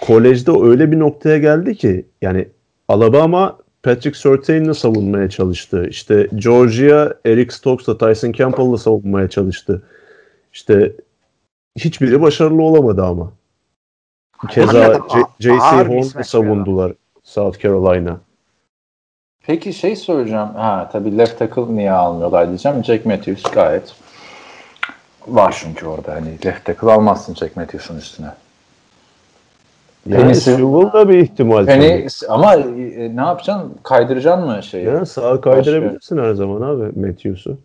Kolejde öyle bir noktaya geldi ki yani Alabama Patrick Surtain'le savunmaya çalıştı. İşte Georgia Eric Stokes'la Tyson Campbell'la savunmaya çalıştı. İşte hiçbiri başarılı olamadı ama. Keza J.C. Horn'u savundular South Carolina. Peki şey soracağım. Ha tabii left tackle niye almıyorlar diyeceğim. Jack Matthews gayet var çünkü orada. Hani left tackle almazsın Jack Matthews'un üstüne. Yani Penisi- Sewell da bir ihtimal. Tabii. ama e, ne yapacaksın? Kaydıracaksın mı şeyi? Yani sağa kaydırabilirsin her zaman abi Matthews'u.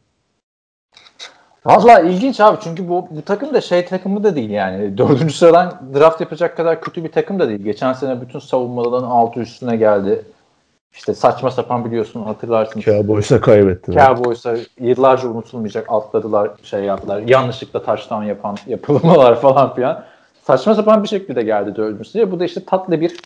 Valla ilginç abi çünkü bu, bu takım da şey takımı da değil yani. Dördüncü sıradan draft yapacak kadar kötü bir takım da değil. Geçen sene bütün savunmaların altı üstüne geldi. İşte saçma sapan biliyorsun hatırlarsın. Cowboys'a kaybettiler. Cowboys'a yıllarca unutulmayacak atladılar şey yaptılar. Yanlışlıkla taştan yapan yapılmalar falan filan. Saçma sapan bir şekilde geldi dördüncü sıraya. Bu da işte tatlı bir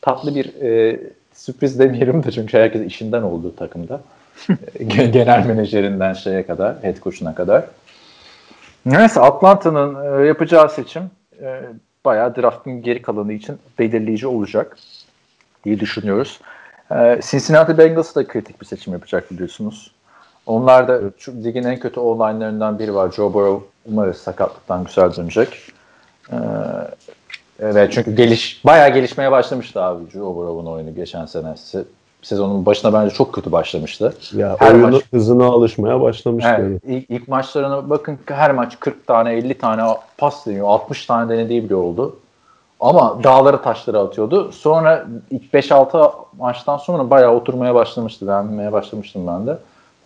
tatlı bir e, sürpriz demeyelim de çünkü herkes işinden olduğu takımda. Genel menajerinden şeye kadar, head coach'una kadar. Neyse Atlanta'nın e, yapacağı seçim e, bayağı draftın geri kalanı için belirleyici olacak diye düşünüyoruz. E, Cincinnati Bengals da kritik bir seçim yapacak biliyorsunuz. Onlar da şu ligin en kötü online'larından biri var. Joe Burrow umarız sakatlıktan güzel dönecek. Evet çünkü geliş bayağı gelişmeye başlamıştı abi Joe Burrow'un oyunu geçen sene. Se- Sezonun başına bence çok kötü başlamıştı. Ya Her oyunun maç- hızına alışmaya başlamış yani. Evet, ilk, ilk maçlarına bakın her maç 40 tane 50 tane pas deniyor. 60 tane denediği bile oldu. Ama dağları taşları atıyordu. Sonra ilk 5-6 maçtan sonra bayağı oturmaya başlamıştı. Beğenmeye başlamıştım ben de.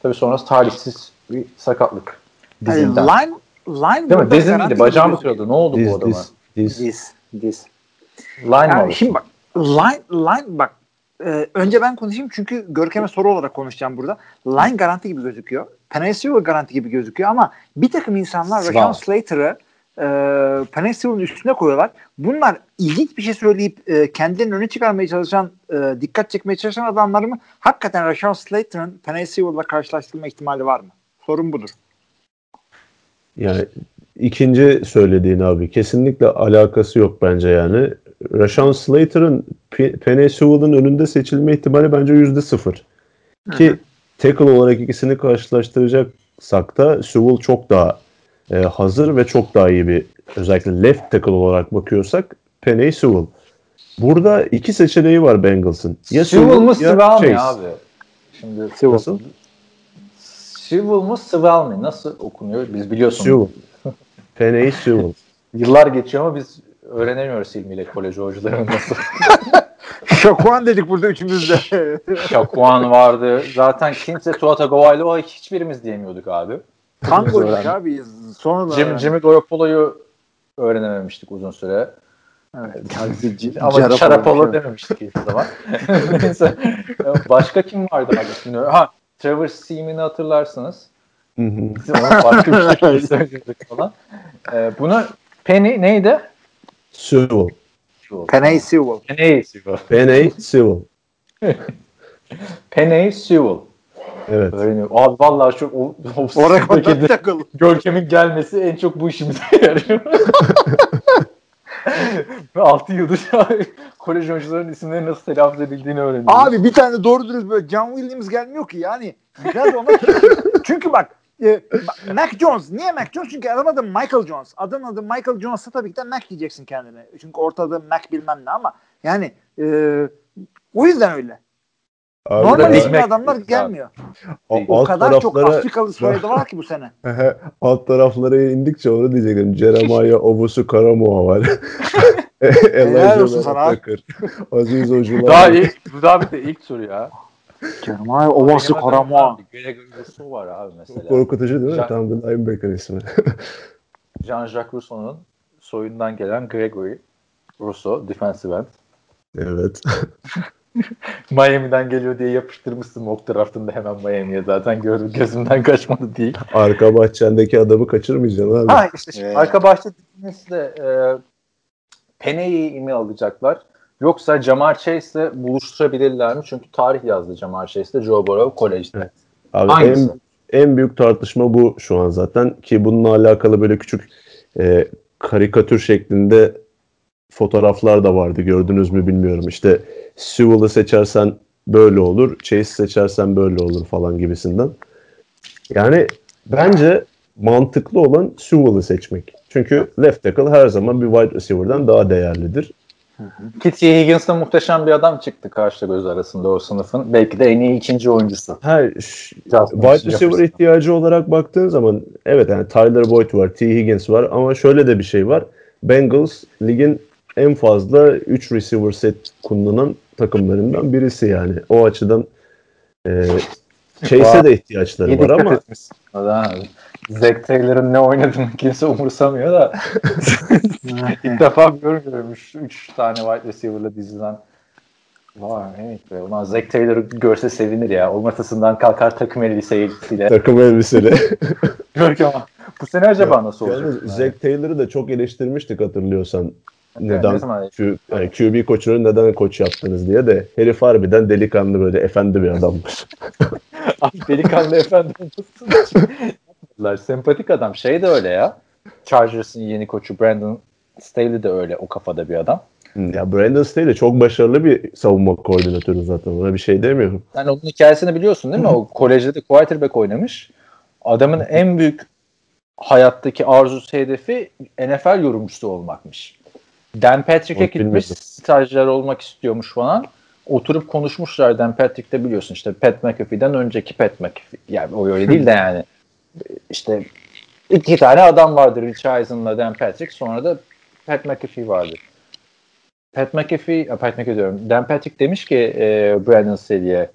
Tabii sonrası talihsiz bir sakatlık. Yani Dizinden. line line Değil mi? Dizin miydi? Bacağı mı kırıldı? Ne oldu bu Diz, adama? diz, diz. Diz, diz. Line mi Yani oldu? şimdi bak line line bak e, önce ben konuşayım çünkü Görkem'e soru olarak konuşacağım burada. Line garanti gibi gözüküyor. Penasio garanti gibi gözüküyor ama bir takım insanlar. Rashawn Slater'ı e, Penasio'nun üstüne koyuyorlar. Bunlar ilginç bir şey söyleyip e, kendilerini öne çıkarmaya çalışan, e, dikkat çekmeye çalışan adamlar mı? Hakikaten Rashawn Slater'ın Penasio'la karşılaştırma ihtimali var mı? Sorun budur. Yani ikinci söylediğin abi kesinlikle alakası yok bence yani. Rashawn Slater'ın Penny Sewell'ın önünde seçilme ihtimali bence yüzde sıfır. Ki tackle olarak ikisini karşılaştıracaksak da Sewell çok daha e, hazır ve çok daha iyi bir özellikle left tackle olarak bakıyorsak Penny Sewell. Burada iki seçeneği var Bengals'ın. Ya Sewell mı ya Sewell mi abi? Şimdi Nasıl? Sewell mı Sewell mi? Nasıl okunuyor? Biz biliyorsun. Sewell. Penny Sewell. Yıllar geçiyor ama biz öğrenemiyoruz ilmiyle kolej hocalarının nasıl Şakuan dedik burada üçümüz de. Şakuan vardı. Zaten kimse Tua Tagovailoa hiçbirimiz diyemiyorduk abi. Tango'ymuş abi. Sonra Jim, Jimmy Garoppolo'yu öğrenememiştik uzun süre. Evet. Ama Şarapolo dememiştik hiçbir zaman. Neyse. Başka kim vardı abi bilmiyorum. Ha Trevor Seaman'ı hatırlarsınız. Onu farklı bir şekilde söylüyorduk falan. Ee, bunu Penny neydi? Sewell. Penny Sewell. Penny Sewell. Penny Sewell. Penny Sewell. Evet. Öğreniyor. Abi vallahi çok Oraya kadar takıl. Görkem'in gelmesi en çok bu işimize yarıyor. 6 yıldır kolej oyuncuların isimleri nasıl telaffuz edildiğini öğreniyoruz. Abi bir tane doğru dürüst böyle John Williams gelmiyor ki yani. Biraz ona çünkü bak Mac Jones. Niye Mac Jones? Çünkü adam adı Michael Jones. Adamın adı Michael Jones'a tabii ki de Mac diyeceksin kendine. Çünkü ortada Mac bilmem ne ama yani e, o yüzden öyle. Abi Normal isimli adamlar gelmiyor. o, O alt kadar çok taraflara- Afrikalı soyadı var ki bu sene. alt taraflara indikçe onu diyecektim. Jeremiah Obusu Karamoa var. Elijah olsun sana. Aziz Ocular. Daha ilk, bu daha bir de ilk soru ya. Jeremiah Owasu Karamoa. Gregory Rousseau var abi mesela. Korkutucu değil mi? Jack- Tam bir linebacker ismi. Jean-Jacques Rousseau'nun soyundan gelen Gregory Rousseau, defensive end. evet. Miami'den geliyor diye yapıştırmışsın mock draftında hemen Miami'ye zaten gör, gözümden kaçmadı değil. Arka bahçendeki adamı kaçırmayacaksın abi. Ha işte şimdi Evet. arka bahçe de e, Pene'yi mi alacaklar? Yoksa Jamar Chase'le buluşturabilirler mi? Çünkü tarih yazdı Jamar Chase'le Joe Burrow kolejde. Abi Hangisi? en, en büyük tartışma bu şu an zaten ki bununla alakalı böyle küçük e, karikatür şeklinde fotoğraflar da vardı gördünüz mü bilmiyorum işte Sewell'ı seçersen böyle olur Chase seçersen böyle olur falan gibisinden. Yani bence mantıklı olan Sewell'ı seçmek. Çünkü left tackle her zaman bir wide receiver'dan daha değerlidir. Ki T. Higgins'la muhteşem bir adam çıktı karşı göz arasında o sınıfın. Belki de en iyi ikinci oyuncusu. Her wide receiver ihtiyacı olarak baktığın zaman evet yani Tyler Boyd var, T. Higgins var ama şöyle de bir şey var. Bengals ligin en fazla 3 receiver set kullanan takımlarından birisi yani. O açıdan e, Chase'e de ihtiyaçları var ama etmişsin. Zack Taylor'ın ne oynadığını kimse umursamıyor da ilk defa görmüyorum 3 tane wide receiver'la dizilen Var evet be. Ulan Zack Taylor'ı görse sevinir ya. O masasından kalkar takım elbisesiyle. takım elbiseli. Görkem ama bu sene acaba nasıl olacak? Yalnız Zack Taylor'ı da çok eleştirmiştik hatırlıyorsan. ne Neden zaman- Q, yani QB koçunu neden koç yaptınız diye de herif harbiden delikanlı böyle efendi bir adammış. Abi delikanlı efendi olmasın yapmadılar. Sempatik adam. Şey de öyle ya. Chargers'ın yeni koçu Brandon Staley de öyle o kafada bir adam. Ya Brandon Staley çok başarılı bir savunma koordinatörü zaten. Ona bir şey demiyorum. Sen onun hikayesini biliyorsun değil mi? O kolejde de quarterback oynamış. Adamın en büyük hayattaki arzusu hedefi NFL yorumcusu olmakmış. Dan Patrick'e gitmiş. Stajyer olmak istiyormuş falan. Oturup konuşmuşlar Dan Patrick'te biliyorsun işte Pat McAfee'den önceki Pat McAfee. Yani o öyle değil de yani. İşte iki tane adam vardır Rich Eisen'la Dan Patrick. Sonra da Pat McAfee vardır. Pat McAfee, Pat McAfee diyorum. Dan Patrick demiş ki e, Brandon Staley'e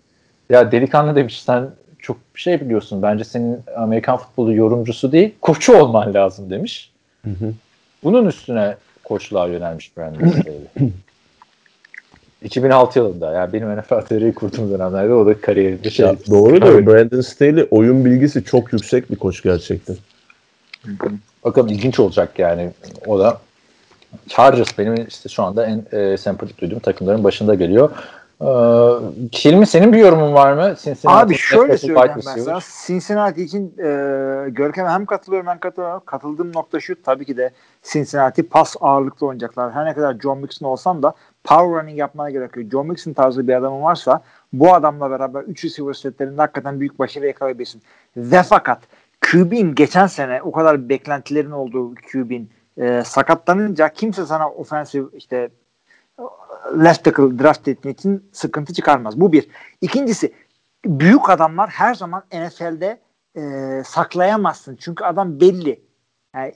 ya delikanlı demiş sen çok bir şey biliyorsun. Bence senin Amerikan futbolu yorumcusu değil, koçu olman lazım demiş. hı. Bunun üstüne koçluğa yönelmiş Brandon Staley. 2006 yılında yani benim NFL teoriyi kurduğum dönemlerde o da kariyerinde şey. Ya doğru da Brandon Staley oyun bilgisi çok yüksek bir koç gerçekten. Bakalım ilginç olacak yani. O da Chargers benim işte şu anda en e, sempatik duyduğum takımların başında geliyor. Ee, Hilmi senin bir yorumun var mı? Cincinnati Abi şöyle söyleyeyim ben sana. Cincinnati için e, Görkem'e hem katılıyorum hem katılıyorum. Katıldığım nokta şu tabii ki de Cincinnati pas ağırlıklı oynayacaklar. Her ne kadar John Mixon olsam da power running yapmana gerekiyor. John Mixon tarzı bir adamın varsa bu adamla beraber 3 receiver setlerinde hakikaten büyük başarı yakalayabilirsin. Ve fakat QB'in geçen sene o kadar beklentilerin olduğu QB'in e, sakatlanınca kimse sana ofensif işte left tackle draft etmek için sıkıntı çıkarmaz. Bu bir. İkincisi büyük adamlar her zaman NFL'de e, saklayamazsın. Çünkü adam belli. Yani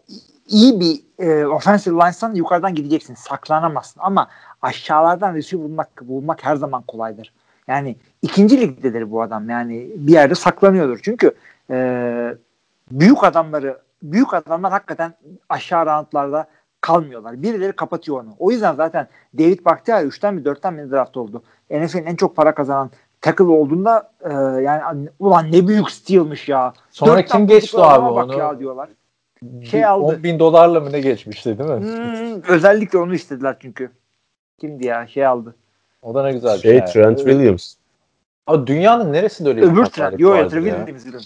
iyi bir e, offensive line'san yukarıdan gideceksin. Saklanamazsın. Ama aşağılardan receiver bulmak, bulmak her zaman kolaydır. Yani ikinci ligdedir bu adam. Yani bir yerde saklanıyordur. Çünkü e, büyük adamları büyük adamlar hakikaten aşağı roundlarda kalmıyorlar. Birileri kapatıyor onu. O yüzden zaten David Bakhtiari 3'ten mi 4'ten mi draft oldu. NFL'in en çok para kazanan tackle olduğunda e, yani ulan ne büyük steal'mış ya. Sonra kim geçti abi onu? Ya diyorlar. Şey aldı. 10 bin dolarla mı ne geçmişti değil mi? Hmm, özellikle onu istediler çünkü. Kimdi ya şey aldı. O da ne güzel şey. Şey Trent Williams. Abi dünyanın neresinde öyle Öbür Trent. Yok Trent Williams.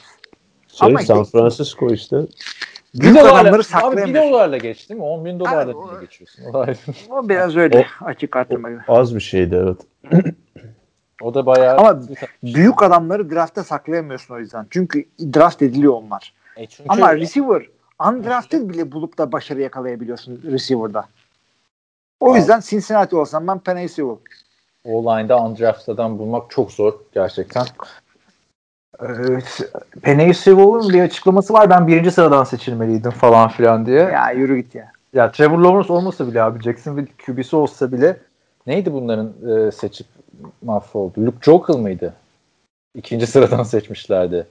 Şey Ama San Francisco işte. Bin dolarla, abi bin dolarla geç değil mi? 10 bin dolarla abi, geçiyorsun. o biraz öyle o, açık artırma gibi. Az bir şeydi evet. o da bayağı... Ama büyük adamları draftta saklayamıyorsun o yüzden. Çünkü draft ediliyor onlar. E çünkü Ama receiver undrafted bile bulup da başarı yakalayabiliyorsun receiver'da. O yüzden Cincinnati olsam ben Penny Sewell. O line'da undrafted'dan bulmak çok zor gerçekten. Evet. Penny Sewell'ın bir açıklaması var. Ben birinci sıradan seçilmeliydim falan filan diye. Ya yürü git ya. Ya Trevor Lawrence olmasa bile abi Jacksonville QB'si olsa bile neydi bunların e, seçip mahvoldu? Luke Jokel mıydı? İkinci sıradan seçmişlerdi.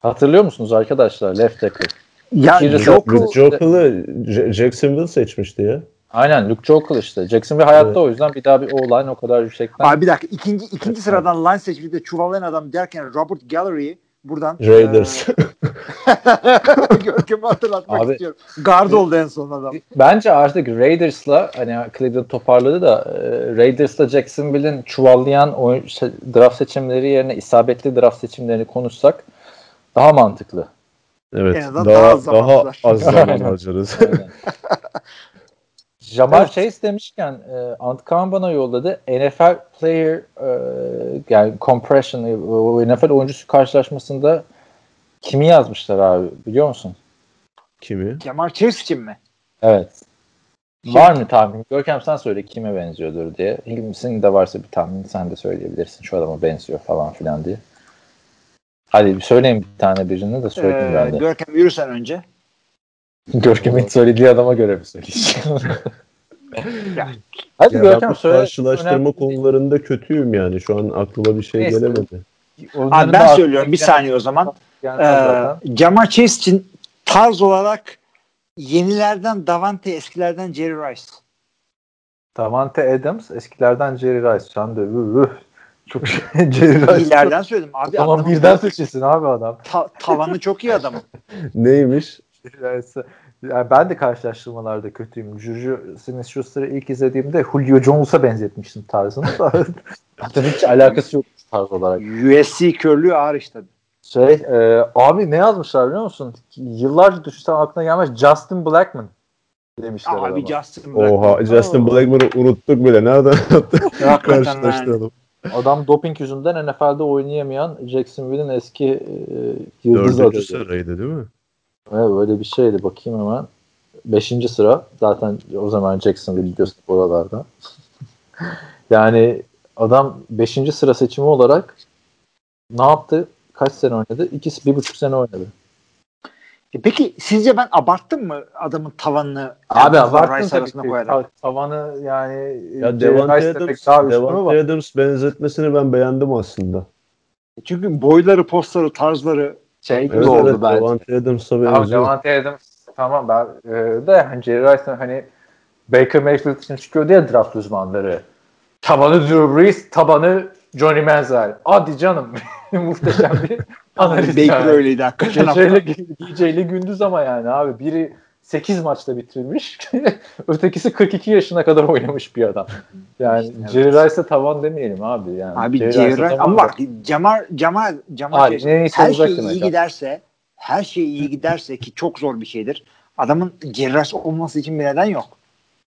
Hatırlıyor musunuz arkadaşlar? Left tackle. Ya Jokel, Jokel'ı Jacksonville seçmişti ya. Aynen Luke Jokel işte. Jacksonville hayatta evet. o yüzden bir daha bir o line o kadar yüksekten. Abi bir dakika ikinci, ikinci sıradan line seçilip de çuvallayan adam derken Robert Gallery'i buradan Raiders. E, Görkem'i hatırlatmak Abi, istiyorum. Guard oldu en son adam. Bence artık Raiders'la hani Cleveland toparladı da e, Raiders'la Jacksonville'in çuvallayan oyun, draft seçimleri yerine isabetli draft seçimlerini konuşsak daha mantıklı. Evet. Daha, daha, daha az zaman harcarız. Jamar evet. Chase demişken e, Antkan bana yolladı. NFL player e, yani compression e, NFL oyuncusu karşılaşmasında kimi yazmışlar abi biliyor musun? Kimi? Jamar Chase kim mi? Evet. Kim? Var mı tahmin? Görkem sen söyle kime benziyordur diye. Senin de varsa bir tahmin sen de söyleyebilirsin. Şu adama benziyor falan filan diye. Hadi bir söyleyin bir tane birini de söyleyeyim ee, ben de. Görkem yürüsen önce. Görkem'in söylediği adama göre mi söyleyeceğim? Hadi ya Görkem söyle. Karşılaştırma önemli. konularında kötüyüm yani. Şu an aklıma bir şey Neyse. gelemedi. Abi ben söylüyorum bir saniye o zaman. Ee, Jamar Chase için tarz olarak yenilerden Davante eskilerden Jerry Rice. Davante Adams eskilerden Jerry Rice. Sen de üh, çok şey. Jerry Rice. İyilerden söyledim abi. Tamam birden seçilsin abi adam. Ta- tavanı çok iyi adamın. Neymiş? Jerry Rice. Yani ben de karşılaştırmalarda kötüyüm. Juju Smith-Schuster'ı ilk izlediğimde Julio Jones'a benzetmiştim tarzını da. Zaten hiç alakası yok tarz olarak. USC körlüğü ağır işte. Şey, e, abi ne yazmışlar biliyor musun? Yıllarca düşünsen aklına gelmez Justin Blackman demişler Abi adama. Justin Blackman. Oha Justin Blackman'ı unuttuk bile. Nereden karşılaştıralım? Adam doping yüzünden NFL'de oynayamayan Jacksonville'in eski e, yıldız Dördüncü sıraydı değil mi? Evet öyle bir şeydi. Bakayım hemen. Beşinci sıra. Zaten o zaman Jacksonville gidiyorsun oralarda. yani adam beşinci sıra seçimi olarak ne yaptı? Kaç sene oynadı? İkisi bir buçuk sene oynadı. E peki sizce ben abarttım mı adamın tavanını? Abi abarttın tabii ki. Ta- tavanı yani ya Devante Adams, Devante Adams benzetmesini ben beğendim aslında. Çünkü boyları, postları, tarzları şey gibi evet, oldu evet, bence. Davante Adams'a benziyor. Davante Adams tamam ben e, de hani Jerry Rice'ın hani Baker Mayfield için çıkıyordu ya draft uzmanları. Tabanı Drew Brees, tabanı Johnny Manziel. Hadi canım. Muhteşem bir analiz. Baker yani. öyleydi hakikaten. DJ'li gündüz ama yani abi. Biri 8 maçta bitirmiş. Ötekisi 42 yaşına kadar oynamış bir adam. Yani evet. Jerry Rice'a tavan demeyelim abi. Yani abi Jerry, Jerry Rice ama bak Camar Camar şey, her şey iyi giderse her şey iyi giderse ki çok zor bir şeydir. Adamın Jerry Rice olması için bir neden yok.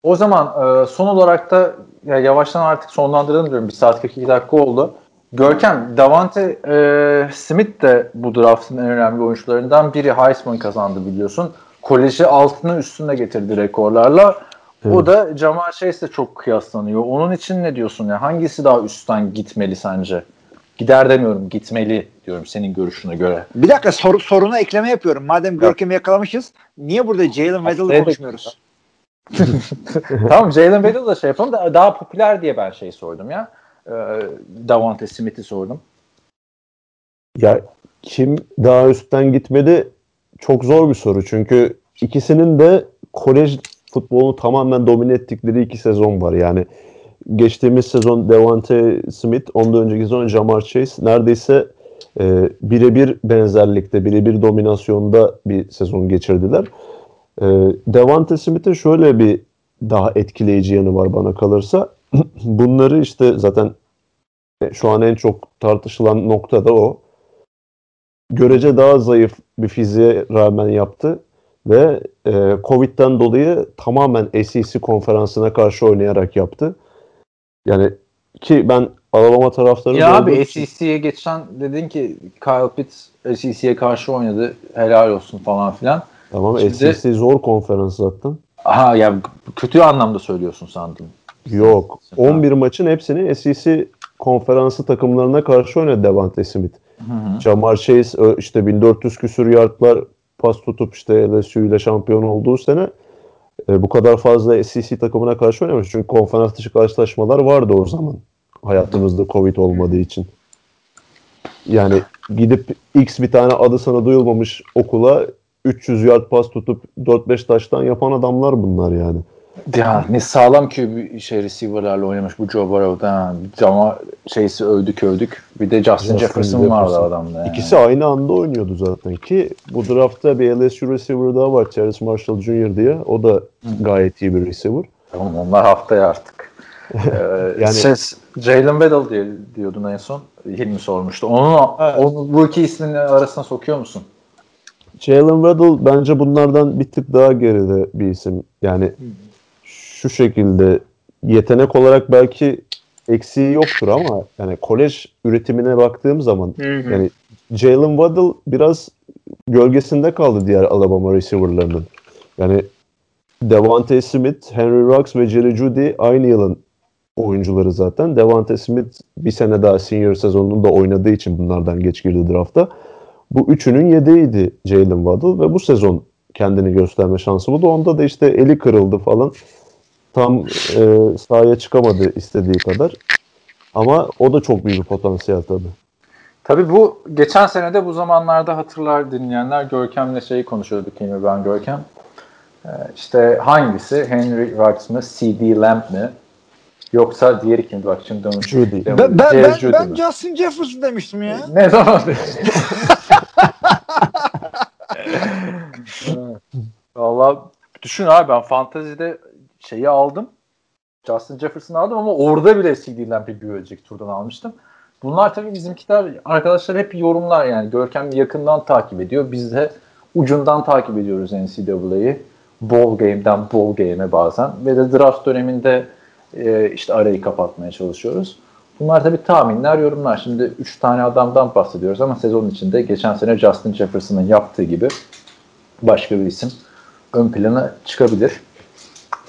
O zaman e, son olarak da ya yavaştan artık sonlandıralım diyorum. Bir saat 42 dakika oldu. Görkem, Davante e, Smith de bu draftın en önemli oyuncularından biri. Heisman kazandı biliyorsun koleji altına üstüne getirdi rekorlarla. Evet. O da Jamal Chase'le çok kıyaslanıyor. Onun için ne diyorsun ya? Hangisi daha üstten gitmeli sence? Gider demiyorum, gitmeli bekliyorum senin görüşüne göre. Bir dakika sor, soruna ekleme yapıyorum. Madem Görkem'i yakalamışız niye burada Jalen Waddle'ı konuşmuyoruz? tamam Jalen Waddle da şey yapalım da daha popüler diye ben şey sordum ya. Ee, Davante Smith'i sordum. Ya kim daha üstten gitmedi çok zor bir soru. Çünkü ikisinin de kolej futbolunu tamamen domine ettikleri iki sezon var. Yani geçtiğimiz sezon Devante Smith, ondan önceki sezon Jamar Chase neredeyse e, birebir benzerlikte, birebir dominasyonda bir sezon geçirdiler. E, Devante Smith'in şöyle bir daha etkileyici yanı var bana kalırsa. Bunları işte zaten e, şu an en çok tartışılan nokta da o. Görece daha zayıf bir fiziğe rağmen yaptı ve e, Covid'den dolayı tamamen SEC konferansına karşı oynayarak yaptı. Yani ki ben Alabama taraftarı Ya abi SEC'ye geçen dedin ki Kyle Pitts SEC'ye karşı oynadı. Helal olsun falan filan. Tamam Şimdi, SEC zor konferans zaten. Aha ya kötü anlamda söylüyorsun sandım. Yok. 11 maçın hepsini SEC konferansı takımlarına karşı oynadı Devante Smith. Jamar Chase işte 1400 küsür yardlar pas tutup işte LSU ile şampiyon olduğu sene e, bu kadar fazla SEC takımına karşı oynamış. Çünkü konferans dışı karşılaşmalar vardı o zaman. Hayatımızda Covid olmadığı için. Yani gidip X bir tane adı sana duyulmamış okula 300 yard pas tutup 4-5 taştan yapan adamlar bunlar yani. Ya ne sağlam ki bir şey receiver'larla oynamış bu Joe Burrow'da. Ama şeysi övdük övdük. Bir de Justin, Justin Jefferson, Jefferson vardı adamda. Yani. İkisi aynı anda oynuyordu zaten ki bu draftta bir LSU receiver daha var. Charles Marshall Jr. diye. O da gayet iyi bir receiver. Tamam onlar haftaya artık. ee, yani ses Jalen Waddle diye diyordun en son. Hilmi sormuştu. Onun, evet. onu bu iki isminin arasına sokuyor musun? Jalen Waddle bence bunlardan bir tık daha geride bir isim. Yani şu şekilde yetenek olarak belki eksiği yoktur ama yani kolej üretimine baktığım zaman hı hı. yani Jalen Waddle biraz gölgesinde kaldı diğer Alabama receiver'larının. Yani Devante Smith, Henry Ruggs ve Jerry Judy aynı yılın oyuncuları zaten. Devante Smith bir sene daha senior sezonunda oynadığı için bunlardan geç girdi drafta. Bu üçünün yedeğiydi Jalen Waddle ve bu sezon kendini gösterme şansı buldu. Onda da işte eli kırıldı falan tam e, sahaya çıkamadı istediği kadar. Ama o da çok büyük bir potansiyel tabii. Tabii bu geçen senede bu zamanlarda hatırlar dinleyenler Görkem'le şeyi konuşuyorduk yine ben Görkem. Ee, işte hangisi Henry Ruggs mı CD Lamb mi yoksa diğeri kimdi bak şimdi onu Judy. Ben, ben, ben, ben Justin Jefferson demiştim ya. Ne zaman Valla düşün abi ben fantazide şeyi aldım. Justin Jefferson'ı aldım ama orada bile CD Lamp'i bir önceki turdan almıştım. Bunlar tabii bizimkiler arkadaşlar hep yorumlar yani. Görkem yakından takip ediyor. Biz de ucundan takip ediyoruz NCAA'yı. Ball game'den ball game'e bazen. Ve de draft döneminde e, işte arayı kapatmaya çalışıyoruz. Bunlar tabii tahminler, yorumlar. Şimdi 3 tane adamdan bahsediyoruz ama sezon içinde geçen sene Justin Jefferson'ın yaptığı gibi başka bir isim ön plana çıkabilir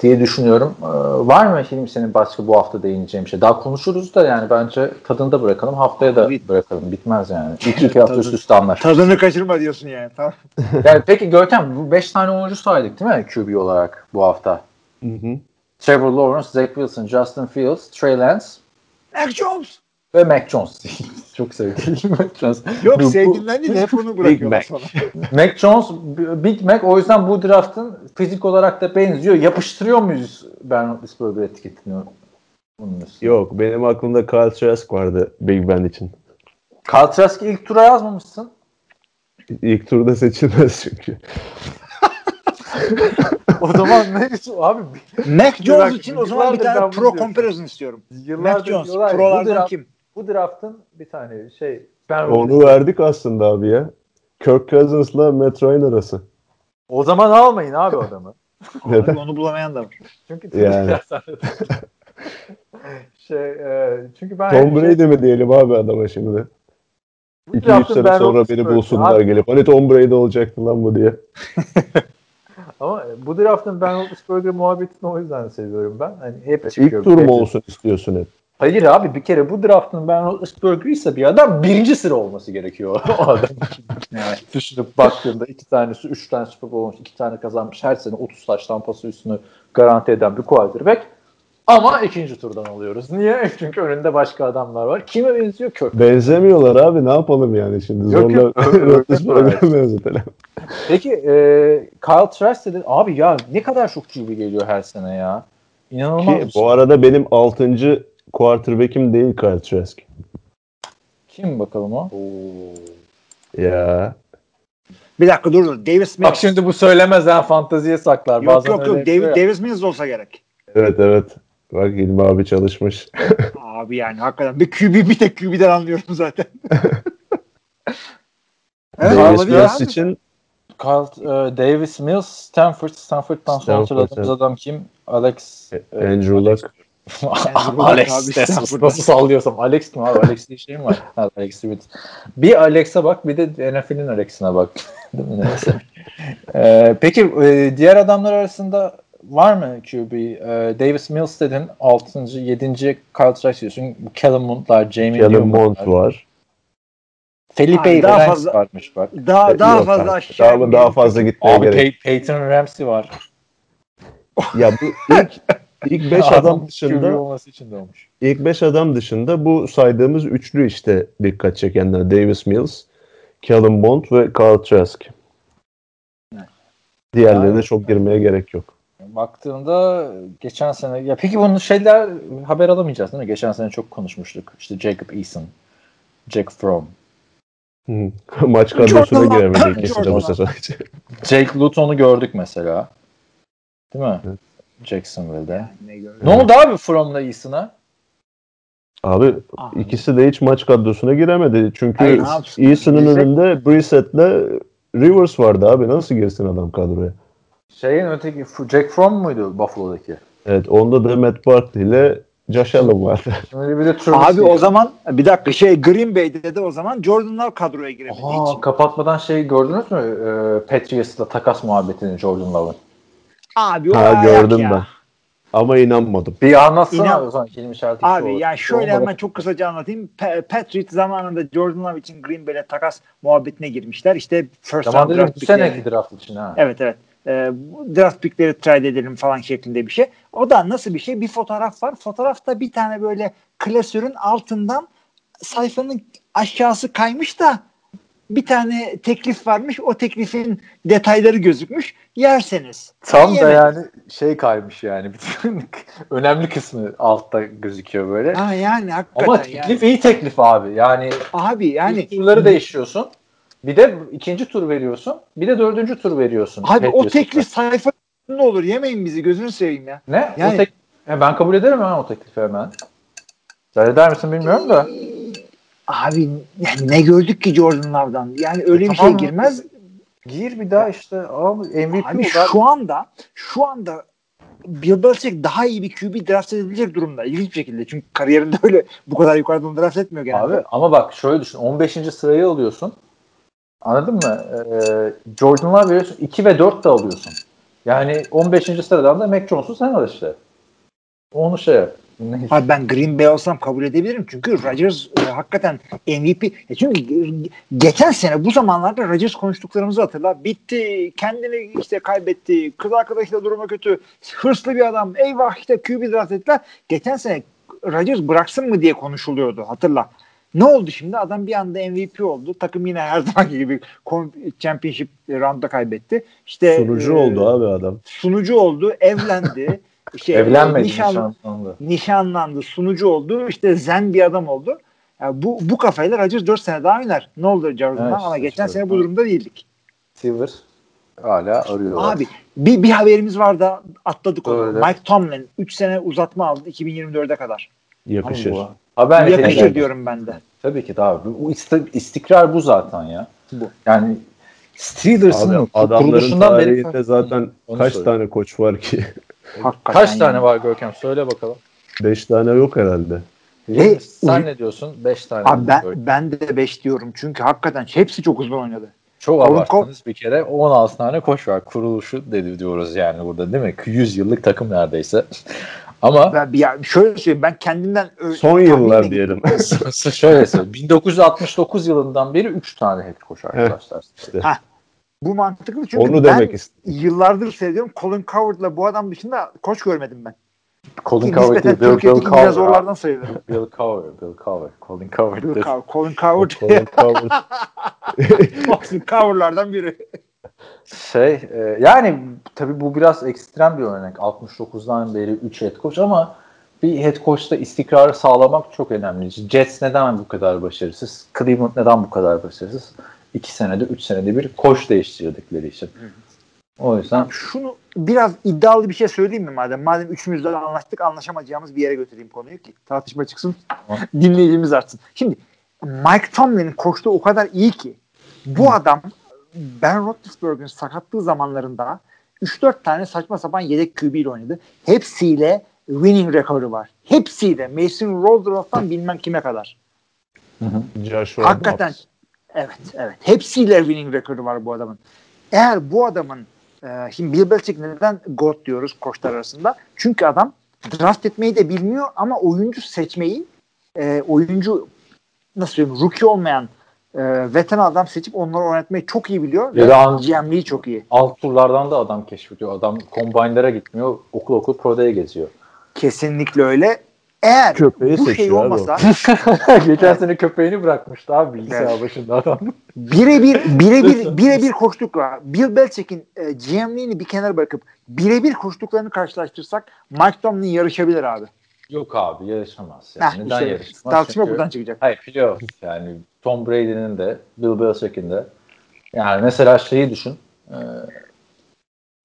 diye düşünüyorum. Ee, var mı film senin başka bu hafta değineceğim şey? Daha konuşuruz da yani bence tadında bırakalım. Haftaya da bırakalım. Bitmez yani. İlk iki hafta üst üste anlar. Tadını kaçırma diyorsun yani. Tamam. yani peki Görkem bu 5 tane oyuncu saydık değil mi QB olarak bu hafta? Hı hı. Trevor Lawrence, Zach Wilson, Justin Fields, Trey Lance. Mac Jones. Ve Mac Jones. Çok sevdiğim Mac Jones. Yok sevdiğimden değil hep onu bırakıyorum sana. Mac Jones, Big Mac o yüzden bu draftın fizik olarak da benziyor. Yapıştırıyor muyuz Ben Roethlisberger etiketini? Yok benim aklımda Kyle Trask vardı Big Ben için. Kyle Trask'ı ilk tura yazmamışsın. İlk turda seçilmez çünkü. o zaman ne abi? Mac Jones için o zaman bir tane pro comparison istiyorum. Mac Jones prolardan kim? Bu draftın bir tane şey ben onu verdik aslında abi ya. Kirk Cousins'la Matt Ryan arası. O zaman almayın abi adamı. Neden? Abi onu bulamayan da var. Çünkü yani. şey, e, çünkü ben Tom Brady şey... mi diyelim abi adama şimdi? 2-3 sene sonra beni bulsunlar abi. gelip hani Tom Brady olacaktı lan bu diye. Ama e, bu draftın Ben Roethlisberger muhabbetini o yüzden seviyorum ben. Hani hep İlk tur mu olsun istiyorsun hep? Hayır abi bir kere bu draftın Ben Roethlisberger ise bir adam birinci sıra olması gerekiyor o adam. yani düşünüp baktığında iki tanesi, üç tane Super Bowl olmuş, iki tane kazanmış. Her sene 30 taş tampası üstünü garanti eden bir quarterback. Ama ikinci turdan alıyoruz. Niye? Çünkü önünde başka adamlar var. Kime benziyor? Kök. Benzemiyorlar abi. Ne yapalım yani şimdi? Yok, Zorla. Roethlisberger'e benzetelim. Peki e, Kyle Trask dedi. Abi ya ne kadar çok QB geliyor her sene ya. İnanılmaz. Ki bir şey. bu arada benim 6. quarterback'im değil Kyle Trask. Kim bakalım o? Ya. Bir dakika dur dur. Davis Mills. Bak şimdi bu söylemez ha fanteziye saklar. yok Bazen yok yok. yapıyor Davis, ya. Davis Mills olsa gerek. Evet evet. Bak İlmi abi çalışmış. Abi yani hakikaten bir QB bir tek QB'den anlıyorum zaten. evet, Davis Mills abi. için Carl, e, Davis Mills, Stanford. Stanford'dan sonra Stanford, hatırladığımız evet. adam kim? Alex. e, Andrew Luck. Alex. abi, Nasıl, sallıyorsam. Alex kim abi? Alex diye şey mi var? Ha, Alex Smith. Bir Alex'e bak bir de NFL'in Alex'ine bak. Değil mi? Neyse. E, peki e, diğer adamlar arasında var mı QB? E, Davis Mills dedin. 6. 7. Kyle Trask diyorsun. Bu Kellen Mond'lar, Jamie Newman'lar. Mond var. Felipe Abi daha fazla- varmış bak. Daha, daha Yok fazla abi. aşağı. Daha, daha fazla gitmeye Abi gerek. Pey- Peyton Ramsey var. Ya bu ilk ilk 5 adam dışında olması için de olmuş. ilk 5 adam dışında bu saydığımız üçlü işte dikkat çekenler. Davis Mills, Kellen Bond ve Carl Trask. Diğerlerine Yani- çok girmeye gerek yok. Baktığında geçen sene ya peki bunun şeyler haber alamayacağız değil mi? Geçen sene çok konuşmuştuk. İşte Jacob Eason, Jack Fromm, Hı. Maç kadrosuna giremedi de bu sezon. Jake Luton'u gördük mesela. Değil mi? Evet. Jacksonville'de. Ne gördüm. Ne oldu abi Fromm'la Eason'a? Abi Abi. ikisi de hiç maç kadrosuna giremedi. Çünkü ne? Eason'ın önünde Brissett'le Rivers vardı abi. Nasıl girsin adam kadroya? Şeyin öteki Jack Fromm muydu Buffalo'daki? Evet onda da Matt Barkley ile Josh Allen vardı. Şimdi bir de. Abi o zaman bir dakika şey Green Bay'de de o zaman Jordan Love kadroya giremedi Aa, hiç. kapatmadan şey gördünüz mü? Ee, Patriots'la takas muhabbetini Jordan Love'ın. Abi o ha ayak gördüm ya. ben. Ama inanmadım. Bir anlatsana İnan- o zaman film işareti. Abi yani şöyle hemen çok kısaca anlatayım. Pa- Patriot zamanında Jordan Love için Green Bay'le takas muhabbetine girmişler. İşte first round draft pickleri- seneki draft için ha. Evet evet. Bu draft pickleri trade edelim falan şeklinde bir şey. O da nasıl bir şey? Bir fotoğraf var. Fotoğrafta bir tane böyle klasörün altından sayfanın aşağısı kaymış da bir tane teklif varmış. O teklifin detayları gözükmüş. Yerseniz. Tam da yani şey kaymış yani. Bütün önemli kısmı altta gözüküyor böyle. Ha yani hakikaten Ama teklif yani. iyi teklif abi. Yani, Abi yani ilk turları değişiyorsun. Bir de ikinci tur veriyorsun. Bir de dördüncü tur veriyorsun. abi o teklif sayfa ne olur yemeyin bizi gözünü seveyim ya. Ne? Yani- O tek... Ben kabul ederim hemen o teklifi hemen. Sen eder misin bilmiyorum da. Abi yani ne gördük ki Jordan Love'dan? Yani öyle bir Tamam. şey girmez. Gir bir daha işte. Abi MVP Abi da- şu anda şu anda Bill Belichick daha iyi bir QB draft edilecek durumda. İlginç bir şekilde. Çünkü kariyerinde öyle bu kadar yukarıdan draft etmiyor genelde. Abi ama bak şöyle düşün. 15. sırayı alıyorsun. Anladın mı? Ee, Jordan Love veriyorsun. 2 ve 4 de alıyorsun. Yani 15. sıradan da Mac Jones'u sen al işte. Onu şey yap. Neyse. Abi ben Green Bay olsam kabul edebilirim. Çünkü Rodgers e, hakikaten MVP. E çünkü ge- geçen sene bu zamanlarda Rodgers konuştuklarımızı hatırla. Bitti. Kendini işte kaybetti. Kız arkadaşıyla durumu kötü. Hırslı bir adam. Eyvah işte QB draft ettiler. Geçen sene Rodgers bıraksın mı diye konuşuluyordu. Hatırla. Ne oldu şimdi? Adam bir anda MVP oldu. Takım yine her zamanki gibi championship roundda kaybetti. İşte Sunucu e, oldu abi adam. Sunucu oldu. Evlendi. şey, Evlenmedi nişan- nişan sonunda. nişanlandı, sunucu oldu, işte zen bir adam oldu. Yani bu bu kafayla Rodgers 4 sene daha oynar. Ne olur Jordan'dan Evet, ama işte geçen sene bu durumda değildik. Silver hala arıyorlar. Abi bir, bir haberimiz var da atladık onu. Öyle. Mike Tomlin 3 sene uzatma aldı 2024'e kadar. Yakışır. Bu. Haber Yakışır niteliği. diyorum ben de. Tabii ki abi. Bu isti- istikrar bu zaten ya. Bu. Yani Steelers'ın adamların kuruluşundan beri tarihinde zaten Onu kaç söyle. tane koç var ki? Hakikaten kaç yani. tane var Görkem? Söyle bakalım. Beş tane yok herhalde. Ve- Sen ne diyorsun? 5 tane. Abi ben, Görkem. ben de 5 diyorum çünkü hakikaten hepsi çok uzun oynadı. Çok abarttınız bir kere. 16 tane koç var. Kuruluşu dedi diyoruz yani burada değil mi? 100 yıllık takım neredeyse. Ama ben, ya şöyle söyleyeyim ben kendimden son yıllar diyelim. şöyle söyleyeyim. 1969 yılından beri 3 tane head coach arkadaşlar. işte. Heh. Bu mantıklı çünkü Onu ben demek istedim. yıllardır seviyorum. Colin Coward'la bu adam dışında koç görmedim ben. Colin Coward değil, Bill, Bill Coward. zorlardan sayılır. Bill Coward, Bill Coward, Colin Coward. Bill Coward, Colin Coward. Colin Coward. Colin Coward'lardan biri. Şey, e, yani tabii bu biraz ekstrem bir örnek. 69'dan beri 3 head coach ama bir head coach'ta istikrarı sağlamak çok önemli. Jets neden bu kadar başarısız? Cleveland neden bu kadar başarısız? 2 senede, 3 senede bir koç değiştirdikleri için. O yüzden şunu biraz iddialı bir şey söyleyeyim mi madem? Madem üçümüz de anlaştık anlaşamayacağımız bir yere götüreyim konuyu ki tartışma çıksın. dinleyicimiz artsın. Şimdi Mike Tomlin'in koçluğu o kadar iyi ki bu adam Ben Roethlisberger'in sakatlığı zamanlarında 3-4 tane saçma sapan yedek QB ile oynadı. Hepsiyle winning rekoru var. Hepsiyle. Mason Rudolph'tan bilmem kime kadar. Hı hı. Hakikaten evet evet. Hepsiyle winning rekoru var bu adamın. Eğer bu adamın e, şimdi Bill Belichick neden GOAT diyoruz koçlar arasında? Çünkü adam draft etmeyi de bilmiyor ama oyuncu seçmeyi e, oyuncu nasıl söyleyeyim rookie olmayan e, veteran adam seçip onları oynatmayı çok iyi biliyor. Ya da GM'liği çok iyi. Alt turlardan da adam keşfediyor. Adam combine'lara gitmiyor. Okul okul prodaya geziyor. Kesinlikle öyle. Eğer Köpeği bu şey olmasa geçen sene köpeğini bırakmıştı abi bilgisayar evet. başında adam. Birebir birebir birebir koştuk var. Bill Belichick'in e, GM'liğini bir kenara bırakıp birebir koştuklarını karşılaştırsak Mike Tomlin yarışabilir abi. Yok abi yarışamaz. Yani. Heh, Neden işte, yarışamaz? Tartışma Çünkü, buradan çıkacak. Hayır playoff yani Tom Brady'nin de Bill Belichick'in de yani mesela şeyi düşün e,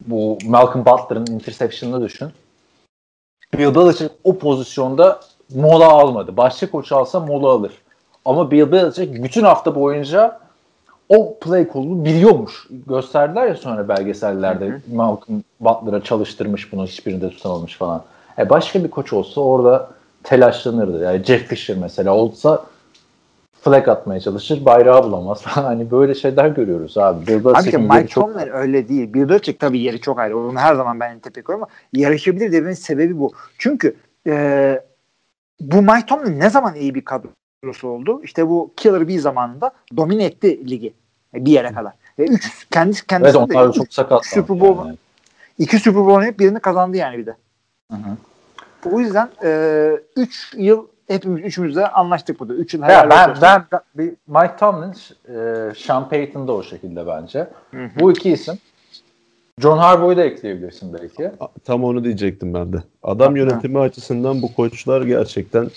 bu Malcolm Butler'ın interception'ını düşün. Bill Belichick o pozisyonda mola almadı. Başka koç alsa mola alır. Ama Bill Belichick bütün hafta boyunca o play kolunu biliyormuş. Gösterdiler ya sonra belgesellerde hı hı. Malcolm Butler'a çalıştırmış bunu hiçbirinde tutamamış falan. E başka bir koç olsa orada telaşlanırdı. Yani Jeff Fisher mesela olsa flag atmaya çalışır, bayrağı bulamaz falan. Hani böyle şeyler görüyoruz abi. Bill abi Mike çok... Tomlin öyle değil. Belichick tabii yeri çok ayrı. Onu her zaman ben tepki koyuyorum ama yarışabilir demenin sebebi bu. Çünkü e, bu Mike Tomlin ne zaman iyi bir kadrosu oldu? İşte bu Killer B zamanında domine etti ligi bir yere kadar. Ve üç kendisi kendisi evet, onlar de çok sakat. Super Bowl yani. iki Super Bowl birini kazandı yani bir de. Hı hı. O yüzden 3 e, üç yıl hepimiz üçümüz de anlaştık burada. Üç yıl ya ben, ben, ben bir Mike Tomlin, e, Sean Payton da o şekilde bence. Hı hı. Bu iki isim. John Harbaugh'u da ekleyebilirsin belki. Tam onu diyecektim ben de. Adam yönetimi ha. açısından bu koçlar gerçekten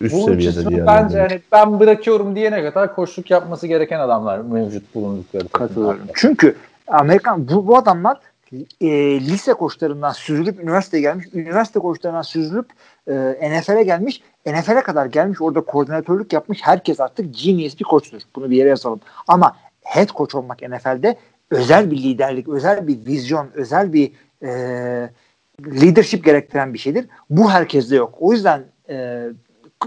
üst bu seviyede diye. Bence hani ben bırakıyorum diyene kadar koçluk yapması gereken adamlar mevcut bulundukları. Katılıyorum. Çünkü Amerikan bu, bu adamlar e, lise koçlarından süzülüp üniversiteye gelmiş, üniversite koçlarından süzülüp e, NFL'e gelmiş, NFL'e kadar gelmiş, orada koordinatörlük yapmış herkes artık genius bir koçtur. Bunu bir yere yazalım. Ama head coach olmak NFL'de özel bir liderlik, özel bir vizyon, özel bir e, leadership gerektiren bir şeydir. Bu herkeste yok. O yüzden e,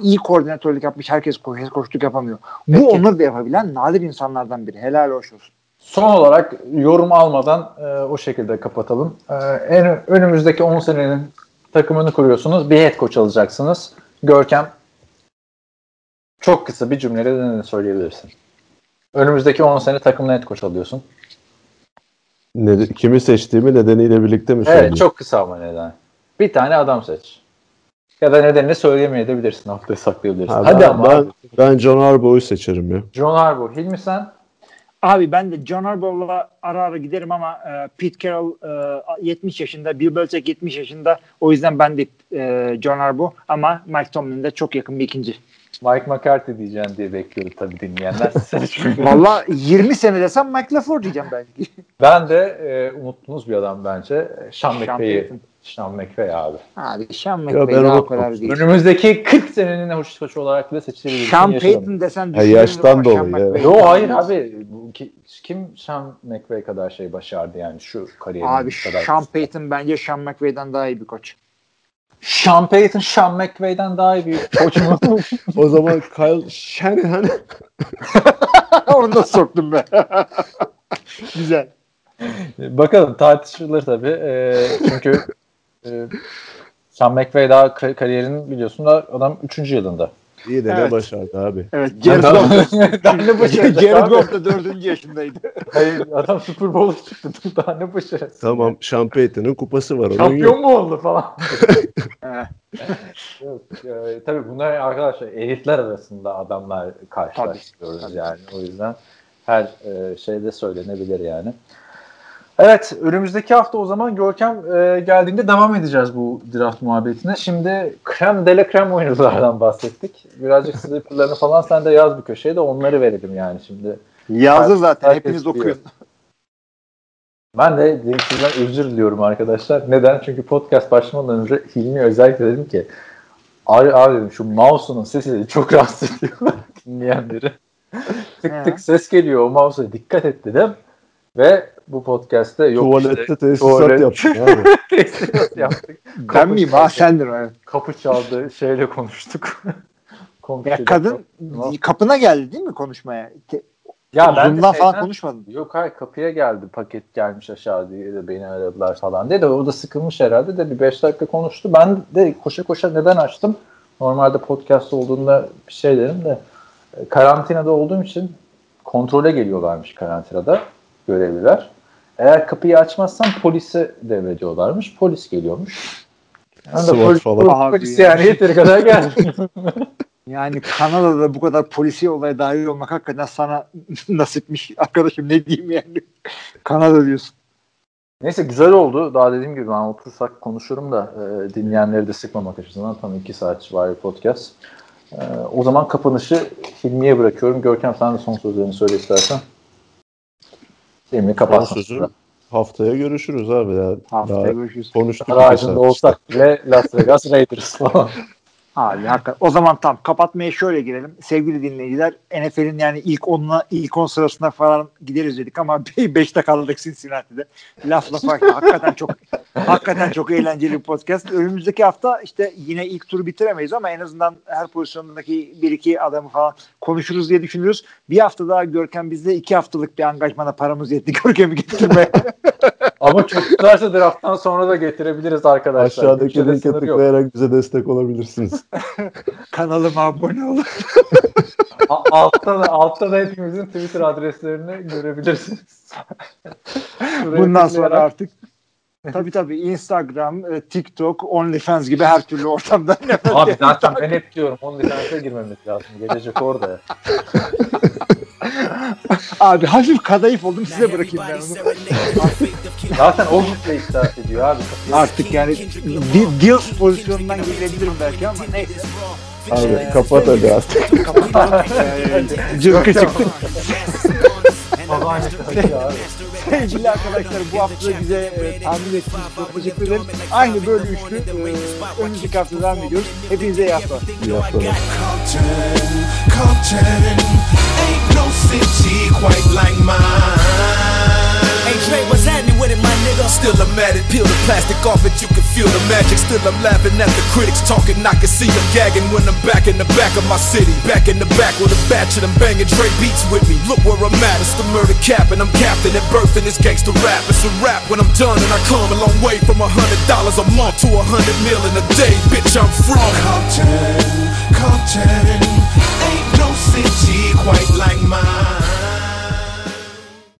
iyi koordinatörlük yapmış herkes koç, koçluk yapamıyor. Bu Peki. onları da yapabilen nadir insanlardan biri. Helal hoş olsun. Son olarak yorum almadan e, o şekilde kapatalım. E, en önümüzdeki 10 senenin takımını kuruyorsunuz. Bir head coach alacaksınız. Görkem çok kısa bir cümleyle ne söyleyebilirsin? Önümüzdeki 10 sene takımına head coach alıyorsun. Ne, kimi seçtiğimi nedeniyle birlikte mi söyleyeyim? Evet çok kısa ama neden. Bir tane adam seç. Ya da nedenini söyleyemeyebilirsin. Haftaya saklayabilirsin. Ha, Hadi ben, ama. Ben, ben John Harbaugh'u seçerim ya. John Harbaugh. Hilmi sen? Abi ben de John Harbaugh'la ara ara giderim ama e, Pete Carroll e, 70 yaşında, Bill Belichick 70 yaşında. O yüzden ben de e, John Harbaugh ama Mike Tomlin de çok yakın bir ikinci. Mike McCarthy diyeceğim diye bekliyordu tabii dinleyenler. Valla 20 sene desem Mike LaFleur diyeceğim belki. ben de e, unuttuğunuz bir adam bence. Sean McVay'i Sean McVay abi. Abi Sean McVay daha kadar değil. Önümüzdeki 40 senenin hoş koçu olarak bile seçilebilir. Sean Payton desen ya yaştan dolayı. Yo hayır abi. Kim Sean McVay kadar şey başardı yani şu kariyerin Abi kadar. Sean Payton bence Sean McVay'den daha iyi bir koç. Sean Payton Sean McVay'den daha iyi bir koç mu? o zaman Kyle Shanahan. Onu da soktum ben. Güzel. Bakalım tartışılır tabii. E, çünkü e, Sean McVay daha kariyerinin biliyorsun da adam 3. yılında. İyi de evet. ne başardı abi. Evet. Jared Goff ne başardı? Jared Goff da 4. yaşındaydı. Hayır adam Super Bowl'a çıktı. Daha ne başardı? Tamam Sean Payton'ın kupası var. Şampiyon mu oldu falan? Yok, e, tabii bunlar arkadaşlar elitler arasında adamlar karşılaştırıyoruz yani. O yüzden her e, şeyde söylenebilir yani. Evet önümüzdeki hafta o zaman Görkem e, geldiğinde devam edeceğiz bu draft muhabbetine. Şimdi krem dele krem oyunculardan bahsettik. Birazcık sleeperlarını falan sen de yaz bir köşeye de onları verelim yani şimdi. Yazdır zaten hepiniz okuyun. Ben de sizden özür diliyorum arkadaşlar. Neden? Çünkü podcast başlamadan önce Hilmi özellikle dedim ki abi, abi dedim şu mouse'unun sesi çok rahatsız ediyor dinleyenleri. tık tık ses geliyor o mouse'a dikkat et dedim. Ve bu podcast'te yok Tuvalette işte, tesisat tuvalet. yaptık abi. tesisat yaptık. ben miyim? Ha sendir. Evet. Kapı çaldı şeyle konuştuk. ya kadın kapına geldi değil mi konuşmaya? Ya ben de falan konuşmadım. Yok hayır kapıya geldi paket gelmiş aşağı diye de beni aradılar falan diye de o da sıkılmış herhalde de bir 5 dakika konuştu. Ben de koşa koşa neden açtım? Normalde podcast olduğunda bir şey derim de e, karantinada olduğum için kontrole geliyorlarmış karantinada görevliler. Eğer kapıyı açmazsan polise devrediyorlarmış. Polis geliyormuş. Yani de polis, falan. polis yani yeteri kadar geldi. Yani Kanada'da bu kadar polisi olaya dahil olmak hakikaten sana nasipmiş arkadaşım ne diyeyim yani. Kanada diyorsun. Neyse güzel oldu. Daha dediğim gibi ben otursak konuşurum da e, dinleyenleri de sıkmamak açısından tam iki saat var podcast. E, o zaman kapanışı Hilmi'ye bırakıyorum. Görkem sen de son sözlerini söyle istersen. Hilmi kapatsın. Sözü, haftaya görüşürüz abi. Ya. Haftaya Daha görüşürüz. Konuştuk. Aracında olsak bile Las Vegas Raiders falan. Abi hakikaten. O zaman tam kapatmaya şöyle girelim. Sevgili dinleyiciler NFL'in yani ilk onuna ilk on sırasına falan gideriz dedik ama 5'te kaldık Cincinnati'de. Laf lafa hakikaten çok hakikaten çok eğlenceli bir podcast. Önümüzdeki hafta işte yine ilk turu bitiremeyiz ama en azından her pozisyondaki bir iki adamı falan konuşuruz diye düşünüyoruz. Bir hafta daha Görkem bizde iki haftalık bir angajmana paramız yetti Görkem'i getirmeye. ama çok tutarsa drafttan sonra da getirebiliriz arkadaşlar. Aşağıdaki linke tıklayarak bize destek olabilirsiniz. Kanalıma abone olun. altta da altta da hepimizin Twitter adreslerini görebilirsiniz. Bundan sonra artık tabii tabii Instagram, e, TikTok, OnlyFans gibi her türlü ortamda. Abi zaten ben hep diyorum OnlyFans'e girmemiz lazım. Gelecek orada. abi hafif kadayıf oldum size bırakayım ben onu. Zaten o güçle iddia ediyor abi. Artık yani Dios pozisyonundan gelebilirim belki ama neyse. Abi kapat hadi artık. kapat. Cırkı çıktı. Sevgili arkadaşlar bu hafta bize e, tahmin ettiğiniz çok teşekkür ederim. Aynı böyle üçlü e, önümüzdeki hafta devam ediyoruz. Hepinize iyi haftalar. İyi haftalar. Hey Dre, what's happening with it, my nigga? Still I'm at it, peel the plastic off it, you can feel the magic. Still I'm laughing at the critics talking, I can see them gagging when I'm back in the back of my city. Back in the back with a batch of them banging Dre beats with me. Look where I'm at, it's the murder cap, and I'm captain at birth in this gangster rap. It's a rap when I'm done, and I come a long way from a hundred dollars a month to a hundred mil in a day. Bitch, I'm from Compton, Compton. Ain't no city quite like mine.